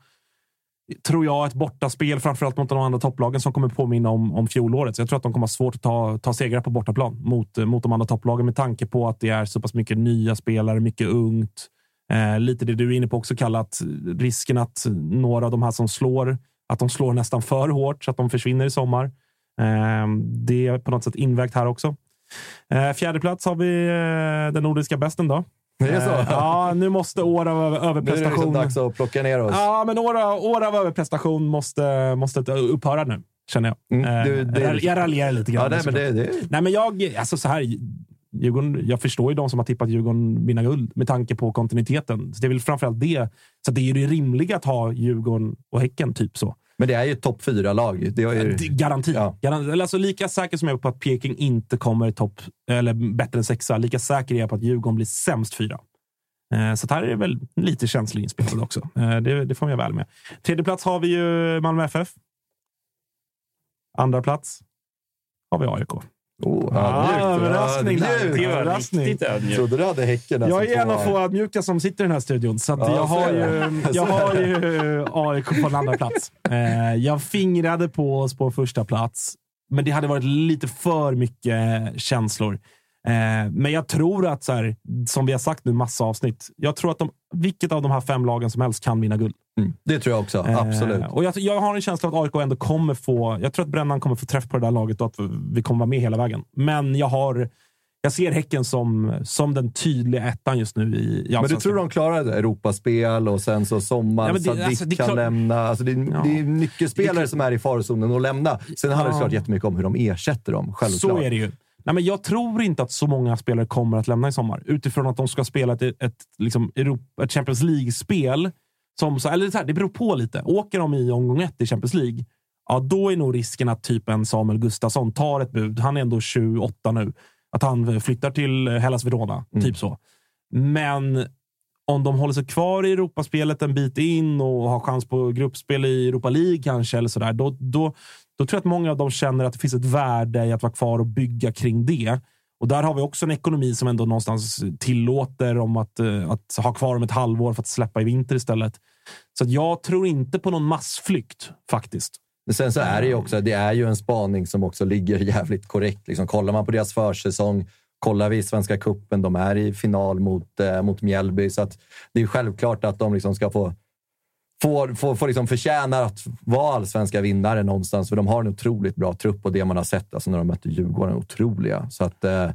tror jag ett bortaspel, framförallt mot de andra topplagen som kommer påminna om, om fjolåret. Så jag tror att de kommer ha svårt att ta, ta segrar på bortaplan mot, mot de andra topplagen med tanke på att det är så pass mycket nya spelare, mycket ungt. Eh, lite det du är inne på också, kallat att risken att några av de här som slår, att de slår nästan för hårt så att de försvinner i sommar. Eh, det är på något sätt invägt här också. Eh, fjärde plats har vi eh, den nordiska bästen då. Det är så? Eh, ja, nu måste år av över- Nu är det överprestation... liksom dags att plocka ner oss. Ja, men år, av- år av överprestation måste, måste upphöra nu, känner jag. Mm, du- det- jag, jag raljerar lite grann. Ja, nej, men det, det, Nej, men jag, alltså så här, Djurgården, jag förstår ju de som har tippat Djurgården vinna guld med tanke på kontinuiteten. Så det är väl framförallt det. Så det är ju det rimliga att ha Djurgården och Häcken, typ så. Men det är ju topp fyra-lag. Det är ju, Garanti. Ja. Garan- eller alltså, lika säker som jag är på att Peking inte kommer topp, eller bättre än sexa, lika säker är jag på att Djurgården blir sämst fyra. Eh, Så här är det väl lite känslig inspelad också. Eh, Det, det får man väl med. Tredje plats har vi ju Malmö FF. Andra plats har vi AIK. Oh, ödmjukt. överraskning. Det var riktigt ödmjukt. Trodde du hade Häcken. Jag är en på- av få ödmjuka som sitter i den här studion, så att Ja, jag, så har ju, jag har ju AIK på en andra plats. Eh, jag fingrade på oss på första plats, men det hade varit lite för mycket känslor. Eh, men jag tror att, så här, som vi har sagt nu massa avsnitt, jag tror att de, vilket av de här fem lagen som helst kan vinna guld. Mm, det tror jag också. Eh, Absolut. och jag, jag har en känsla att AIK ändå kommer få... Jag tror att Brännan kommer få träff på det där laget och att vi kommer vara med hela vägen. Men jag har... Jag ser Häcken som, som den tydliga ettan just nu i, i Men du tror de klarar det? Europaspel och sen så sommar, Ja, det- Sadik alltså, det kan klart- lämna. Alltså det, är, Ja. det är nyckelspelare som är i farozonen att lämna. Sen handlar det såklart jättemycket om hur de ersätter dem, självklart. Så är det ju. Nej, men jag tror inte att så många spelare kommer att lämna i sommar. Utifrån att de ska spela ett, ett, liksom Europa, ett Champions League-spel. Som, så- eller så här, det beror på lite. Åker de i omgång ett i Champions League, ja, då är nog risken att typ en Samuel Gustafsson tar ett bud. Han är ändå 28 nu. att han flyttar till Hellas Verona. Mm. Typ så. Men om de håller sig kvar i Europaspelet en bit in och har chans på gruppspel i Europa League kanske, eller sådär, då, då, då tror jag att många av dem känner att det finns ett värde i att vara kvar och bygga kring det. Och där har vi också en ekonomi som ändå någonstans tillåter om att, eh, att ha kvar om ett halvår för att släppa i vinter istället. Så att jag tror inte på någon massflykt faktiskt. Men sen så är det ju också, det är ju en spaning som också ligger jävligt korrekt. Liksom, kollar man på deras försäsong, kollar vi Svenska Cupen, de är i final mot, eh, mot Mjällby. Så att det är självklart att de liksom ska få får, får, får liksom förtjäna att vara allsvenska vinnare någonstans, för de har en otroligt bra trupp och det man har sett alltså när de mötte Djurgården är otroliga. Så att, eh,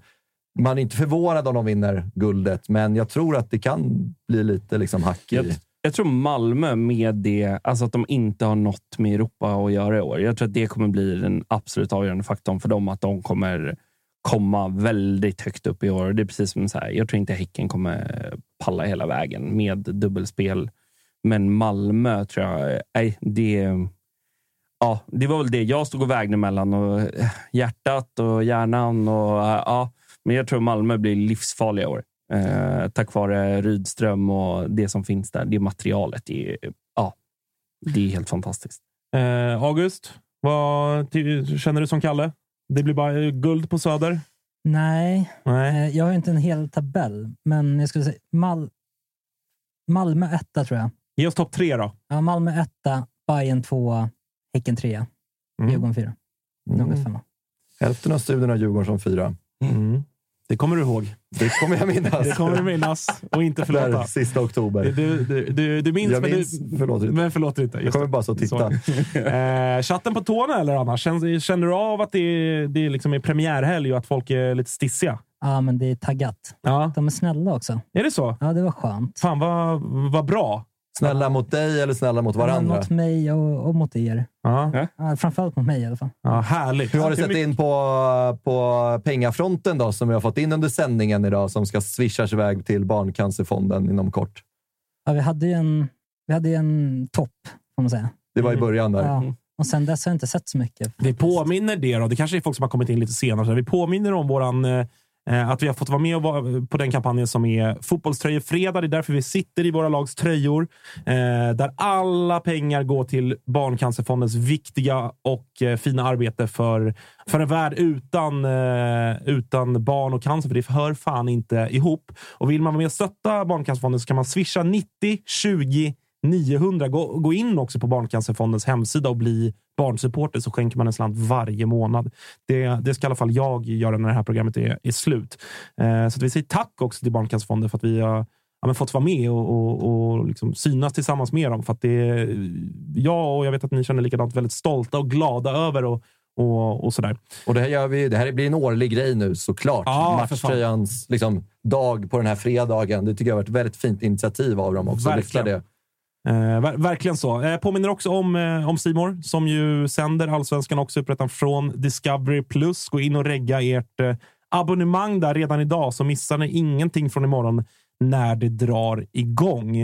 man är inte förvånad om de vinner guldet, men jag tror att det kan bli lite liksom hack i... Jag, jag tror Malmö med det, alltså att de inte har något med Europa att göra i år. Jag tror att det kommer bli den absolut avgörande faktorn för dem, att de kommer komma väldigt högt upp i år. Det är precis som så här, jag tror inte Häcken kommer palla hela vägen med dubbelspel. Men Malmö tror jag, nej, det, ja, det var väl det jag stod och vägde mellan. Och eh, hjärtat och hjärnan. Och, eh, ja, men jag tror Malmö blir livsfarliga i år. Eh, tack vare Rydström och det som finns där. Det materialet, det är, ja, det är helt fantastiskt. Eh, August, vad känner du som Kalle? Det blir bara eh, guld på Söder? Nej, Nej. jag har inte en hel tabell, men jag skulle säga Mal Malmö etta tror jag. Ge oss topp tre då. Ja, Malmö etta, Bayern tvåa, Häcken trea, Mm. Djurgården fyra, något femma. Hälften av studierna har Djurgården som fyra. Mm. Det kommer du ihåg. Det kommer jag minnas. Det kommer du minnas och inte förlåta. Där, sista oktober. Du, du, du, du minns, Jag men, minns, du, förlåter inte. men förlåter inte. Jag kommer det. bara så titta. Eh, chatten på tårna eller annars? Känner, känner du av att det, är- det är liksom är premiärhelg och att folk är lite stissiga? Ja, men det är taggat. Ja. De är snälla också. Är det så? Ja, det var skönt. Fan vad, vad bra. Snälla mot dig eller snälla mot varandra? Mot mig och, och mot er. Ja. Ja, framförallt mot mig i alla fall. Ja, härligt. Hur har du sett in på, på pengafronten då, som vi har fått in under sändningen idag, som ska swishas iväg till Barncancerfonden inom kort? Ja, vi hade ju en, vi hade ju en topp, får man säga. Det var i början där. Ja. Och sen dess har jag inte sett så mycket. Vi påminner det då. Det kanske är folk som har kommit in lite senare. Vi påminner om våran, eh, Eh, att vi har fått vara med och vara eh, på den kampanjen som är Fotbollströjefredag. Det är därför vi sitter i våra lags tröjor. Eh, där alla pengar går till Barncancerfondens viktiga och fina arbete för, för en värld utan, utan barn och cancer. För det hör fan inte ihop. Och vill man vara med och stötta Barncancerfonden så kan man swisha 90 20 900. Gå, gå in också på Barncancerfondens hemsida och bli barnsupporter så skänker man en slant varje månad. Det, det ska i alla fall jag göra när det här programmet är, är slut. Eh, så att vi säger tack också till Barncancerfonden för att vi har ja, fått vara med och, och, och liksom synas tillsammans med dem. För att det jag och jag vet att ni känner likadant väldigt stolta och glada över och, och, och sådär. Och det här, gör vi, det här blir en årlig grej nu såklart. Ja. Matchtröjans liksom, dag på den här fredagen. Det tycker jag har varit ett väldigt fint initiativ av dem också. Verkligen. Det. Eh, ver- verkligen så. Eh, påminner också om, eh, om Simor som ju sänder Allsvenskan också upprättad från Discovery+. Plus. Gå in och regga ert eh, abonnemang där redan idag så missar ni ingenting från imorgon när det drar igång.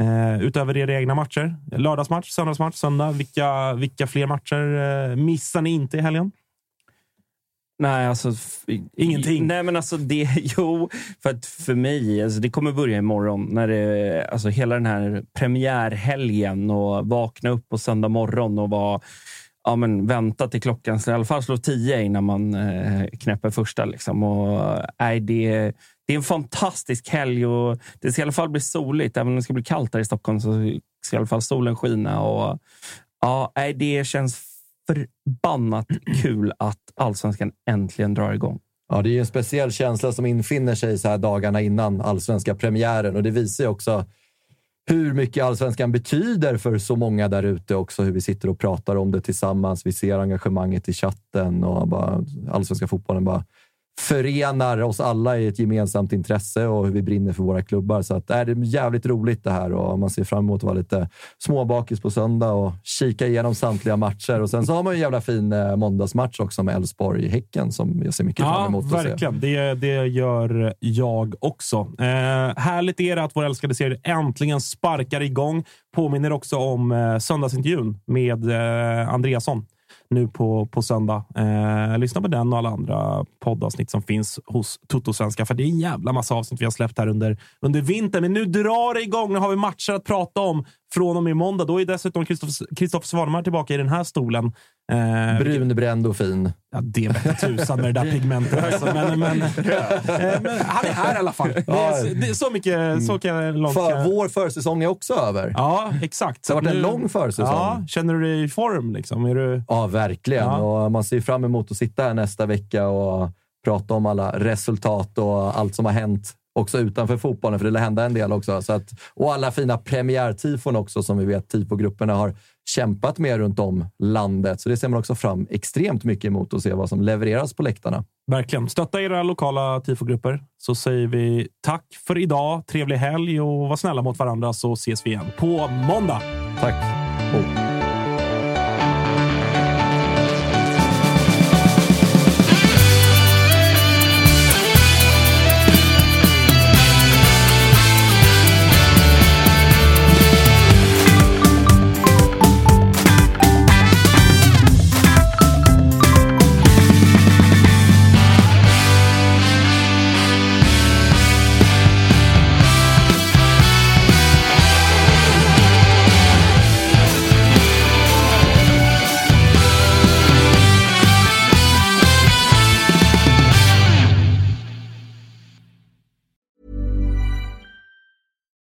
Eh, utöver era egna matcher. Lördagsmatch, söndagsmatch, söndag. Vilka, vilka fler matcher eh, missar ni inte i helgen? Nej, alltså... Ingenting. Nej, men alltså det... *laughs* Jo, för att för mig, alltså det kommer börja imorgon. När det, alltså hela den här premiärhelgen och vakna upp på söndag morgon och vara... Ja, men vänta till klockan ska i alla fall slå tio innan man eh, knäpper första. Liksom. Och, nej, det, det är en fantastisk helg och det ska i alla fall bli soligt. Även om det ska bli kallt här i Stockholm så ska i alla fall solen skina. Och, ja, nej, det känns förbannat kul att allsvenskan äntligen drar igång. Ja, det är ju en speciell känsla som infinner sig så här dagarna innan allsvenska premiären och det visar ju också hur mycket allsvenskan betyder för så många där ute också. Hur vi sitter och pratar om det tillsammans. Vi ser engagemanget i chatten och bara allsvenska fotbollen bara förenar oss alla i ett gemensamt intresse och hur vi brinner för våra klubbar. Så att, äh, det är jävligt roligt det här och man ser fram emot att vara lite småbakis på söndag och kika igenom samtliga matcher. Och sen så har man ju en jävla fin eh, måndagsmatch också med Elfsborg-Häcken som jag ser mycket fram Ja, emot att se. verkligen. Det, det gör jag också. Eh, härligt är det att vår älskade serie äntligen sparkar igång. Påminner också om eh, söndagsintervjun med eh, Andreasson nu på, på söndag. Eh, lyssna på den och alla andra poddavsnitt som finns hos Toto-svenska. För det är en jävla massa avsnitt vi har släppt här under, under vintern. Men nu drar det igång. Nu har vi matcher att prata om från och med måndag. Då är dessutom Kristoffer Svanemar tillbaka i den här stolen. Eh, Brunbränd och fin. Ja, det vete tusan med det där pigmentet. Alltså. Men, men, *laughs* eh, men, han är här i alla fall. Det är, det är så mycket så kan jag långt För, Vår försäsong är också över. Ja, exakt. Det har varit en lång försäsong. Ja, känner du dig i form? Liksom? Är du... Ja, verkligen. Ja. Och man ser fram emot att sitta här nästa vecka och prata om alla resultat och allt som har hänt också utanför fotbollen, för det lär hända en del också. Så att, och alla fina premiärtifon också som vi vet tifogrupperna har kämpat med runt om landet. Så det ser man också fram extremt mycket emot att se vad som levereras på läktarna. Verkligen. Stötta era lokala tifogrupper så säger vi tack för idag. Trevlig helg och var snälla mot varandra så ses vi igen på måndag. Tack. Oh.